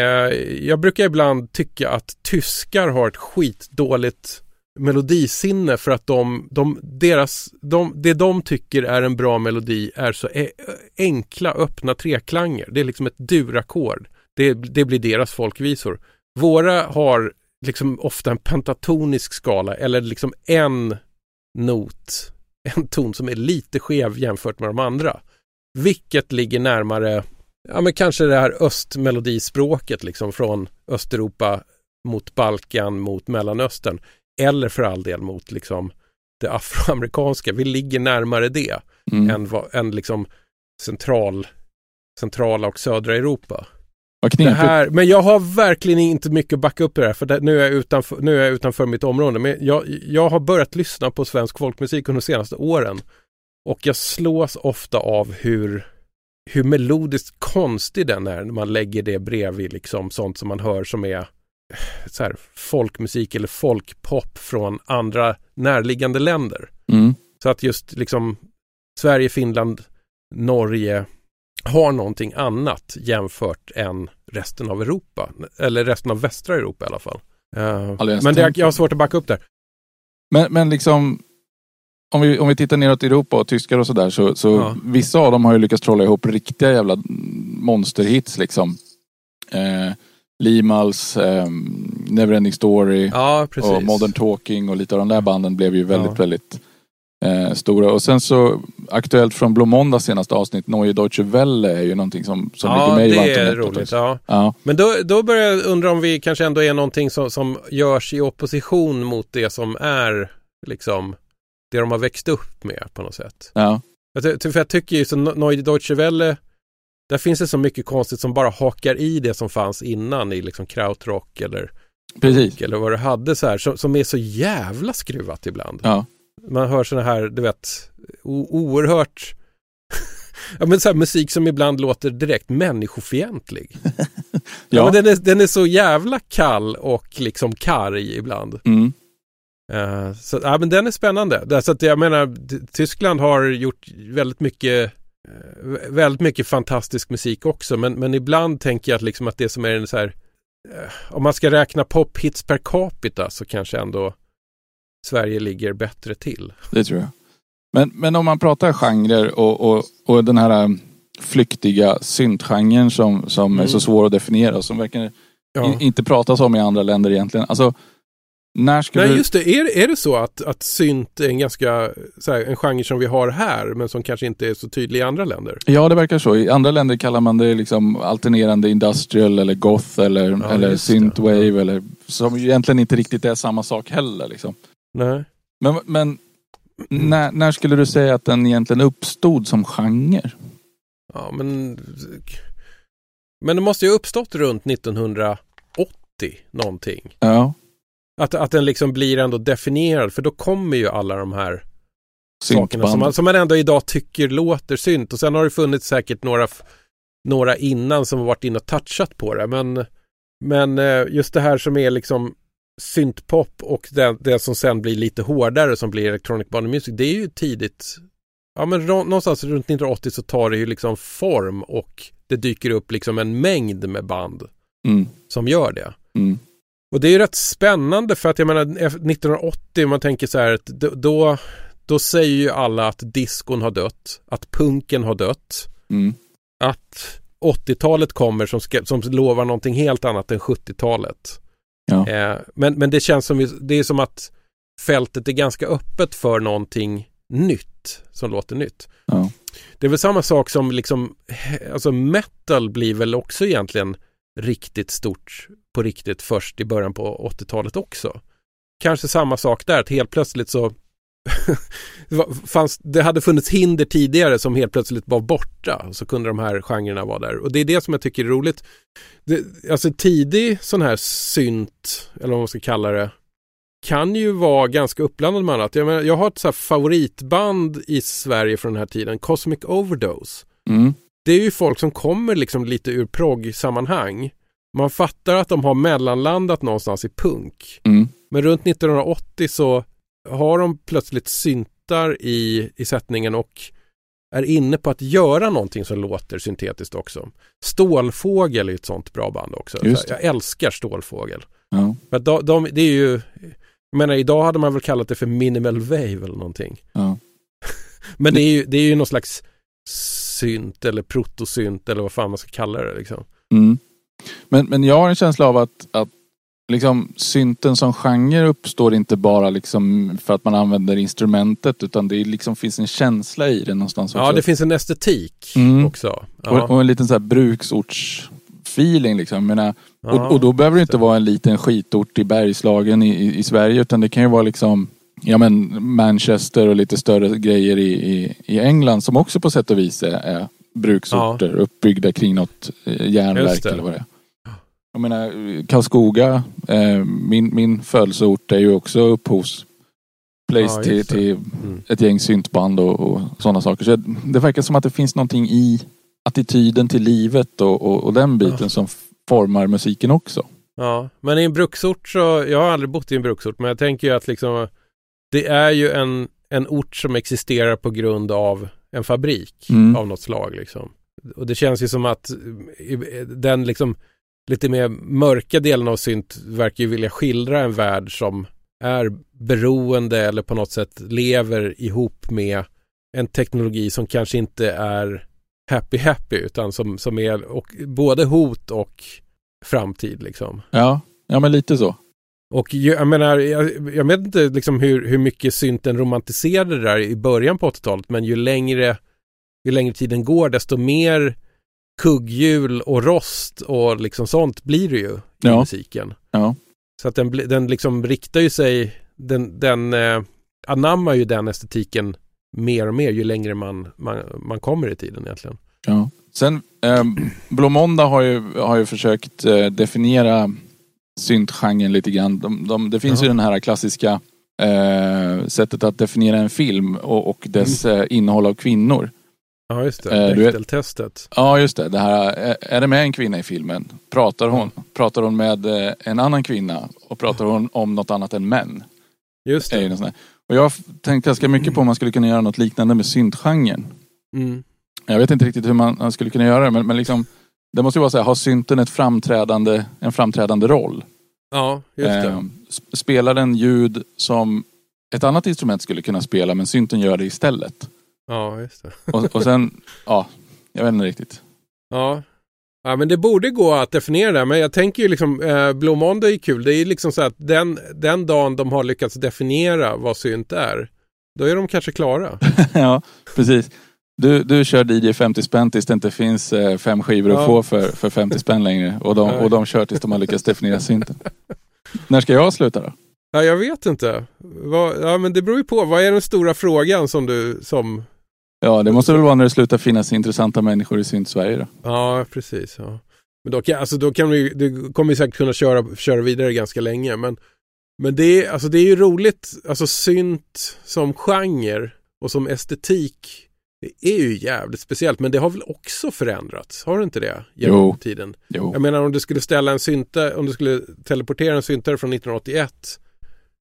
jag brukar ibland tycka att tyskar har ett skitdåligt melodisinne för att de, de, deras, de, det de tycker är en bra melodi är så e-, enkla öppna treklanger. Det är liksom ett durackord. Det, det blir deras folkvisor. Våra har liksom ofta en pentatonisk skala eller liksom en not, en ton som är lite skev jämfört med de andra. Vilket ligger närmare, ja men kanske det här östmelodispråket liksom från Östeuropa mot Balkan mot Mellanöstern. Eller för all del mot liksom det afroamerikanska. Vi ligger närmare det mm. än, än liksom central, centrala och södra Europa. Det här, men jag har verkligen inte mycket att backa upp i det här för det, nu, är jag utanför, nu är jag utanför mitt område. Men jag, jag har börjat lyssna på svensk folkmusik under de senaste åren. Och jag slås ofta av hur, hur melodiskt konstig den är när man lägger det bredvid liksom sånt som man hör som är så här, folkmusik eller folkpop från andra närliggande länder. Mm. Så att just liksom Sverige, Finland, Norge har någonting annat jämfört än resten av Europa. Eller resten av västra Europa i alla fall. Uh, men det, jag har svårt att backa upp där. Men, men liksom om vi, om vi tittar neråt i Europa och tyskar och sådär så, så ja. vissa av dem har ju lyckats trolla ihop riktiga jävla monsterhits liksom. Eh, Limals, eh, Neverending Story ja, och Modern Talking och lite av de där banden blev ju väldigt, ja. väldigt eh, stora. Och sen så aktuellt från Blå Måndag senaste avsnitt, Neue Deutsche Welle är ju någonting som, som ja, ligger mig varmt det är roligt. Ja. ja. Men då, då börjar jag undra om vi kanske ändå är någonting som, som görs i opposition mot det som är liksom det de har växt upp med på något sätt. Ja. Jag, för jag tycker ju så Neue Deutsche Welle där finns det så mycket konstigt som bara hakar i det som fanns innan i liksom krautrock eller Precis. eller vad det hade så här som, som är så jävla skruvat ibland. Ja. Man hör sådana här, du vet, oerhört Ja men så här, musik som ibland låter direkt människofientlig. ja. ja men den, är, den är så jävla kall och liksom karg ibland. Mm. Uh, så ja, men den är spännande. Så att jag menar, Tyskland har gjort väldigt mycket uh, väldigt mycket fantastisk musik också. Men, men ibland tänker jag att, liksom att det som är en så här uh, om man ska räkna pophits per capita så kanske ändå Sverige ligger bättre till. Det tror jag. Men, men om man pratar genrer och, och, och den här flyktiga syntgenren som, som mm. är så svår att definiera som verkar ja. inte pratas om i andra länder egentligen. Alltså, när ska Nej, du... just det. Är, är det så att, att synt är en ganska, så här, en genre som vi har här men som kanske inte är så tydlig i andra länder? Ja, det verkar så. I andra länder kallar man det liksom alternerande industrial eller goth eller, ja, eller synthwave ja. eller som egentligen inte riktigt är samma sak heller. Liksom. Nej. Men, men när, när skulle du säga att den egentligen uppstod som genre? Ja, men... Men det måste ju ha uppstått runt 1980 någonting. Ja. Att, att den liksom blir ändå definierad för då kommer ju alla de här sakerna som man, som man ändå idag tycker låter synt. Och sen har det funnits säkert några, några innan som har varit in och touchat på det. Men, men eh, just det här som är liksom syntpop och det, det som sen blir lite hårdare som blir electronic body music. Det är ju tidigt. Ja men någonstans runt 1980 så tar det ju liksom form och det dyker upp liksom en mängd med band mm. som gör det. Mm. Och det är ju rätt spännande för att jag menar 1980 om man tänker så här att då, då säger ju alla att diskon har dött, att punken har dött, mm. att 80-talet kommer som, ska, som lovar någonting helt annat än 70-talet. Ja. Eh, men, men det känns som, det är som att fältet är ganska öppet för någonting nytt som låter nytt. Ja. Det är väl samma sak som liksom, alltså metal blir väl också egentligen riktigt stort på riktigt först i början på 80-talet också. Kanske samma sak där, att helt plötsligt så fanns, det hade funnits hinder tidigare som helt plötsligt var borta. Så kunde de här genrerna vara där. Och det är det som jag tycker är roligt. Det, alltså tidig sån här synt, eller vad man ska kalla det. kan ju vara ganska uppblandad med annat. Jag, menar, jag har ett så favoritband i Sverige från den här tiden, Cosmic Overdose. Mm. Det är ju folk som kommer liksom lite ur prog-sammanhang. Man fattar att de har mellanlandat någonstans i punk. Mm. Men runt 1980 så har de plötsligt syntar i, i sättningen och är inne på att göra någonting som låter syntetiskt också. Stålfågel är ett sånt bra band också. Jag älskar Stålfågel. Ja. För de, de, det är ju, jag menar idag hade man väl kallat det för minimal wave eller någonting. Ja. Men det är, ju, det är ju någon slags synt eller protosynt eller vad fan man ska kalla det liksom. Mm. Men, men jag har en känsla av att, att liksom synten som genre uppstår inte bara liksom för att man använder instrumentet utan det liksom finns en känsla i det någonstans också. Ja, det finns en estetik mm. också. Ja. Och, och, en liten så här bruksortsfeeling liksom. Menar, ja, och, och, då behöver det inte vara en liten skitort i Bergslagen i, i, i, Sverige utan det kan ju vara liksom Ja men Manchester och lite större grejer i, i, i England som också på sätt och vis är, är bruksorter ja. uppbyggda kring något eh, järnverk eller vad det är. Jag menar Karlskoga, eh, min, min födelseort är ju också upphovsplace ja, till, till mm. ett gäng syntband och, och sådana saker. Så det verkar som att det finns någonting i attityden till livet och, och, och den biten ja. som formar musiken också. Ja, men i en bruksort så, jag har aldrig bott i en bruksort, men jag tänker ju att liksom det är ju en, en ort som existerar på grund av en fabrik mm. av något slag liksom. Och det känns ju som att den liksom lite mer mörka delen av synt verkar ju vilja skildra en värld som är beroende eller på något sätt lever ihop med en teknologi som kanske inte är happy happy utan som, som är och, både hot och framtid liksom. Ja, ja men lite så. Och jag menar, jag, jag vet inte liksom hur, hur mycket synten romantiserade det där i början på 80-talet men ju längre, ju längre tiden går desto mer kugghjul och rost och liksom sånt blir det ju i ja. musiken. Ja. Så att den, den liksom riktar ju sig, den, den eh, anammar ju den estetiken mer och mer ju längre man, man, man kommer i tiden egentligen. Ja. Sen, eh, Blå Måndag har ju, har ju försökt eh, definiera syntgenren lite grann. De, de, det finns Jaha. ju den här klassiska eh, sättet att definiera en film och, och dess mm. Eh, innehåll av kvinnor. Ja, just det. Bechteltestet. Ja, just det. det här, är det med en kvinna i filmen? Pratar hon, pratar hon med eh, en annan kvinna? Och pratar hon om något annat än män? Just det. det och jag har tänkt ganska mycket på om man skulle kunna göra något liknande med syntgenren. Mm. Jag vet inte riktigt hur man skulle kunna göra det, men, men liksom, det måste ju vara så här, har synten ett framträdande, en framträdande roll? Ja, just det. Eh, spelar den ljud som ett annat instrument skulle kunna spela, men synten gör det istället? Ja, just det. och, och sen, ja, jag vet inte riktigt. Ja. Ja, men det borde gå att definiera det. Men jag tänker ju liksom, eh, Blå Måndag är kul. Det är liksom så att den, den dagen de har lyckats definiera vad synt är, då är de kanske klara. ja, precis. Du, du kör DJ 50 spänn tills det inte finns eh, fem skivor ja. att få för, för 50 spänn längre. Och de, och de kör tills de har lyckats definiera synten. När ska jag sluta då? Ja, jag vet inte. Vad, ja, men det beror ju på. Vad är den stora frågan som du som Ja, det måste väl vara när det slutar finnas intressanta människor i Synt-Sverige då. Ja, precis. Ja. Men då, kan, alltså, då kan vi, det kommer vi säkert kunna köra, köra vidare ganska länge. Men, men det, är, alltså, det är ju roligt, alltså synt som genre och som estetik det är ju jävligt speciellt, men det har väl också förändrats? Har det inte det? Genom jo. tiden? Jo. Jag menar om du skulle ställa en synte, om du skulle teleportera en syntare från 1981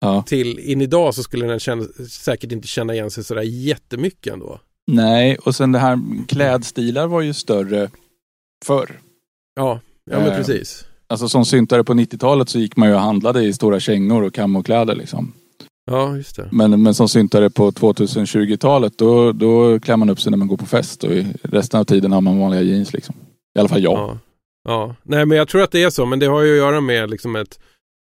ja. till in idag så skulle den känna, säkert inte känna igen sig sådär jättemycket ändå. Nej, och sen det här klädstilar var ju större förr. Ja, ja men eh, precis. Alltså som syntare på 90-talet så gick man ju och handlade i stora kängor och kamokläder liksom. Ja, just det. Men, men som syntare på 2020-talet då, då klär man upp sig när man går på fest och resten av tiden har man vanliga jeans liksom. I alla fall jag. Ja. ja. nej men jag tror att det är så, men det har ju att göra med liksom ett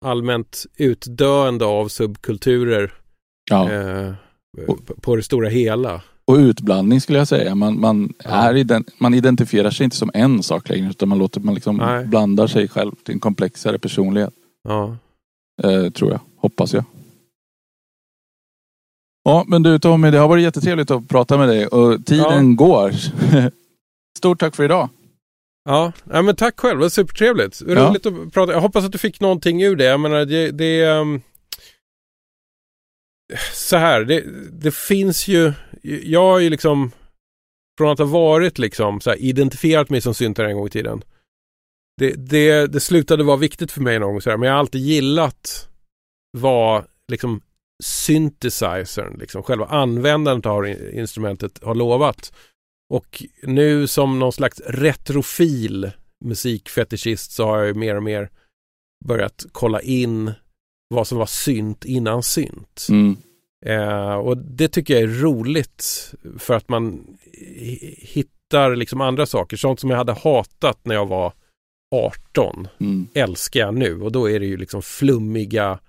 allmänt utdöende av subkulturer. Ja. Eh, på, på det stora hela och utblandning skulle jag säga. Man, man, ja. är man identifierar sig inte som en sak längre utan man låter man liksom blandar sig själv till en komplexare personlighet. Ja. Eh, tror jag. Hoppas jag. Ja men du Tommy, det har varit jättetrevligt att prata med dig och tiden ja. går. Stort tack för idag. Ja, ja men tack själv. Det var supertrevligt. Roligt ja. att prata. Jag hoppas att du fick någonting ur det. Jag menar, det, det um så här, det, det finns ju, jag har ju liksom från att ha varit liksom så här, identifierat mig som syntare en gång i tiden. Det, det, det slutade vara viktigt för mig någon gång så här, men jag har alltid gillat vad liksom synthesizern, liksom själva användandet av instrumentet har lovat. Och nu som någon slags retrofil musikfetischist så har jag mer och mer börjat kolla in vad som var synt innan synt. Mm. Eh, och det tycker jag är roligt för att man hittar liksom andra saker. Sånt som jag hade hatat när jag var 18 mm. älskar jag nu och då är det ju liksom flummiga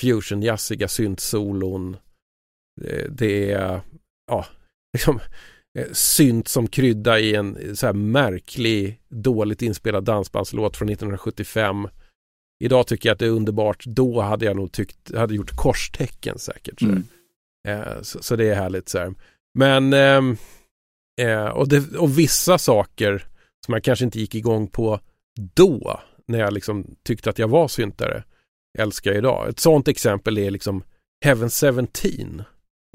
fusion-jazziga syntsolon. Det, är ja, liksom eh, synt som krydda i en så här märklig, dåligt inspelad dansbandslåt från 1975. Idag tycker jag att det är underbart. Då hade jag nog tyckt, hade gjort korstecken säkert. Så, mm. eh, så, så, det är härligt så här. Men ehm, eh, och, det, och vissa saker som jag kanske inte gick igång på då när jag liksom tyckte att jag var syntare älskar idag. Ett sånt exempel är liksom Heaven 17.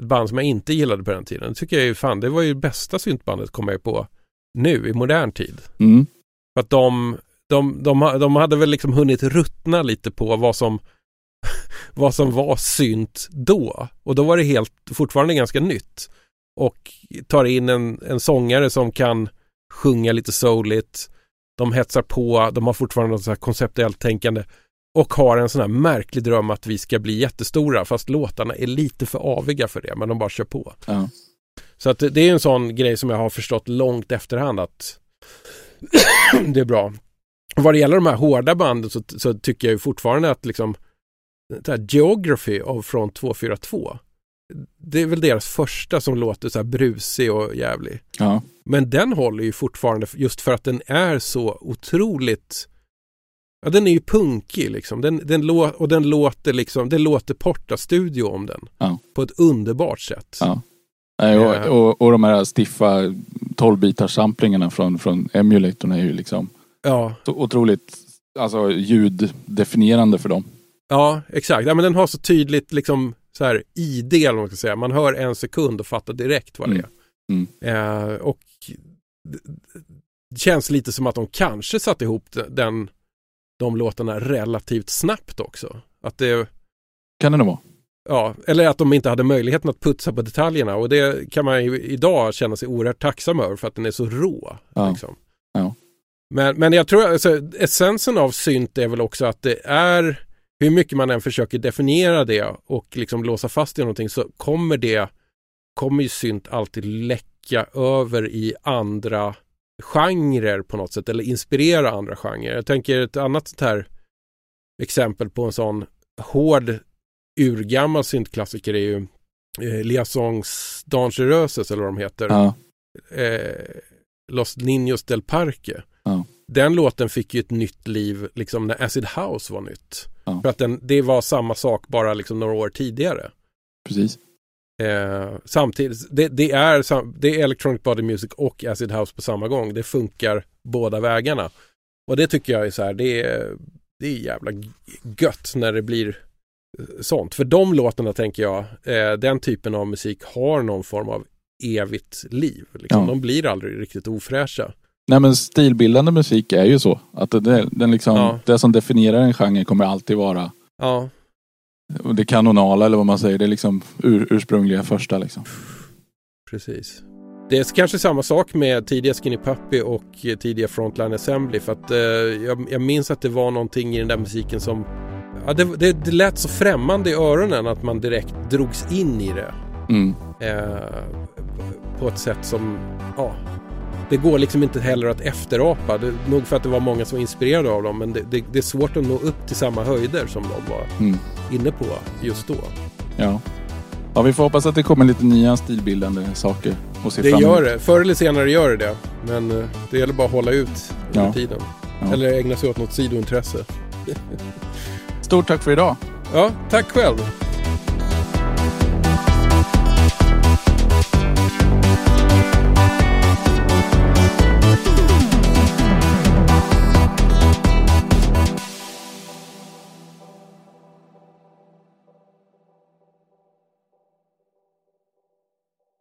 Ett band som jag inte gillade på den tiden. Det tycker jag är fan, det var ju bästa syntbandet kommer jag på nu i modern tid. Mm. För att de, de, de, de hade väl liksom hunnit ruttna lite på vad som vad som var synt då. Och då var det helt, fortfarande ganska nytt. Och tar in en, en sångare som kan sjunga lite souligt. De hetsar på, de har fortfarande något så här konceptuellt tänkande. Och har en sån här märklig dröm att vi ska bli jättestora fast låtarna är lite för aviga för det men de bara kör på. Ja. Så att det är en sån grej som jag har förstått långt efterhand att det är bra. vad det gäller de här hårda banden så, så tycker jag ju fortfarande att liksom det här Geography av från 242 det är väl deras första som låter så här brusig och jävlig. Ja. Men den håller ju fortfarande just för att den är så otroligt Ja, den är ju punkig liksom. Den, den lå och den låter liksom, det låter Porta-studio om den. Ja. På ett underbart sätt. Ja. Nej, och, eh. och, och de här stiffa 12-bitars-samplingarna från, från emulatorn är ju liksom ja. så otroligt alltså, ljuddefinierande för dem. Ja, exakt. Ja, men den har så tydligt liksom så här ID, eller man ska säga. Man hör en sekund och fattar direkt vad det är. Mm. Mm. Och det känns lite som att de kanske satte ihop den de låtarna relativt snabbt också. Att det... Kan det nog vara. Ja, eller att de inte hade möjligheten att putsa på detaljerna och det kan man ju idag känna sig oerhört tacksam över för att den är så rå. Ja. Liksom. Ja. Men, men jag tror alltså, essensen av synt är väl också att det är hur mycket man än försöker definiera det och liksom låsa fast i någonting så kommer det kommer ju synt alltid läcka över i andra genrer på något sätt eller inspirera andra genrer. Jag tänker ett annat sånt här exempel på en sån hård urgammal syntklassiker är ju eh, Liaisons Dangereuses eller vad de heter. Ja. Eh, Los Niños del Parque. Ja. Den låten fick ju ett nytt liv liksom när Acid House var nytt. Ja. För att den, det var samma sak bara liksom några år tidigare. Precis. Eh, samtidigt, det, det, är, det är Electronic Body Music och Acid House på samma gång. Det funkar båda vägarna. Och det tycker jag är så här, det är, det är jävla gött när det blir eh, sånt. För de låtarna tänker jag, eh, den typen av musik har någon form av evigt liv. Liksom. Ja. De blir aldrig riktigt ofräscha. Nej men stilbildande musik är ju så. Att det, den liksom, ja. det som definierar en genre kommer alltid vara ja. Det kanonala eller vad man säger. Det är liksom ur, ursprungliga första liksom. Precis. Det är kanske samma sak med tidiga Skinny Puppy och tidiga Frontline Assembly för att eh, jag, jag, minns att det var någonting i den där musiken som ja, det, det, det lät så främmande i öronen att man direkt drogs in i det. Mm. Eh, på ett sätt som, ja, det går liksom inte heller att efterapa. Det, nog för att det var många som var inspirerade av dem men det, det, det är svårt att nå upp till samma höjder som de var mm. inne på just då. Ja. ja, vi får hoppas att det kommer lite nya stilbildande saker. Och se det fram gör det. Förr eller senare gör det det. Men eh, det gäller bara att hålla ut under ja. tiden. Ja. Eller ägna sig åt något sidointresse. Stort tack för idag. Ja, tack själv.